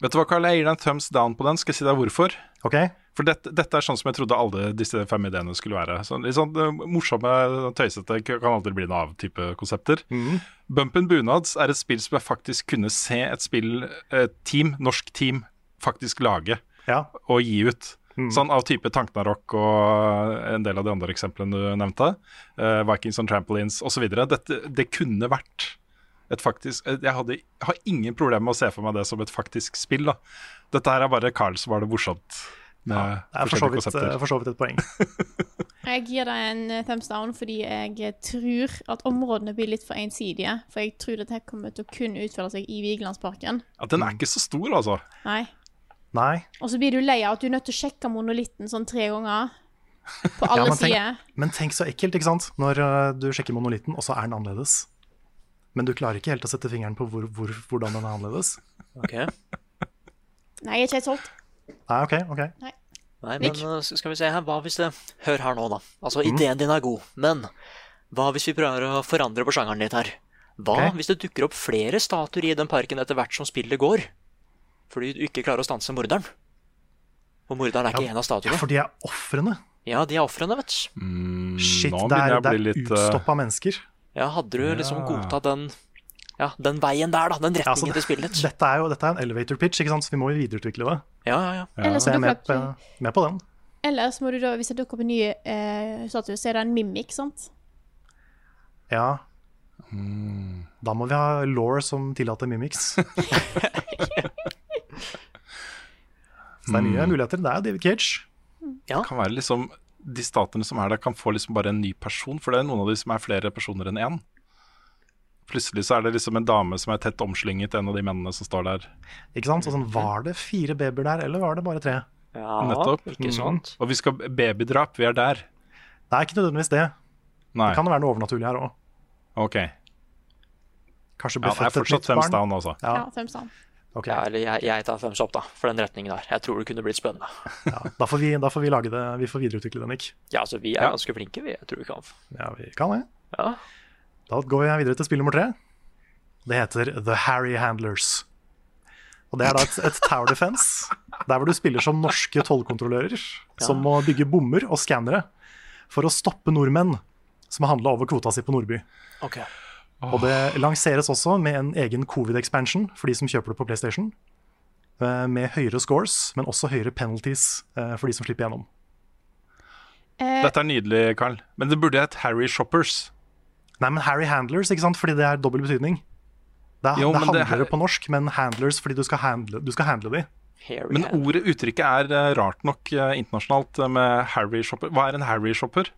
Vet du hva, Carl, jeg gir deg en thumbs down på den. Skal jeg si deg hvorfor? Ok? For dette, dette er sånn som jeg trodde alle disse fem ideene skulle være. Sånn, litt sånn eh, morsomme, tøysete, kan aldri bli noe av-type konsepter. Mhm. Bumpen Bunads er et spill som jeg faktisk kunne se et spill, et team, norsk team, faktisk lage Ja. og gi ut. Sånn av type Tanknarok og en del av de andre eksemplene du nevnte. Uh, Vikings on Trampolines osv. Det kunne vært et faktisk eh, Jeg hadde, har ingen problemer med å se for meg det som et faktisk spill. da Dette her er bare Carl som var det morsomt med Det er for så vidt, konsepter. eh, for så vidt et poeng. Jeg gir deg en eh, thumbs down fordi jeg tror at områdene blir litt for ensidige. For jeg tror dette kommer til å kun utføre seg i Vigelandsparken. Ja, den er ikke så stor, altså. Nei. Nei. Og så blir du lei av at du er nødt til å sjekke monolitten sånn tre ganger. På Ja, alle men, tenk, sider. men tenk så ekkelt, ikke sant? Når eh, du sjekker monolitten, og så er den annerledes. Men du klarer ikke helt å sette fingeren på hvor, hvor, hvordan den er annerledes. Okay. Nei, jeg er ikke helt solgt. Nei, ok, ok. Nei, men uh, skal vi se her, hva hvis det Hør her nå, da. Altså, Mm. ideen din er god, men hva hvis vi prøver å forandre på sjangeren litt her? Hva okay. hvis det dukker opp flere statuer i den parken etter hvert som spillet går? Fordi du ikke klarer å stanse morderen? Og morderen er ikke en av Ja, for de er ofrene. Ja, de er ofrene, vet du. Mm, Shit, det er, det er litt eh, utstoppa mennesker. Ja, hadde du liksom Ja. godtatt den Ja, den veien der, da. Den Ja, retningen altså, til spillet. Dette er jo dette er en elevator pitch, ikke sant? så vi må jo videreutvikle det. Ja, ja, ja. Ellers, Så jeg er med med på den. ellers må du da, hvis det dukker opp en ny eh, statue, så er det en mimik, sant? Ja. Mm. Da må vi ha law som tillater mimics. Så det er nye mye muligheter. Det er David Cage. Det kan være liksom De statene som er der, kan få liksom bare en ny person, for det er noen av de som er flere personer enn én. Plutselig så er det liksom en dame som er tett omslynget en av de mennene som står der. Ikke sant? Så sånn, var det fire babyer der, eller var det bare tre? ja Nettopp. Ikke sant? Og vi skal babydrap, vi er der. Det er ikke nødvendigvis det. Nei, Det kan være noe overnaturlig her òg. ok. Kanskje bli er født et nytt thumbs barn. down, altså. Ja, Ja, thumbs down. Okay. Ja, eller jeg, jeg tar thumbs up, da, for den retningen der. Jeg tror det kunne blitt spennende. Ja, da, får vi, da får vi lage det. Vi får videreutvikle det, Nick. Ja, altså, vi er Ja. ganske flinke, vi. Jeg tror vi kan. Ja, vi kan det. Ja. Da går vi videre til spill nummer tre. Det heter The Harry Handlers. Og Det er da et, et tower defense, der hvor du spiller som norske tollkontrollører som må bygge bommer og skannere for å stoppe nordmenn som har handla over kvota si på Nordby. Ok. Og det lanseres også med en egen covid-expansion for de som kjøper det på PlayStation. eh, Med høyere scores, men også høyere penalties eh, for de som slipper gjennom. Eh, Dette er nydelig, Carl. Men det burde hett Harry Shoppers. Nei, men Harry Handlers, ikke sant? fordi det er dobbel betydning. Det, Jo, det handler det her- på norsk, men handlers fordi du skal handle, du skal handle de. Harry Men ordet, uttrykket er eh, rart nok eh, internasjonalt eh, med Harry Shopper. Hva er en Harry Shopper?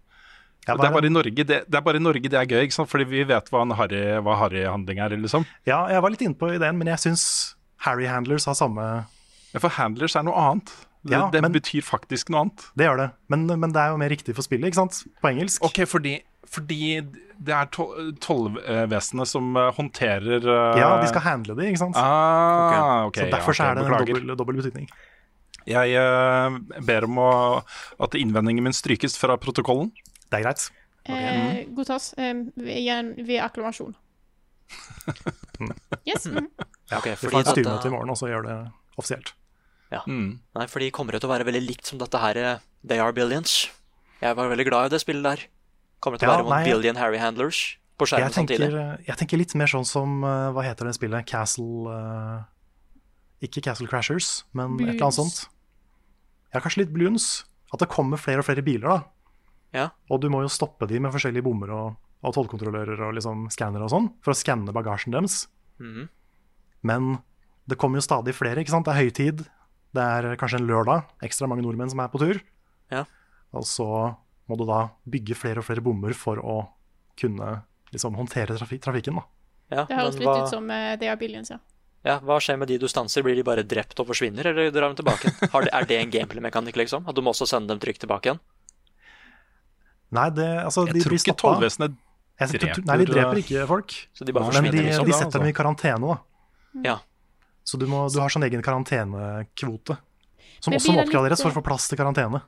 Ja, det, er bare i Norge, det, det er bare i Norge det er gøy, ikke sant? fordi vi vet hva en harry-handling harryhandling er, liksom. ja, jeg var litt inne på ideen, men jeg syns Harry Handlers har samme Ja, for handlers er noe annet. Det, Ja, det men- betyr faktisk noe annet. Det gjør det, men, men det er jo mer riktig for spillet, ikke sant? På engelsk. Ok, fordi, fordi det er tol- tollvesenet som eh, håndterer uh... Ja, de skal handle det, ikke sant? Ah, ok, så ja, derfor så er det en dobbel, dobbel betydning. Jeg uh, ber om å, at innvendingen min strykes fra protokollen. Det er greit. eh, godtas. Eh, igjen ved akklamasjon. Yes. mhm. Ok, Vi fordi får et styremøte i morgen, og så gjør det offisielt. Mm. Nei, for de kommer jo til å være veldig likt som dette her eh, They Are Billions. Jeg var veldig glad i det spillet der. Kommer det til å Ja, være noen nei, billion Harry Handlers på skjermen Jeg tenker, samtidig. jeg tenker litt mer sånn som eh, Hva heter det spillet? Castle eh, Ikke Castle Crashers, men et eller annet sånt. Ja, kanskje litt Bloons. At det kommer flere og flere biler, da. Ja. Og du må jo stoppe de med forskjellige bommer og, og tollkontrollører og liksom skannere og sånn, for å skanne bagasjen deres. Mhm. Men det kommer jo stadig flere, ikke sant? Det er høytid. Det er kanskje en lørdag. Ekstra mange nordmenn som er på tur. Ja. Og så må du da bygge flere og flere bommer for å kunne liksom håndtere trafik trafikken, da. Ja, Det høres litt hva, ut som uh, det Are Billions, ja. ja, hva skjer med de du stanser? Blir de bare drept og forsvinner, eller drar de tilbake? Har de, er det en gameplay-mekanikk, liksom? At du må også sende dem trygt tilbake igjen? Nei, det, altså, Jeg de tror blir ikke tollvesenet dreper- Nei, de dreper ikke folk. Så de bare forsvinner Men de, liksom? de da, setter dem i karantene, da. Ja. Så du, må, du har sånn egen karantenekvote. Som også må oppgraderes litt, for eh, å få plass til karantene.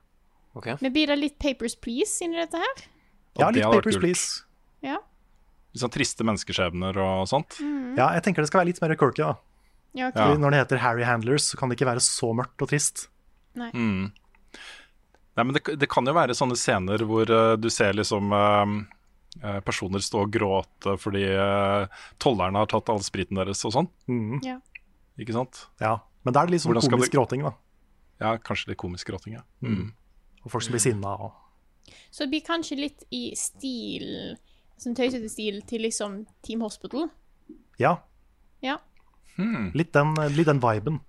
Ok. Men blir det litt Papers Please inni dette her? Ja, litt Papers. Please. Ja. Litt sånn triste menneskeskjebner og sånt. Ja, jeg tenker det skal være litt mer quirky, da. Ja, ok. Ja. Når det heter Harry Handlers, så kan det ikke være så mørkt og trist. Nei. Mm. Nei, men det, det kan jo være sånne scener hvor uh, du ser liksom eh, eh, personer stå og gråte fordi uh, tollerne har tatt all spriten deres og sånn. Mm. Ja. Ikke sant? Ja. Men da er det litt sånn komisk du... gråting, da. Ja, kanskje litt komisk gråting, ja. Mm. Og folk som blir sinna. Og... Så det blir kanskje litt i stil Sånn tøysete stil til liksom Team Hospital. Ja, Ja. Hmm. litt den, litt den viben.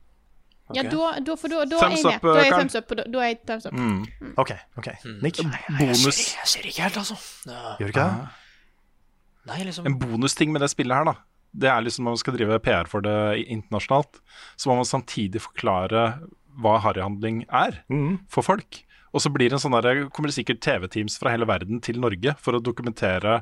Ja, da, da, for da, da er jeg med. Da er jeg thumbs up. Da, da er jeg thumbs up. Mm. OK. ok. Nick, Bonus, Jeg ser ikke helt, altså. Ja. gjør du ikke det? Nei, liksom. en bonusting med det spillet her, da. Det er liksom når man skal drive PR for det internasjonalt, så må man samtidig forklare hva harryhandling er Mhm. for folk. Og så blir det en sånn der, kommer det sikkert TV-teams fra hele verden til Norge for å dokumentere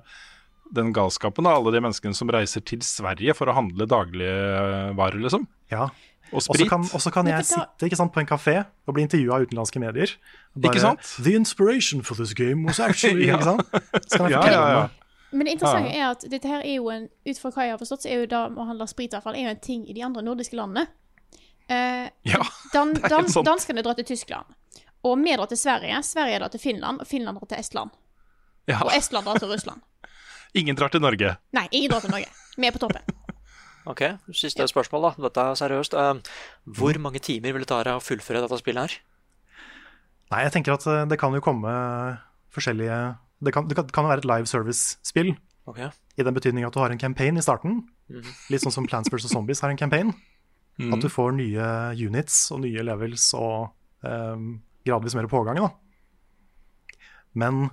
den galskapen av alle de menneskene som reiser til Sverige for å handle dagligvarer, liksom. Ja. Og sprit. kan, og så kan kan, jeg sitte ikke sant, på en kafé og bli intervjua av utenlandske medier. Ikke sant? The inspiration for this game was actually Ja. ikke sant? Så kan jeg Ja, fortelle ja, ja, ja. Men det interessante er at dette her er jo en Ut fra hva jeg har forstått, så er jo det å handle sprit i hvert fall, er jo en ting i de andre nordiske landene. Eh, Ja, dan, det er dan, helt sant. danskene drar til Tyskland. Og vi drar til Sverige. Sverige drar til Finland, og Finland drar til Estland. ja. Og Estland drar til Russland. Ingen drar til Norge. Nei, ingen drar til Norge. Vi er på toppen. Ok, siste spørsmål, da. Dette er seriøst. Eh, hvor mange timer vil det ta deg å fullføre dette spillet her? Nei, jeg tenker at eh, det kan jo komme forskjellige Det kan, det kan, kan jo være et live service-spill, Ok. i den betydning at du har en campaign i starten. Mhm. Litt sånn som Plants vs. Zombies har en campaign. At du får nye units og nye levels og ehm, gradvis mer pågang. Da. Men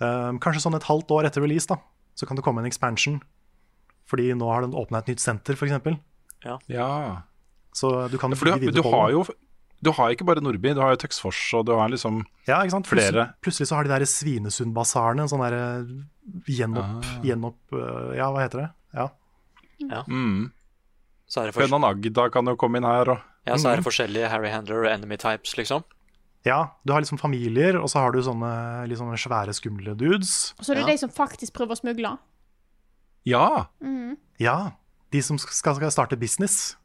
ehm, kanskje sånn et halvt år etter release da, så kan det komme en expansion. Fordi nå har den åpna et nytt senter, f.eks. Ja. Så du kan jo For du, du på har jo Du har ikke bare Nordby, du har jo Tøxfors og du har liksom Ja, ikke sant? flere. Plutselig, plutselig så har de der Svinesundbasarene, en sånn der gjenopp, Ah. gjenopp øh, Ja, hva heter det? Ja. mm. Så er det, for, Fønan Agda kan jo komme inn her, og ja, så er Mm. det forskjellige Harry Handler og enemy types, liksom. Ja, du har liksom familier, og så har du sånne liksom svære, skumle dudes. Og så er det Ja. de som faktisk prøver å smugle. Ja! Ja, de som skal, skal starte business.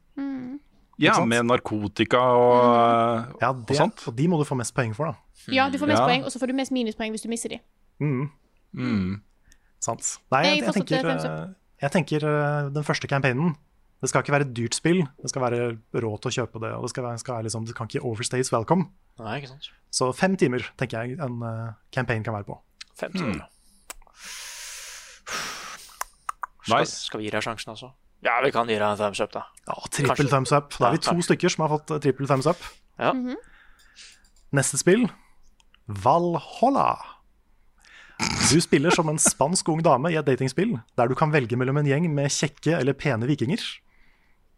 ja med narkotika og, Ja, og sånt. og de må du få mest poeng for, da. Ja, du får mest Ja. poeng, og så får du mest minuspoeng hvis du mister de. Mm, Mm. sant. Nei, Jeg jeg, jeg tenker, jeg tenker øh, den første campaignen Det skal ikke være et dyrt spill. Det skal være råd til å kjøpe det. Og det, skal være, skal være liksom, det kan ikke overstays welcome. Nei, ikke sant. Så fem timer tenker jeg en uh, campaign kan være på. Fem Mm. timer. Skal, Nice. skal vi gi deg sjansen, altså? Ja, vi kan gi deg en thumbs up, da. Ja, trippel thumbs up. Da er vi to ja, stykker som har fått eh, trippel thumbs up. Ja. Neste spill Valhalla. Du spiller som en spansk ung dame i et datingspill der du kan velge mellom en gjeng med kjekke eller pene vikinger.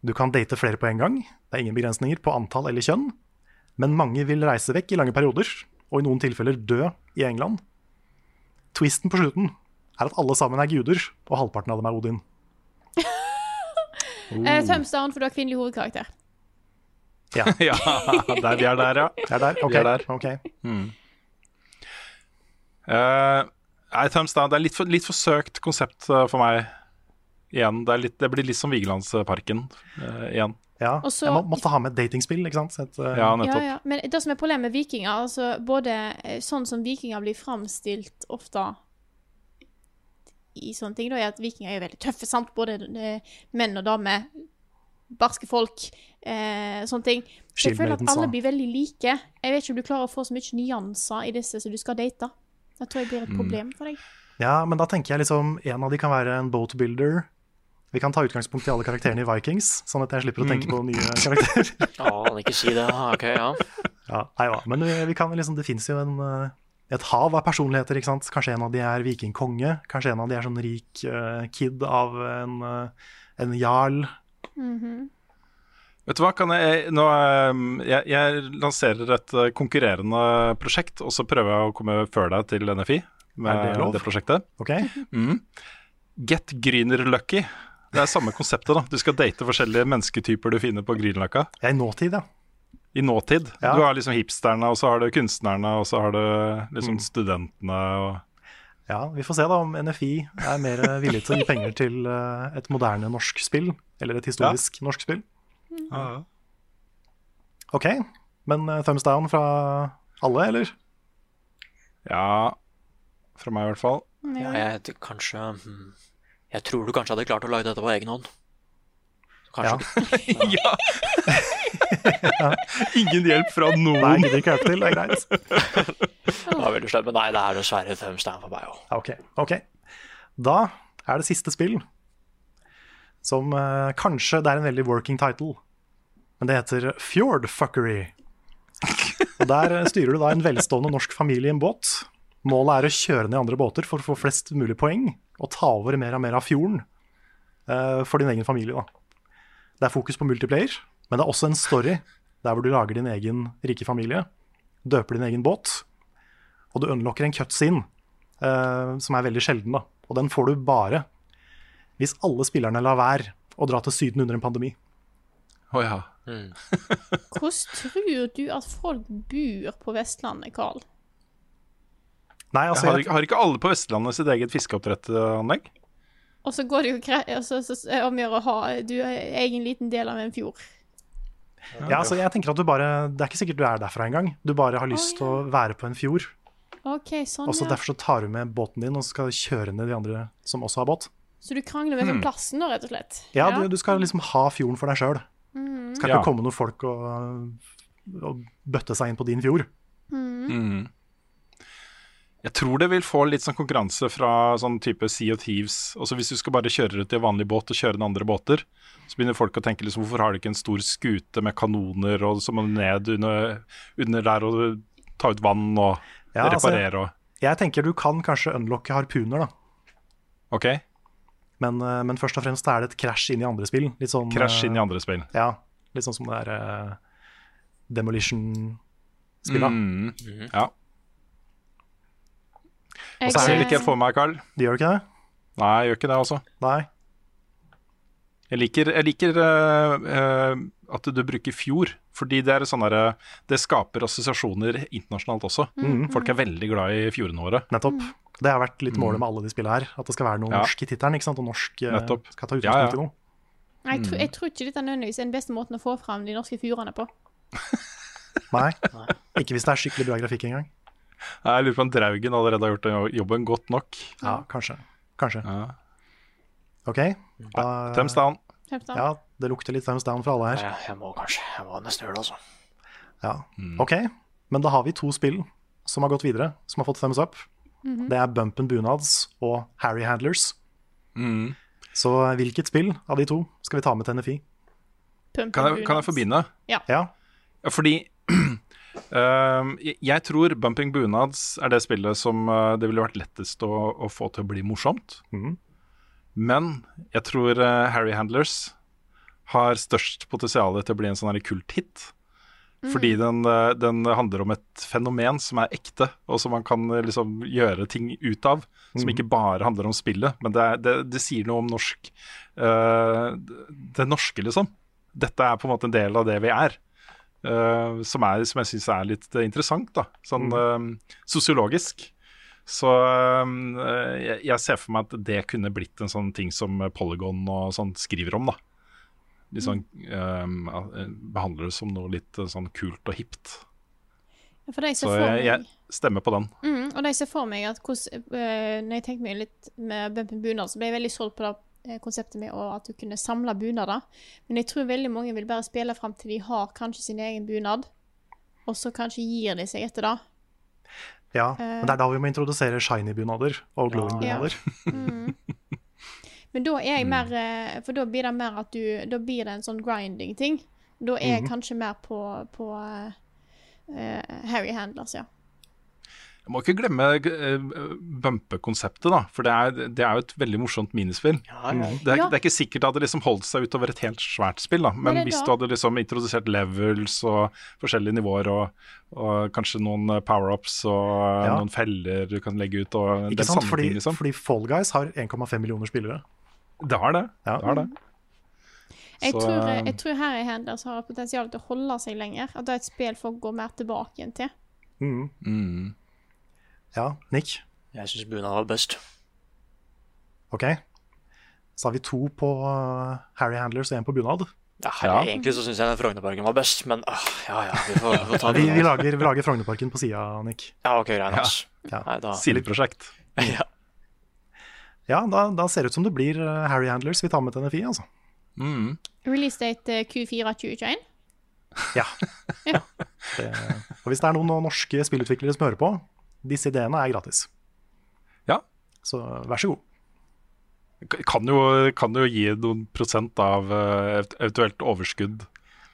Du kan date flere på en gang. Det er ingen begrensninger på antall eller kjønn. Men mange vil reise vekk i lange perioder, og i noen tilfeller dø i England. Twisten på slutten er at alle sammen er guder, og halvparten av dem er Odin. Down, for du har kvinnelig hovedkarakter. Ja, ja, der vi er der, ja. er der. Okay. Vi er der. ok. Uh, nei, down. Det er litt for, litt for søkt konsept eh, for meg. Igjen, det, er litt, det blir litt som Vigelandsparken uh, igjen. Ja, Også, jeg må, måtte ha med datingspill, ikke sant? Et, uh, Ja, Ja, nettopp. ja. Men det som er problemet med vikinger, altså både eh, sånn som vikinger blir framstilt ofte i sånne ting, da, er at vikinger er veldig tøffe, sant? Både eh, menn og damer. Barske folk, eh, sånne ting. Så jeg føler at alle blir veldig like. Jeg vet ikke om du klarer å få så mye nyanser i disse som du skal date. Det tror jeg blir et problem for deg. Ja, men da tenker jeg liksom En av de kan være en boat builder. Vi kan ta utgangspunkt i alle karakterene i Vikings, sånn at jeg slipper å tenke på nye karakterer. Å, ikke si det. Ok, ja. ja, nei da. Men vi, vi kan liksom, det fins jo en, eh, et hav av personligheter. ikke sant? Kanskje en av de er vikingkonge. Kanskje en av de er sånn rik uh, kid av en, uh, en jarl. Vet du hva, kan jeg, nå, eh, jeg, jeg lanserer et eh, konkurrerende prosjekt, og så prøver jeg å komme før deg til NFI med Er det lov? det prosjektet. Ok? Get Grüner Lucky. Det er samme konseptet, da. Du skal date forskjellige mennesketyper du finner på Grünerløkka. Er i nåtid, ja. i nåtid. Ja. Du har liksom hipsterne, og så har du kunstnerne, og så har du liksom studentene og Ja, Vi får se da om NFI er mer villig til å gi penger til eh, et moderne norsk spill, eller et historisk norsk spill. Ja. Ok, men eh, thumbs down fra alle, eller? Ja, fra meg i hvert fall. Ja, jeg, kanskje hmm, Jeg tror du kanskje hadde klart å lage dette på egen hånd. Kanskje Ja. Ja. Ingen hjelp fra noen. Nei, gidder ikke hjelpe til, det er greit. Det var veldig slemt, men nei, det er dessverre fem stein for meg òg. Okay, Ok. Da er det siste spill, som eh, kanskje det er en veldig working title, men det heter Fjordfuckery. Og Der styrer du da en velstående norsk familie i en båt. Målet er å kjøre ned andre båter for å få flest mulig poeng, og ta over mer og mer av fjorden uh, for din egen familie. da. Det er fokus på multiplayer, men det er også en story der hvor du lager din egen rike familie, døper din egen båt, og du unlocker en cutscene uh, som er veldig sjelden. da. Og den får du bare hvis alle spillerne lar være å dra til Syden under en pandemi. Å ja. Hvordan tror du at folk bor på Vestlandet, Carl? Nei, altså, har, har ikke alle på Vestlandet sitt eget fiskeoppdrettanlegg? Og så går det jo greit altså, så, så, om å gjøre å ha Du er egen liten del av en fjord. ja, altså, jeg tenker at du bare, Det er ikke sikkert du er derfra engang. Du bare har lyst til å være på en fjord. OK, sånn, Og så ja. Derfor så tar du med båten din og skal kjøre ned de andre som også har båt. Så du krangler med hmm. plassen, da, rett og slett? Ja, Du, du skal liksom ha fjorden for deg sjøl. Mm. Skal Ja. ikke komme noen folk og, og bøtte seg inn på din fjord. Mm. Jeg tror det vil få litt sånn konkurranse fra sånn type Sea of Thieves. Også hvis du skal bare kjøre ut i en vanlig båt og kjøre den andre båter, så begynner folk å tenke liksom, hvorfor har de ikke en stor skute med kanoner, og så må du ned under, under der og ta ut vann og Ja, altså- reparere og Jeg tenker du kan kanskje unlocke harpuner, da. OK? Men, eh, men først og fremst er det et krasj inn i andre spill. Litt sånn, Krasj inn i eh, andre spill. Ja, litt sånn som det der uh, Demolition-spillet. Mm. Ja. Jeg, så er det ikke helt for meg, Carl. De gjør ikke det? Nei, jeg gjør ikke det, altså. Nei. Jeg liker, jeg liker uh, uh, at du bruker fjord, fordi det er sånn derre Det skaper assosiasjoner internasjonalt også. Mm. Folk er veldig glad i fjordene våre. Nettopp. Det har vært litt målet med alle de spillene her. At det skal være noe Mm. Ja. norsk i tittelen. Og norsk uh, skal ta utgangspunkt ja. i noe. jeg, tror- jeg tror ikke dette er nødvendigvis den beste måten å få fram de norske fjordene på. Nei. Ikke hvis det er skikkelig bra grafikk engang. Jeg lurer på om Draugen allerede har gjort jobben godt nok. Ja, kanskje. Kanskje. Ja. OK. Da, Thumbs down. Sant. Ja, det lukter litt thumbs down for alle her. Jeg, jeg må kanskje Jeg må nesten gjøre det, altså. Ja. Mm. OK, men da har vi to spill som har gått videre, som har fått thumbs up. Mhm. Det er Bumpen Bunads og Harry Handlers. Mm. Så hvilket spill av de to skal vi ta med til NFI? Kan, jeg, kan jeg forbinde? Ja, Ja, fordi ehm, jeg- tror Bumping Bunads er det spillet som eh, det ville vært lettest å, å få til å bli morsomt. Mm. Men jeg tror eh, Harry Handlers har størst potensial til å bli en sånn her kult hit. Fordi den, eh, den handler om et fenomen som er ekte, og som man kan liksom gjøre ting ut av. Som ikke bare handler om spillet, men det, er, det, det sier noe om norsk eh, Det norske, liksom. Dette er på en måte en del av det vi er. Eh, som, er som jeg syns er litt interessant, da. Sånn eh, sosiologisk. Så eh, jeg, jeg ser for meg at det kunne blitt en sånn ting som Polygon og sånn skriver om, da. Litt sånn eh, Behandler det som noe litt sånn kult og hipt. Ser Så for jeg, meg jeg stemmer på den. Mm, og jeg ser for meg at hvordan eh, Når jeg tenker meg litt med Bumpin bunad, så ble jeg veldig solgt på det konseptet med at du kunne samle bunader. Men jeg tror veldig mange vil bare spille fram til de har kanskje sin egen bunad, og så kanskje gir de seg etter det. Ja, Eh. men det er da vi må introdusere shiny-bunader og glowing-bunader. Mm. Men da er jeg mer eh, For da blir det mer at du Da blir det en sånn grinding-ting. Da er jeg kanskje mer på, på uh, eh, Harry Handlers, ja. Jeg må ikke glemme uh, bumpe-konseptet, da. For det er, det er jo et veldig morsomt minispill. Ja, ja. Det er, Ja. det er ikke sikkert det hadde liksom holdt seg utover et helt svært spill, da. Men hvis da- du hadde liksom introdusert levels og forskjellige nivåer og, og kanskje noen eh, power-ups og eh, Ja. noen feller du kan legge ut og Ikke sant? Fordi, ting, liksom. fordi Fall Guys har 1,5 millioner spillere. Det har det. Ja. det, har det. Jeg, Så, tror, eh, jeg tror her i Henders har potensial til å holde seg lenger. At det er et spill folk går mer tilbake igjen til. Mm. Mm. Ja, Nick. Jeg syns bunad var best. OK. Så har vi to på uh, Harry Handlers og én på bunad. Ja, Egentlig så syns jeg den Frognerparken var best, men åh, ja ja, vi får, vi får ta Vi, vi, lager, vi lager Frognerparken på sida, Nick. Ja, ok, greit. ass. Ja. Ja. Sideprosjekt. ja. Ja, da, da ser det ut som det blir uh, Harry Handlers vi tar med til NFI, altså. Mm. Release date eh, Q4 2021. Ja. Det, og hvis det er noen norske spillutviklere som hører på, disse ideene er gratis. Ja. Så vær så god. Kan jo, kan jo gi noen prosent av eh, eventuelt overskudd.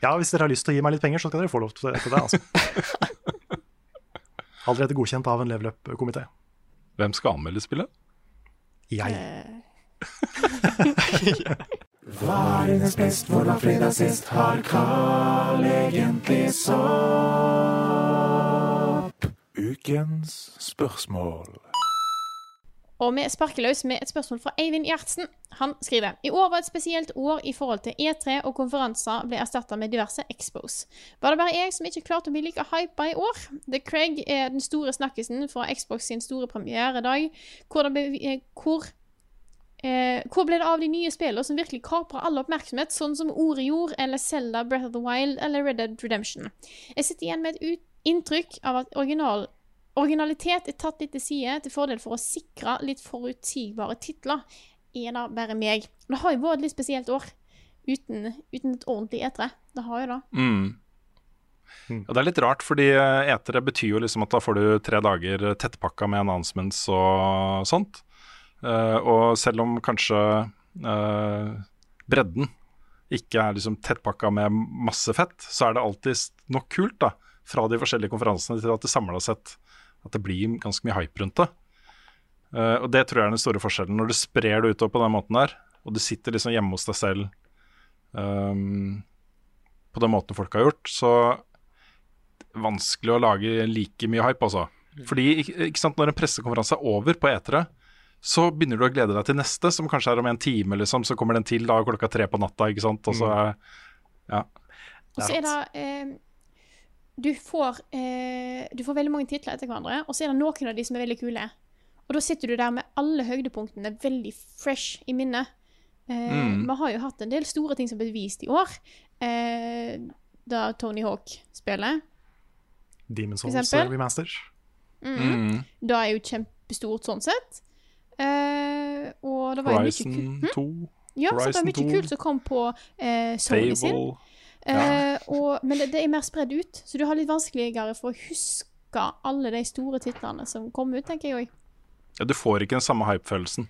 Ja, hvis dere har lyst til å gi meg litt penger, så skal dere få lov til det. altså. Allerede godkjent av en level up-komité. Hvem skal anmelde spillet? Jeg. Hva er hennes best, hvor var fredag sist? Har Carl egentlig sopp? Ukens spørsmål. Og vi sparker løs med et spørsmål fra Eivind Gjertsen. Han skriver I år var et spesielt år i forhold til E3 og konferanser ble erstatta med diverse expos. Var det bare jeg som ikke klarte å bli like hypa i år? The Craig er den store snakkisen fra Xbox sin store premieredag, hvor, det eh, hvor Eh, hvor ble det av de nye spillene som virkelig kaprer all oppmerksomhet, sånn som Ord i jord eller Zelda Breath of the Wild eller Red Dead Redemption? Jeg sitter igjen med et ut inntrykk av at original originalitet er tatt litt til side til fordel for å sikre litt forutsigbare titler. Er det bare meg? Det har jo vært et litt spesielt år uten, uten et ordentlig etere. Det har jo det. Mm. Og det er litt rart, fordi etere betyr jo liksom at da får du tre dager tettpakka med announcements og sånt. Uh, og selv om kanskje uh, bredden ikke er liksom tettpakka med masse fett, så er det alltid nok kult da, fra de forskjellige konferansene til at det samla sett at det blir ganske mye hype rundt det. Uh, og det tror jeg er den store forskjellen. Når du sprer det utover på den måten der, og du sitter liksom hjemme hos deg selv um, på den måten folk har gjort, så vanskelig å lage like mye hype, altså. Fordi ikke, sant, når en pressekonferanse er over på etere, så begynner du å glede deg til neste, som kanskje er om en time, liksom. Så kommer den til da klokka tre på natta, ikke sant. Og så er Ja. Og så er det eh, du, får, eh, du får veldig mange titler etter hverandre, og så er det noen av de som er veldig kule. Og da sitter du der med alle høydepunktene veldig fresh i minnet. Eh, Mm. Vi har jo hatt en del store ting som ble vist i år. Eh, da Tony Hawk spiller. Demon's For Remasters. Mm. Mm. Da er jo kjempestort sånn sett. Eh, og det var jo mye Horizon kult. 2. Ja, så det var mye 2. kult som kom på eh, Sony sin. Fable. Eh, og, men det, det er mer spredd ut, så du har litt vanskeligere for å huske alle de store titlene som kom ut, tenker jeg òg. Ja, du får ikke den samme hype-følelsen.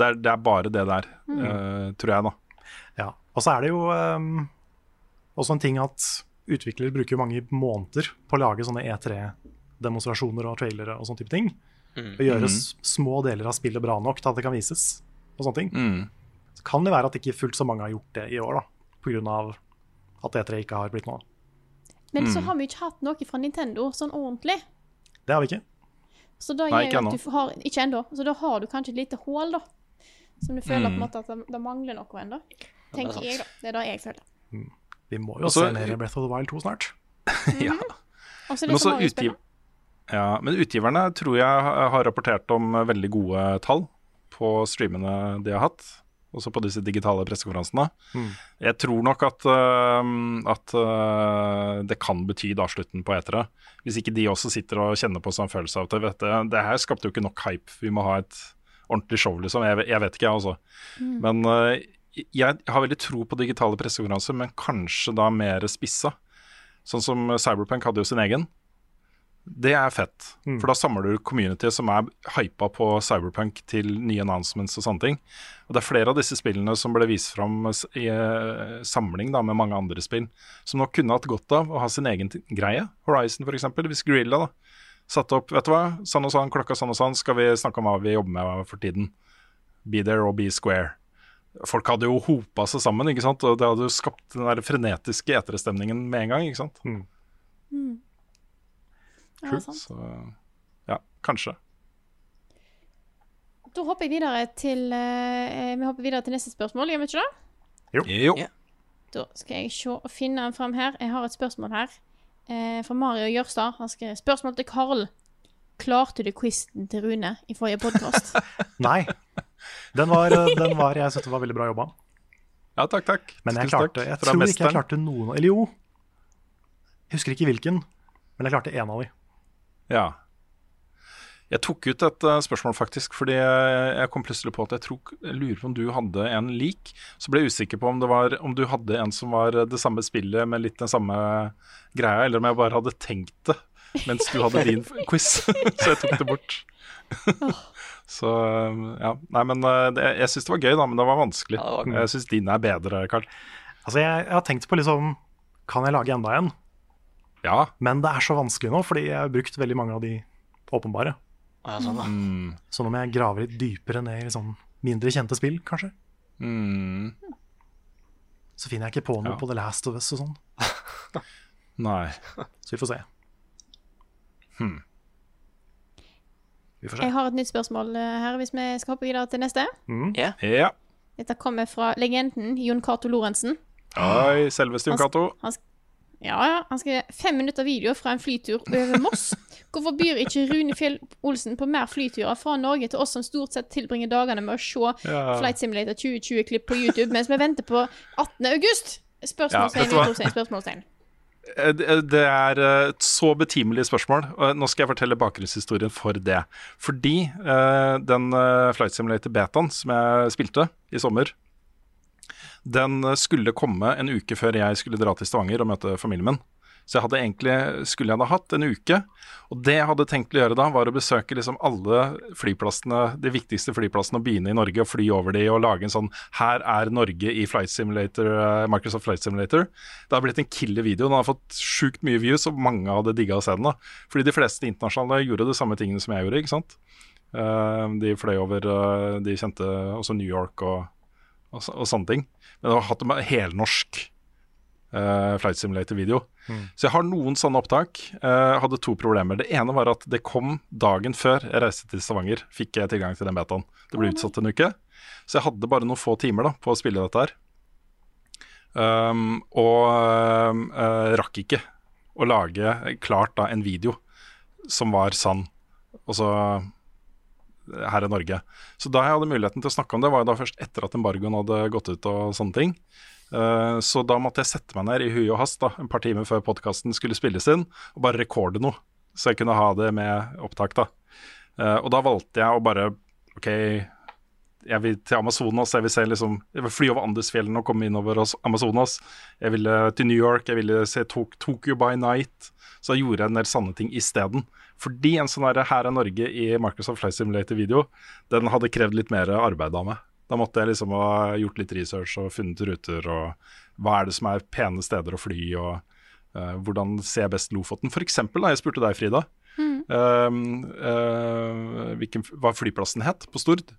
Det det er bare det der, Mm. eh, tror jeg, da. Ja. Og så er det jo um, også en ting at utviklere bruker mange måneder på å lage sånne E3-demonstrasjoner og trailere og sånne type ting. Mm. Og gjøre Mhm. små deler av spillet bra nok til at det kan vises. og sånne ting. Mm. Så kan det være at ikke fullt så mange har gjort det i år, da, pga. At E3 ikke har blitt noe av. Men så Mm. har vi ikke hatt noe fra Nintendo sånn ordentlig. Det har vi ikke. Så da Nei, ikke ennå. har, ikke ennå. Så da har du kanskje et lite hull, da. Som du føler på en Mm. måte at det, det mangler noe ennå. er Tenker jeg, da. Det er det jeg føler. Vi må jo Også- se mer Breath of the Wild 2 snart. ja. Også litt Men også utgiv ja, men utgiverne tror jeg har rapportert om veldig gode tall på streamene de har hatt. Også på disse digitale pressekonferansene. Mm. Jeg tror nok at, uh, at uh, det kan bety da slutten på etere. Hvis ikke de også sitter og kjenner på sånn følelse av at vet du, det her skapte jo ikke nok hype. Vi må ha et ordentlig show, liksom. Jeg, jeg vet ikke, jeg, også. Mm. Men uh, jeg har veldig tro på digitale pressekonferanser, men kanskje da mer spissa. Sånn som Cyberpunk hadde jo sin egen. Det er fett, Mm. for da samler du community som er hypa på Cyberpunk til nye announcements og sånne ting. Og det er flere av disse spillene som ble vist fram i eh, samling da, med mange andre spill, som nok kunne hatt godt av å ha sin egen greie. Horizon f.eks. Hvis Grilla da satte opp Vet du hva, sånn og sånn, klokka sånn og sånn, skal vi snakke om hva vi jobber med for tiden. Be there or be square. Folk hadde jo hopa seg sammen, ikke sant? og det hadde jo skapt den der frenetiske eterestemningen med en gang. ikke sant? Mm. Ja, Kult. Ja, Så ja, kanskje. Da hopper jeg videre til eh, Vi hopper videre til neste spørsmål, gjør vi ikke det? Jo. Ja. Da skal jeg se og finne den fram her. Jeg har et spørsmål her eh, fra Mario Jørstad. Han skrev spørsmål til Karl. Klarte du quizen til Rune i forrige podkast? Nei. Den var, den var Jeg syntes det var veldig bra jobba. Ja, takk, takk. Men jeg, klarte, jeg tror ikke jeg klarte noen Eller jo. Jeg husker ikke hvilken, men jeg klarte én av de. Ja. Jeg tok ut et uh, spørsmål, faktisk, fordi jeg, kom plutselig på at jeg, tror, jeg lurer på om du hadde en lik. Så ble jeg usikker på om, det var, om du hadde en som var det samme spillet med litt den samme greia, eller om jeg bare hadde tenkt det mens du hadde din quiz. så jeg tok det bort. så ja. Nei, men eh, det, jeg syns det var gøy, da, men det var vanskelig. Ja, det var- Jeg syns din er bedre, Karl. Altså, jeg, jeg har tenkt på liksom Kan jeg lage enda en? Ja. Men det er så vanskelig nå, fordi jeg har brukt veldig mange av de åpenbare. Ja, sånn, da. Mm. Så nå må jeg grave litt dypere ned i sånn mindre kjente spill, kanskje. Mm. Så finner jeg ikke på noe Ja. på The Last of Us og sånn. Nei. Så vi får se. Hmm. Vi får se. Jeg har et nytt spørsmål eh, her, hvis vi skal hoppe videre til neste. Mm. Yeah. Yeah. Dette kommer fra legenden Jon Cato Lorentzen. Oi, selveste Jon Cato. Han, ja, ja, han skrev fem minutter video fra en flytur over Moss. Hvorfor byr ikke Rune Fjell Olsen på mer flyturer fra Norge til oss som stort sett tilbringer dagene med å se Ja. Flight Simulator 2020-klipp på YouTube mens vi venter på 18. august? Spørsmålstegn, Ja, utropstegn, spørsmålstegn. Eh, Det det er eh, et så betimelig spørsmål. Nå skal jeg fortelle bakgrunnshistorien for det. Fordi eh, den eh, Flight Simulator betaen som jeg spilte i sommer, den skulle komme en uke før jeg skulle dra til Stavanger og møte familien min. Så jeg hadde egentlig, skulle jeg da hatt en uke. Og det jeg hadde tenkt å gjøre da, var å besøke liksom alle flyplassene, de viktigste flyplassene og byene i Norge, og fly over de og lage en sånn Her er Norge i Flight Simulator, eh, Microsoft Flight Simulator. Det har blitt en killer video. Den har fått sjukt mye views, og mange hadde digga å se den. da. Fordi de fleste internasjonale gjorde de samme tingene som jeg gjorde, ikke sant. Eh, de fløy over eh, De kjente også New York og, og, og sånne ting. Men jeg har hatt en helnorsk uh, Flight Simulator-video. Så jeg har noen sånne opptak. Uh, hadde to problemer. Det ene var at det kom dagen før jeg reiste til Stavanger. Fikk jeg tilgang til den betaen. Det ble utsatt en uke. Så jeg hadde bare noen få timer da, på å spille dette her. Um, og eh, rakk ikke å lage klart da en video som var sann. Og så her i Norge. Så da jeg hadde muligheten til å snakke om det, var jo da først etter at embargoen hadde gått ut og sånne ting. Eh, så da måtte jeg sette meg ned i hui og hast da, et par timer før podkasten skulle spilles inn, og bare rekorde noe, så jeg kunne ha det med opptak. da. Eh, og da valgte jeg å bare OK, jeg vil til Amazonas. Jeg vil, se liksom, jeg vil fly over Andesfjellene og komme innover hos Amazonas. Jeg ville til New York, jeg ville se Tokyo by night. Så da gjorde en del sanne ting isteden. Fordi en sånn her, er Norge i Microsoft Flight Simulator-video, den hadde krevd litt mer arbeid av meg. Da måtte jeg liksom ha gjort litt research og funnet ruter, og hva er det som er pene steder å fly, og uh, hvordan ser jeg best Lofoten. For eksempel, da jeg spurte deg, Frida, mm. uh, uh, hvilken, hva flyplassen het på Stord.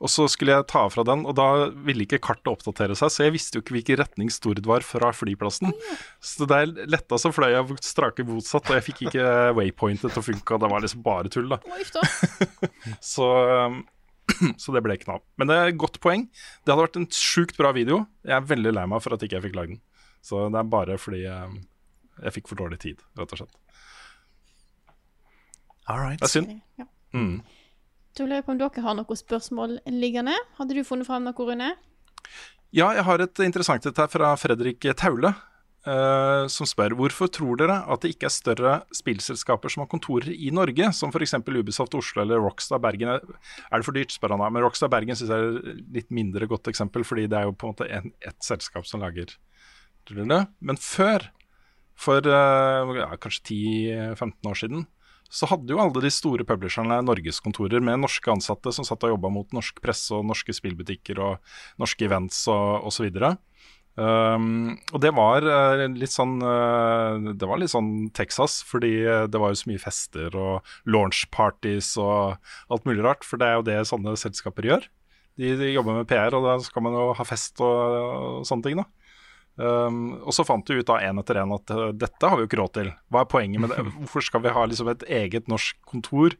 Og så skulle jeg ta fra den, og da ville ikke kartet oppdatere seg, så jeg visste jo ikke hvilken retning Stord var fra flyplassen. Så der letta så fløy jeg strake motsatt, og jeg fikk ikke waypointet til å funke, og det var liksom bare tull, da. Så, um, så det ble ikke noe av. Men det er et godt poeng. Det hadde vært en sjukt bra video. Jeg er veldig lei meg for at ikke jeg fikk lagd den. Så det er bare fordi jeg, jeg fikk for dårlig tid, rett og slett. All right. Det er synd. Ja. Mm. Da lurer jeg på om dere har noen spørsmål liggende. Hadde du funnet fram noe, Rune? Ja, jeg har et interessant et her fra Fredrik Taule. Uh, som spør hvorfor tror dere at det ikke er større spillselskaper som har kontorer i Norge, som f.eks. Ubisoft Oslo eller Rockstar Bergen. Er det for dyrt, spør han da. Men Rockstar Bergen syns jeg er et litt mindre godt eksempel, fordi det er jo på en måte en, ett selskap som lager. Men før, for uh, ja, kanskje 10-15 år siden, så hadde jo alle de store publisherne norgeskontorer med norske ansatte som satt og jobba mot norsk presse og norske spillbutikker og norske events og osv. Um, og det var eh, litt sånn eh, Det var litt sånn Texas, fordi eh, det var jo så mye fester og launch parties og alt mulig rart. For det er jo det sånne selskaper gjør. De, de jobber med PR, og da skal man jo ha fest og, og sånne ting, da. Um, og så fant du ut da en etter en at uh, dette har vi jo ikke råd til. Hva er poenget med det? Hvorfor skal vi ha liksom et eget norsk kontor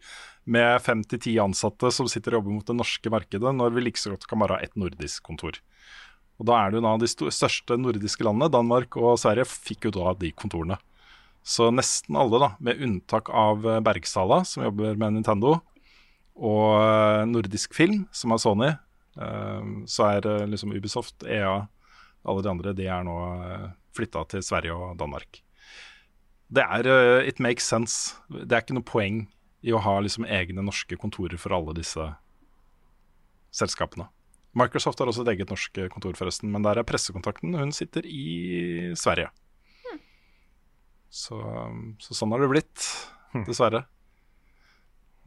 med fem til ti ansatte som sitter og jobber mot det norske markedet, når vi like så godt kan bare ha et nordisk kontor? Og da er det jo da de største nordiske landene, Danmark og Sverige, fikk jo da de kontorene. Så nesten alle, da, med unntak av eh, Bergsala, som jobber med Nintendo, og eh, Nordisk Film, som er Sony, eh, så er liksom Ubisoft, EA, alle de andre, de er nå flytta til Sverige og Danmark. Det er eh, It makes sense. Det er ikke noe poeng i å ha liksom egne norske kontorer for alle disse selskapene. Microsoft har også et eget norsk eh, kontor, forresten, men der er pressekontakten. Hun sitter i Sverige. Så, så sånn har det blitt, dessverre.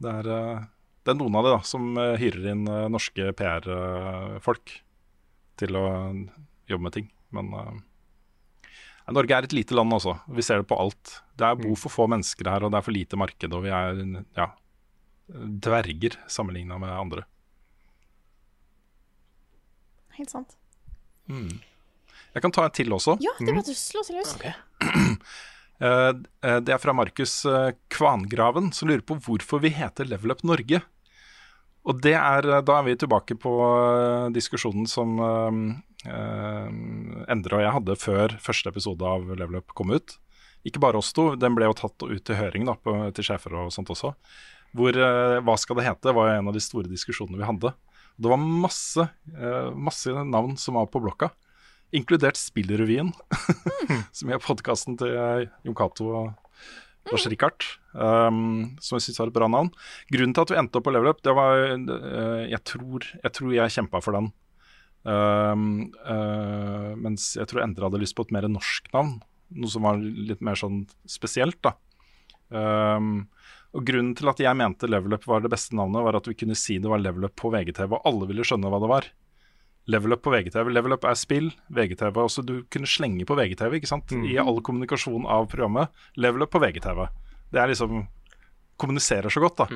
Det er, eh, det er noen av de da, som eh, hyrer inn eh, norske PR-folk til å jobbe med ting. Men uh, Norge er et lite land også. Vi ser det på alt. Det er bor for få mennesker her, og det er for lite marked. Og vi er ja, dverger sammenligna med andre. Helt sant. Jeg kan ta en til også. Ja, det er bare å slå seg løs. Eh, eh, det er fra Markus Kvangraven, som lurer på hvorfor vi heter Level Up Norge. Og det er, eh, Da er vi tilbake på eh, diskusjonen som eh, eh, Endre og jeg hadde før første episode av Level Up kom ut. Ikke bare oss to, den ble jo tatt ut til høring da, på, til sjefer og sånt også. Hvor, eh, hva skal det hete, var jo en av de store diskusjonene vi hadde. Det var masse, eh, masse navn som var på blokka, inkludert Spillrevyen, som er podkasten til Jon Cato og Lars Rikard, um, som jeg syns var et bra navn. Grunnen til at vi endte opp på Level Up, det var uh, jeg, tror, jeg tror jeg kjempa for den. Um, uh, mens jeg tror Endre hadde lyst på et mer norsk navn. Noe som var litt mer sånn spesielt, da. Um, og Grunnen til at jeg mente Level Up var det beste navnet, var at vi kunne si det var Level Up på VGTV, og alle ville skjønne hva det var. Level Up på VGTV. Level Up er spill, VGTV. Også du kunne slenge på VGTV ikke sant? i all kommunikasjon av programmet. Level Up på VGTV. Det er liksom Kommuniserer så godt, da.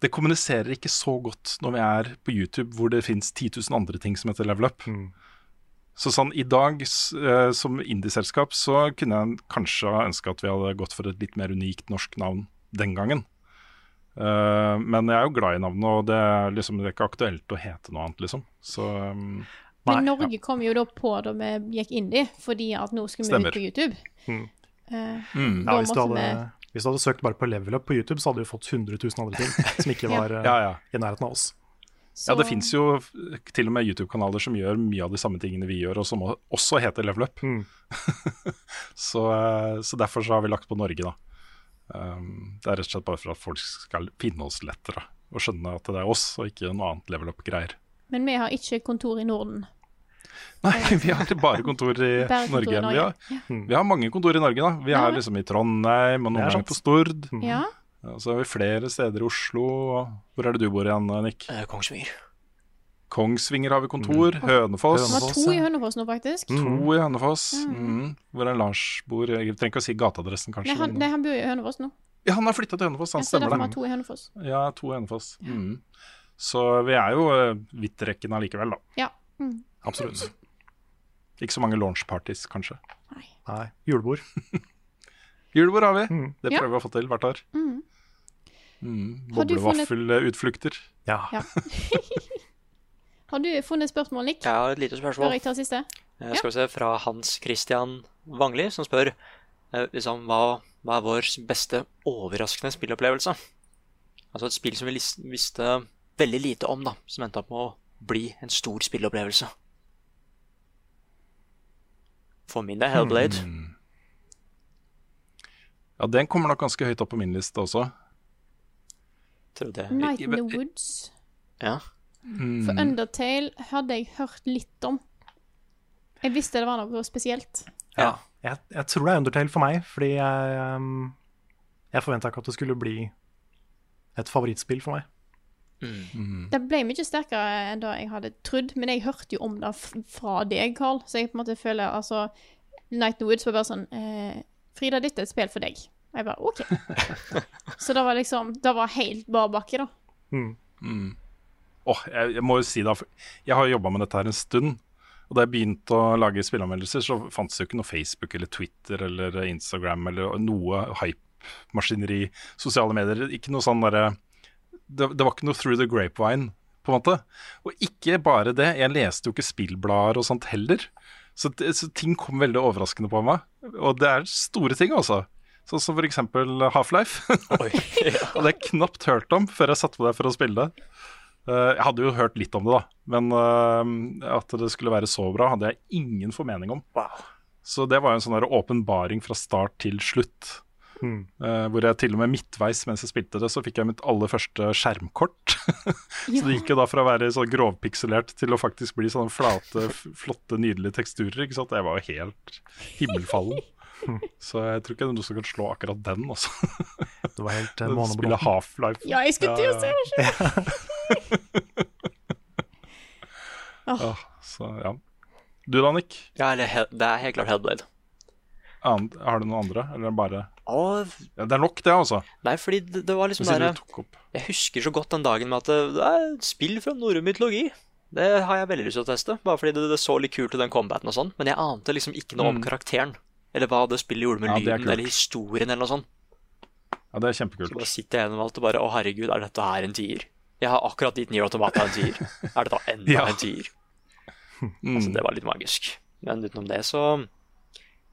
Det kommuniserer ikke så godt når vi er på YouTube, hvor det fins 10 000 andre ting som heter Level Up. Så sånn i dag, eh, som indieselskap, så kunne jeg kanskje ha ønska at vi hadde gått for et litt mer unikt norsk navn den gangen. Eh, men jeg er jo glad i navnet, og det er, liksom, det er ikke aktuelt å hete noe annet, liksom. Så um, Men Norge Norge kom jo da på da vi gikk inn i, fordi at nå skulle vi Stemmer. ut på YouTube. Mm. Uh, Mm. Ja, hvis, du hadde, hadde, hvis du hadde søkt bare på Level Up på YouTube, så hadde du fått 100 000 andre ting som ikke var eh, Ja, ja. i nærheten av oss. så, Ja, det fins jo til og med YouTube-kanaler som gjør mye av de samme tingene vi gjør, og som også heter Level Up. Mm. så, så derfor så har vi lagt på Norge, da. Um, det er rett og slett bare for at folk skal finne oss lettere, og skjønne at det er oss, og ikke noe annet Level Up-greier. Men vi har ikke kontor i Norden. Nei, vi har bare kontor i Bare kontor Norge. i Norge. Vi, har, vi har mange kontor i Norge, da. Vi Ja, har liksom i Trondheim, og noen er ganger på Stord. Ja. Og så har vi flere steder i Oslo. Hvor er det du bor igjen, Nick? Eh, Kongsvinger. Kongsvinger har vi kontor. Hønefoss. Vi har Hønefoss, to i. Hønefoss nå, faktisk. To i Hønefoss. Mm. Hvor er Lars bor? Jeg trenger ikke å si gateadressen, kanskje. Nei, han, nei, han bor i Hønefoss nå. Ja, han har flytta til Hønefoss, han Jeg stemmer det. to i Hønefoss. Ja, to i Hønefoss. Mm. Så vi er jo uh, vidtrekkende allikevel, da. Ja. Mm. Absolutt. Ikke så mange launchparties, kanskje. Nei, julebord. Julebord har vi. Mm. Det Ja. prøver vi å få til hvert år. Mm. Mm. Boblevaffelutflukter. Ja. Ja. Har du funnet spørsmål, Nick? Jeg har et lite Før spørsmål. jeg tar siste? Eh, Skal vi se, Fra Hans Christian Wangli, som spør eh, liksom, hva, hva er vår beste overraskende spillopplevelse? Altså et spill som vi visste veldig lite om, da, som endte opp med å bli en stor spillopplevelse. For min del Hellblade. Ja, den kommer nok ganske høyt opp på min liste også. Trodde jeg. Night in the Woods. Ja. For Undertale hadde jeg hørt litt om. Jeg visste det var noe spesielt. Ja. Jeg, jeg tror det er Undertale for meg, fordi jeg, um, jeg forventa ikke at det skulle bli et favorittspill for meg. Det ble mye sterkere enn da jeg hadde trodd, men jeg hørte jo om det fra deg, Carl, så jeg på en måte føler altså Night in the Woods var bare sånn eh, Frida, dette er et spill for deg. Og jeg bare OK. så det var liksom Det var helt bar bakke, da. Åh, jeg, jeg må jo si da, Jeg har jobba med dette her en stund. Og da jeg begynte å lage spilleanmeldelser, så fantes det jo ikke noe Facebook eller Twitter eller Instagram eller noe hype-maskineri, sosiale medier. Ikke noe sånn derre det, det var ikke noe through the grapevine på en måte. Og ikke bare det, jeg leste jo ikke spillblader og sånt heller. Så, så ting kom veldig overraskende på meg. Og det er store ting, altså. Sånn som eksempel Half-Life. Oi. Og det har jeg knapt hørt om før jeg satte på deg for å spille det. Eh, jeg hadde jo hørt litt om det, da. Men eh, at det skulle være så bra, hadde jeg ingen formening om. Wow. Så det var jo en sånn åpenbaring fra start til slutt. Mm. Uh, hvor jeg til og med midtveis mens jeg spilte det, så fikk jeg mitt aller første skjermkort. så det gikk jo da fra å være sånn grovpikselert til å faktisk bli sånne flate, flotte, nydelige teksturer. ikke sant? Jeg var jo helt himmelfallen. så jeg tror ikke det er noen som kan slå akkurat den, altså. Det var helt eh, Spille. Half-Life. Ja, jeg skulle til å si det sjøl. Så ja. Du da, Nick? Ja, det er helt klart Hellblade. And, har du noen andre, eller er bare Og, ja, Det er nok, det, altså. nei, fordi det, det var liksom der. Jeg husker så godt den dagen med at det, det er spill fra norrøn mytologi. Det har jeg veldig lyst til å teste, bare fordi det, det så litt kult ut, den combaten og sånn. Men jeg ante liksom ikke noe om karakteren. Eller hva det spillet gjorde med Mm. Ja, lyden, eller historien, eller noe sånt. Ja, det er kjempekult. Så bare sitter jeg gjennom alt og bare Å, herregud, er dette her en tier? Jeg har akkurat gitt Nier Automata en tier. Er dette enda Ja. en tier? Mm. Altså, det var litt magisk. Men utenom det, så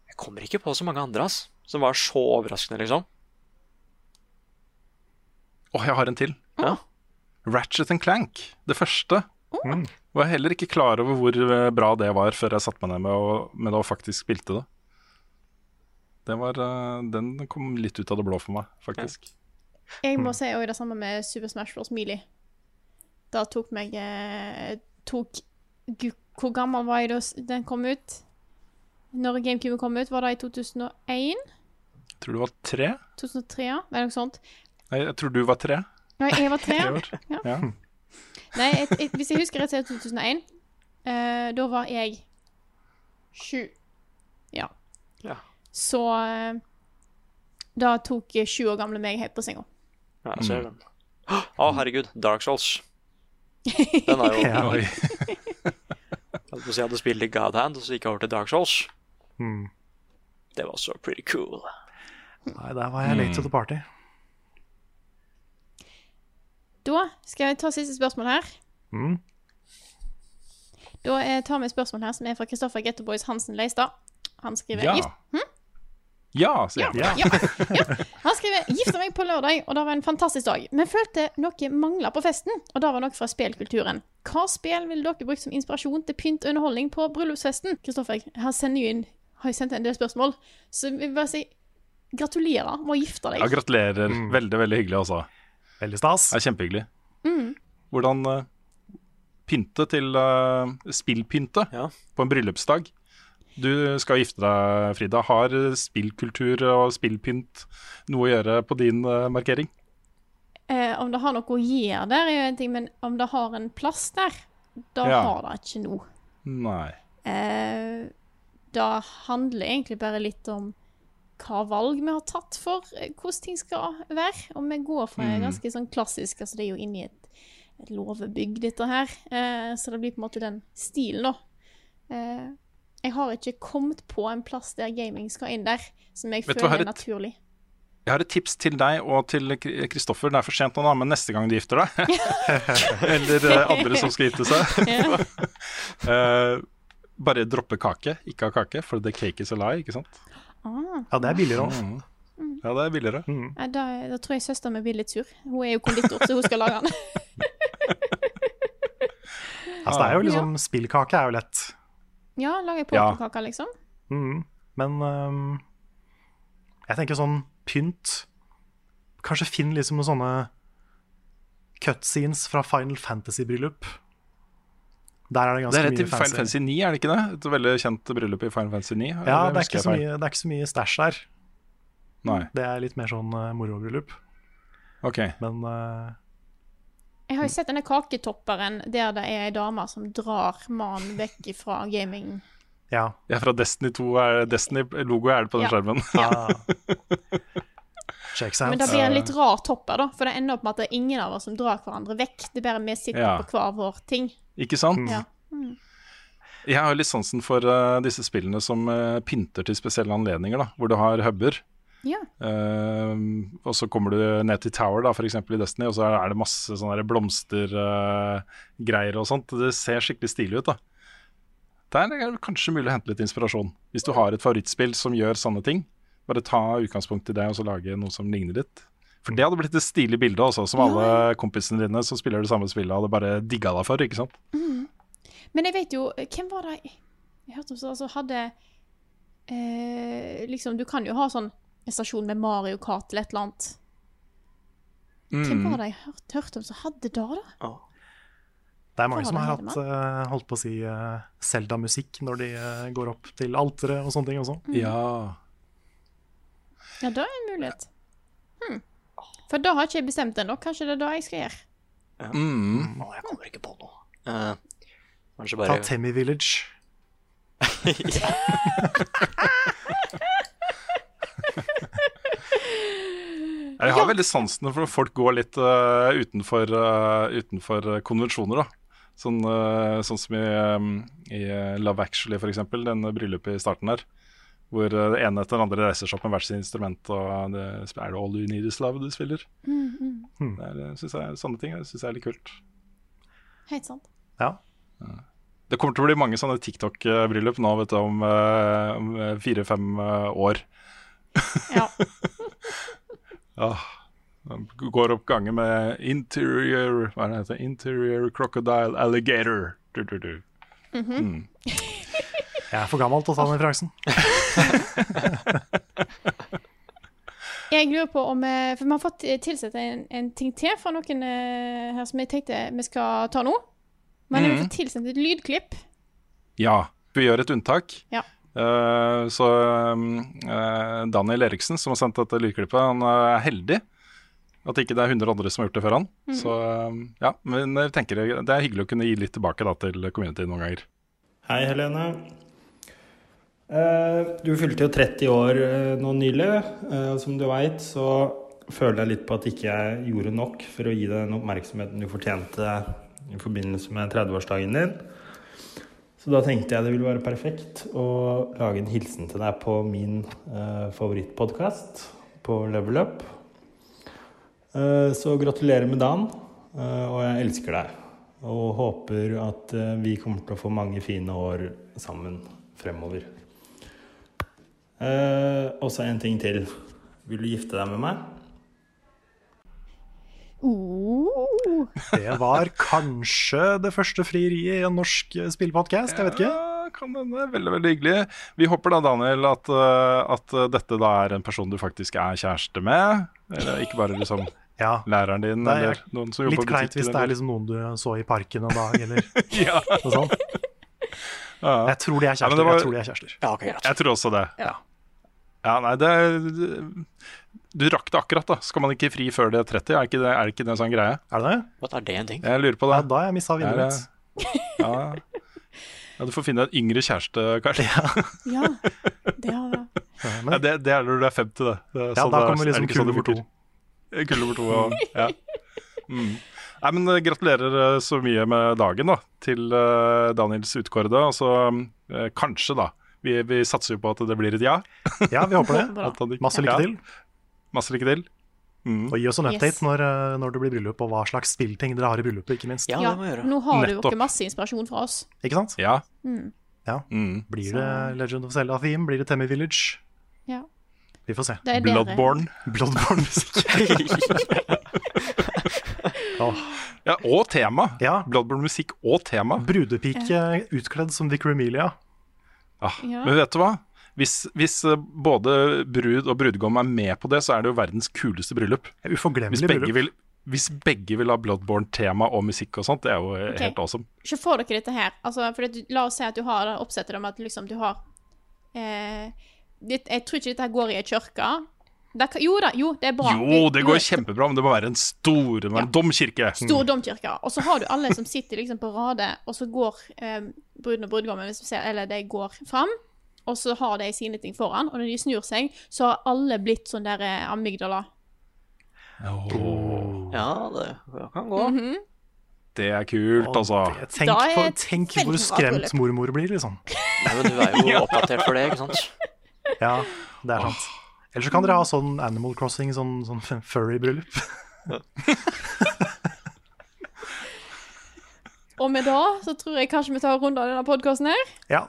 Jeg kommer ikke på så mange andre, ass. Som var så overraskende, liksom. Å, jeg har en til. Ja. Ratchet and Clank, det første. Var heller ikke klar over hvor eh, bra det var før jeg satte meg ned med, å, med det og faktisk spilte det. Det var, eh, den kom litt ut av det blå for meg, faktisk. Jeg må si òg det samme med Super Smash Bros. Melee. Da tok meg eh, tok, Gud, Hvor gammel var jeg da den kom ut? Når GameCube kom ut, var det i 2001? Jeg tror du var tre? 2003, ja? Eller noe sånt. Nei, jeg tror du var tre. Nei, jeg var tre. Ja. Ja. Nei, et, et, hvis jeg husker rett, så er det 2001. Uh, da var jeg sju. Ja. Ja. Så eh, da tok eh, sju år gamle meg helt på senga. Ja, jeg ser den. Å, herregud. Dark Souls. Den er jo Ja. Oi. Jeg holdt på å si jeg hadde spilt i God Hand, og så gikk jeg over til Dark Souls. Mm. Det var så pretty cool. Nei, der var jeg late to the party. Da skal jeg ta siste spørsmål her. Mm. Da eh, tar vi et spørsmål her som er fra Kristoffer Gettoboys Hansen Leistad. Han skriver Ja. gift, Ja, sier jeg. Ja. ja, ja. Han skriver 'Gifta meg på lørdag, og det var en fantastisk dag', men følte noe mangla på festen, og det var noe fra spillkulturen. Hva spill ville dere brukt som inspirasjon til pynt og underholdning på bryllupsfesten? Kristoffer, her sender jo inn har jeg sendt en del spørsmål, så jeg vil bare si gratulerer med å gifte deg. Ja, gratulerer. Veldig, veldig hyggelig, altså. Veldig stas. Er kjempehyggelig. Mm. Hvordan uh, pynte til uh, spillpynte Ja. på en bryllupsdag? Du skal gifte deg, Frida. Har spillkultur og spillpynt noe å gjøre på din eh, markering? Eh, om det har noe å gjøre der, er jo en ting, men om det har en plass der, da Ja. har det ikke noe. Nei. Eh, det handler egentlig bare litt om hva valg vi har tatt for eh, hvordan ting skal være. Og vi går for en ganske sånn klassisk Altså, det er jo inni et, et låvebygg, dette her. Eh, så det blir på en måte den stilen, da. Eh, jeg har ikke kommet på en plass der gaming skal inn der, som jeg Vet føler er naturlig. Jeg har et tips til deg og til Kristoffer. Det er for sent nå, da, men neste gang du gifter deg, eller eh, andre som skal gifte seg, Ja. eh, bare droppe kake. Ikke ha kake, for the cake is a lie, ikke sant? Ah, Ja, det er billigere òg. Mm. Ja, det er billigere. Nei, da, da tror jeg søsteren min blir litt sur. Hun er jo konditor, så hun skal lage den. Altså, det er jo liksom Spillkake er jo lett. Ja, lage Ja. liksom. Mm. Men um, jeg tenker sånn pynt Kanskje finn liksom noen sånne cutscenes fra Final Fantasy-bryllup. Der er det Det ganske er rett mye til Final Fantasy 9, er det ikke det? Et veldig kjent bryllup i Final Fantasy 9. Ja, det er, ikke så mye, det er ikke så mye stæsj der. Nei. Det er litt mer sånn uh, morobryllup. Ok. Men øh, Jeg har jo sett denne kaketopperen der det er ei dame som drar mannen vekk fra gaming. ja. Ja, fra Destiny 2 er Destiny-logo er det på den Ja. skjermen. ja. Checks out. Men det blir en litt rar topper, da, for det ender opp med at det er ingen av oss som drar hverandre vekk. Det er bare vi sitter Ja. på hver vår ting. Ikke sant? Ja. Jeg har jo litt sansen for uh, disse spillene som uh, pynter til spesielle anledninger, da, hvor du har huber. Ja. Uh, og så kommer du ned til Tower, da, f.eks. i Destiny, og så er det masse sånne blomstergreier og sånt. Det ser skikkelig stilig ut, da. Der er det kanskje mulig å hente litt inspirasjon. Hvis du har et favorittspill som gjør sånne ting, bare ta utgangspunkt i det og så lage noe som ligner litt. For det hadde blitt et stilig bilde også, som alle kompisene dine som spiller det samme spillet, hadde bare digga deg for, ikke sant? Men jeg vet jo Hvem var det jeg hørte om som altså, hadde eh, Liksom, du kan jo ha sånn en stasjon med Mario Kart eller et eller annet. Hvem Mm. var det jeg hørte, hørte om som hadde det, da? Det er mange som har hatt uh, holdt på å si eh, Zelda-musikk når de uh, går opp til alteret og sånne ting også. Ja. Ja, det er en mulighet. Hmm. For da har ikke jeg bestemt ennå. Kanskje det er da jeg skal gjøre. Mm. Å, jeg kommer ikke på noe. Uh, kanskje Ta Temmy Village. Jeg har veldig sansen for at folk går litt uh, utenfor, uh, utenfor konvensjoner, da. Sånn, uh, sånn som i, um, i Love Actually, for eksempel, den bryllupet i starten der. Hvor det ene etter den andre reiser seg opp med hvert sitt instrument, og det, er det All You Need Is Love du spiller? Mm, Hmm. Det er, synes jeg, sånne ting syns jeg er litt kult. Helt sant. Ja. Det kommer til å bli mange sånne TikTok-bryllup nå, vet du, om, om fire-fem år. Ja. Ja. Går opp gangen med interior Hva er det heter? Interior crocodile alligator. Du, du, du. Mm. Jeg er for gammel til å ta den referansen. Jeg lurer på om eh, For vi har fått eh, tilsett en, en ting til fra noen eh, her som jeg tenkte vi skal ta nå. Men jeg har fått tilsendt et lydklipp. Ja, vi gjør et unntak. Ja. Eh, så eh, Daniel Eriksen, som har sendt dette lydklippet, han er heldig. At ikke det er 100 andre som har gjort det før han. Så eh, ja, men jeg tenker det er hyggelig å kunne gi litt tilbake da, til community noen ganger. Hei, Helene. Eh, Du fylte jo 30 år nå nylig, som du veit, så føler jeg litt på at ikke jeg gjorde nok for å gi deg den oppmerksomheten du fortjente i forbindelse med 30-årsdagen din. Så da tenkte jeg det ville være perfekt å lage en hilsen til deg på min eh, favorittpodkast, på Level Up. Eh, så gratulerer med dagen, eh, og jeg elsker deg. Og håper at eh, vi kommer til å få mange fine år sammen fremover. Eh, og så en ting til. Vil du gifte deg med meg? Uh, Det var kanskje det første frieriet i en norsk spillpodkast, jeg vet ikke. Ja, kan hende. Veldig, veldig hyggelig. Vi håper da, Daniel, at, eh, at dette da er en person du faktisk er kjæreste med. Eller ikke bare liksom Ja. læreren din, er eller noen som jobber Litt kleint hvis det er liksom noen du så i parken en dag, eller ja. noe sånt. Ja. Jeg tror de er kjærester. Ja, var- Jeg tror de er kjærester. Ja, okay. Jeg tror også det. Ja. Ja, nei, det Du rakk det akkurat, da. Skal man ikke fri før det er 30? Er ikke det, er ikke det en sånn greie? Er det det? Hva er det en ting? Jeg lurer på Ja, det. da har jeg mista Det er, vinduet mitt. ja. ja, du får finne en yngre kjæreste, kanskje. ja. Det har jeg. Ja, Ja, det, det er når du er 50, det. det er ja, da er- kommer er liksom kull nummer to. Kull nummer to, og, ja. Mm. Nei, men eh, Gratulerer eh, så mye med dagen da, til uh, Daniels utkårede. Altså, uh, kanskje, da. Vi, vi satser jo på at det blir et ja. Ja, vi håper det. Masse lykke Ja, til. Masse lykke til. Mm. Og gi oss en Yes. update når, eh, når det blir bryllup, og hva slags spillting dere har i bryllupet, ikke minst. Ja, Ja, det må gjøre. nå har du jo ikke masse inspirasjon fra oss. Ikke sant? Ja. Mm. Ja. Mm. Blir det Legend of Zelda Theme? Blir det Temmy Village? Ja. Vi får se. Det er. Bloodborne. Bloodborne-musikk. Åh. Ja, og tema. Ja. Bloodborne-musikk og tema. Brudepike utkledd som Vicar Emilia. Ah, Ja. Men vet du hva? Hvis, hvis eh, både brud og brudgom er med på det, så er det jo verdens kuleste bryllup. Hvis Uforglemmelig begge bryllup. vil, hvis begge vil ha Bloodborne-tema og musikk og sånt, det er jo okay. Helt awesome. Så får dere dette her. Altså, for at, la oss si at du har det oppsettet om at liksom du har eh, det, Jeg tror ikke dette her går i ei kirke. Det Jo da, jo, det er bra. Jo, det går kjempebra, men det må være en stor det en domkirke. Stor domkirke. Og så har du alle som sitter liksom på rade, og så går eh, bruden og brudgommen, hvis du ser, eller de går fram, og så har de sine ting foran, og når de snur seg, så har alle blitt sånn der amygdala. amygdala. Ja, det kan gå. Mhm. Det er kult, altså. Det- Tenk, er på, tenk hvor skremt mormor blir, liksom. Nei, men du er jo oppdatert for det, ikke sant? Ja, det er sant. Eller så kan dere ha sånn Animal Crossing, sånn, sånn furry-bryllup. Og med det så tror jeg kanskje vi tar en runde av denne podkasten her. Ja.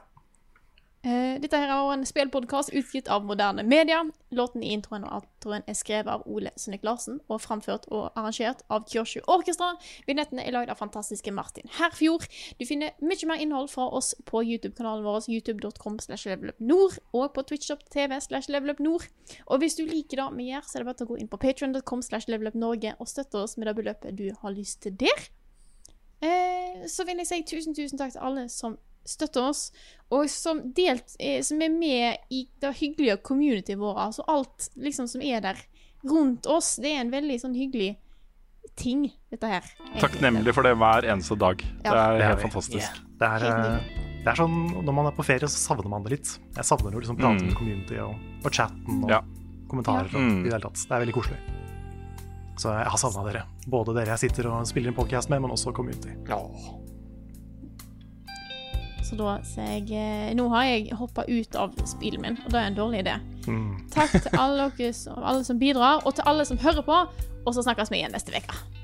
Eh, dette her er en spillpodkast utgitt av moderne media. Låten i introen og outroen er skrevet av Ole Sønnik Larsen og framført og arrangert av Kyoshu Orkestra. Vignettene er lagd av fantastiske Martin Herfjord. Du finner mye mer innhold fra oss på YouTube-kanalen vår, youtube.com slash levelupnord, og på twitch.tv slash levelupnord. Og hvis du liker det vi gjør, så er det bare å gå inn på patreon.com slash levelupnorge og støtte oss med det beløpet du har lyst til der. Eh, så vil jeg si tusen, tusen takk til alle som støtter oss, og som, delt, eh, som er med i det hyggelige communityet vårt. Altså alt liksom som er der rundt oss. Det er en veldig sånn hyggelig ting, dette her. egentlig. Takknemlig for det hver eneste dag. Ja. Det er helt fantastisk. fantastisk. Det er, eh, det er sånn, Når man er på ferie, så savner man det litt. Jeg savner å liksom prate Mm. med community og, og chatten og Ja. kommentarer. Ja. Og, Mm. i det hele tatt. Det er veldig koselig. Så jeg har savna dere. Både dere jeg sitter og spiller en podcast med, men også community. Så da sier jeg eh, Nå har jeg hoppa ut av spillet min, og det er en dårlig idé. Mm. Takk til alle, dere som, alle som bidrar, og til alle som hører på. Og så snakkes vi igjen neste uke.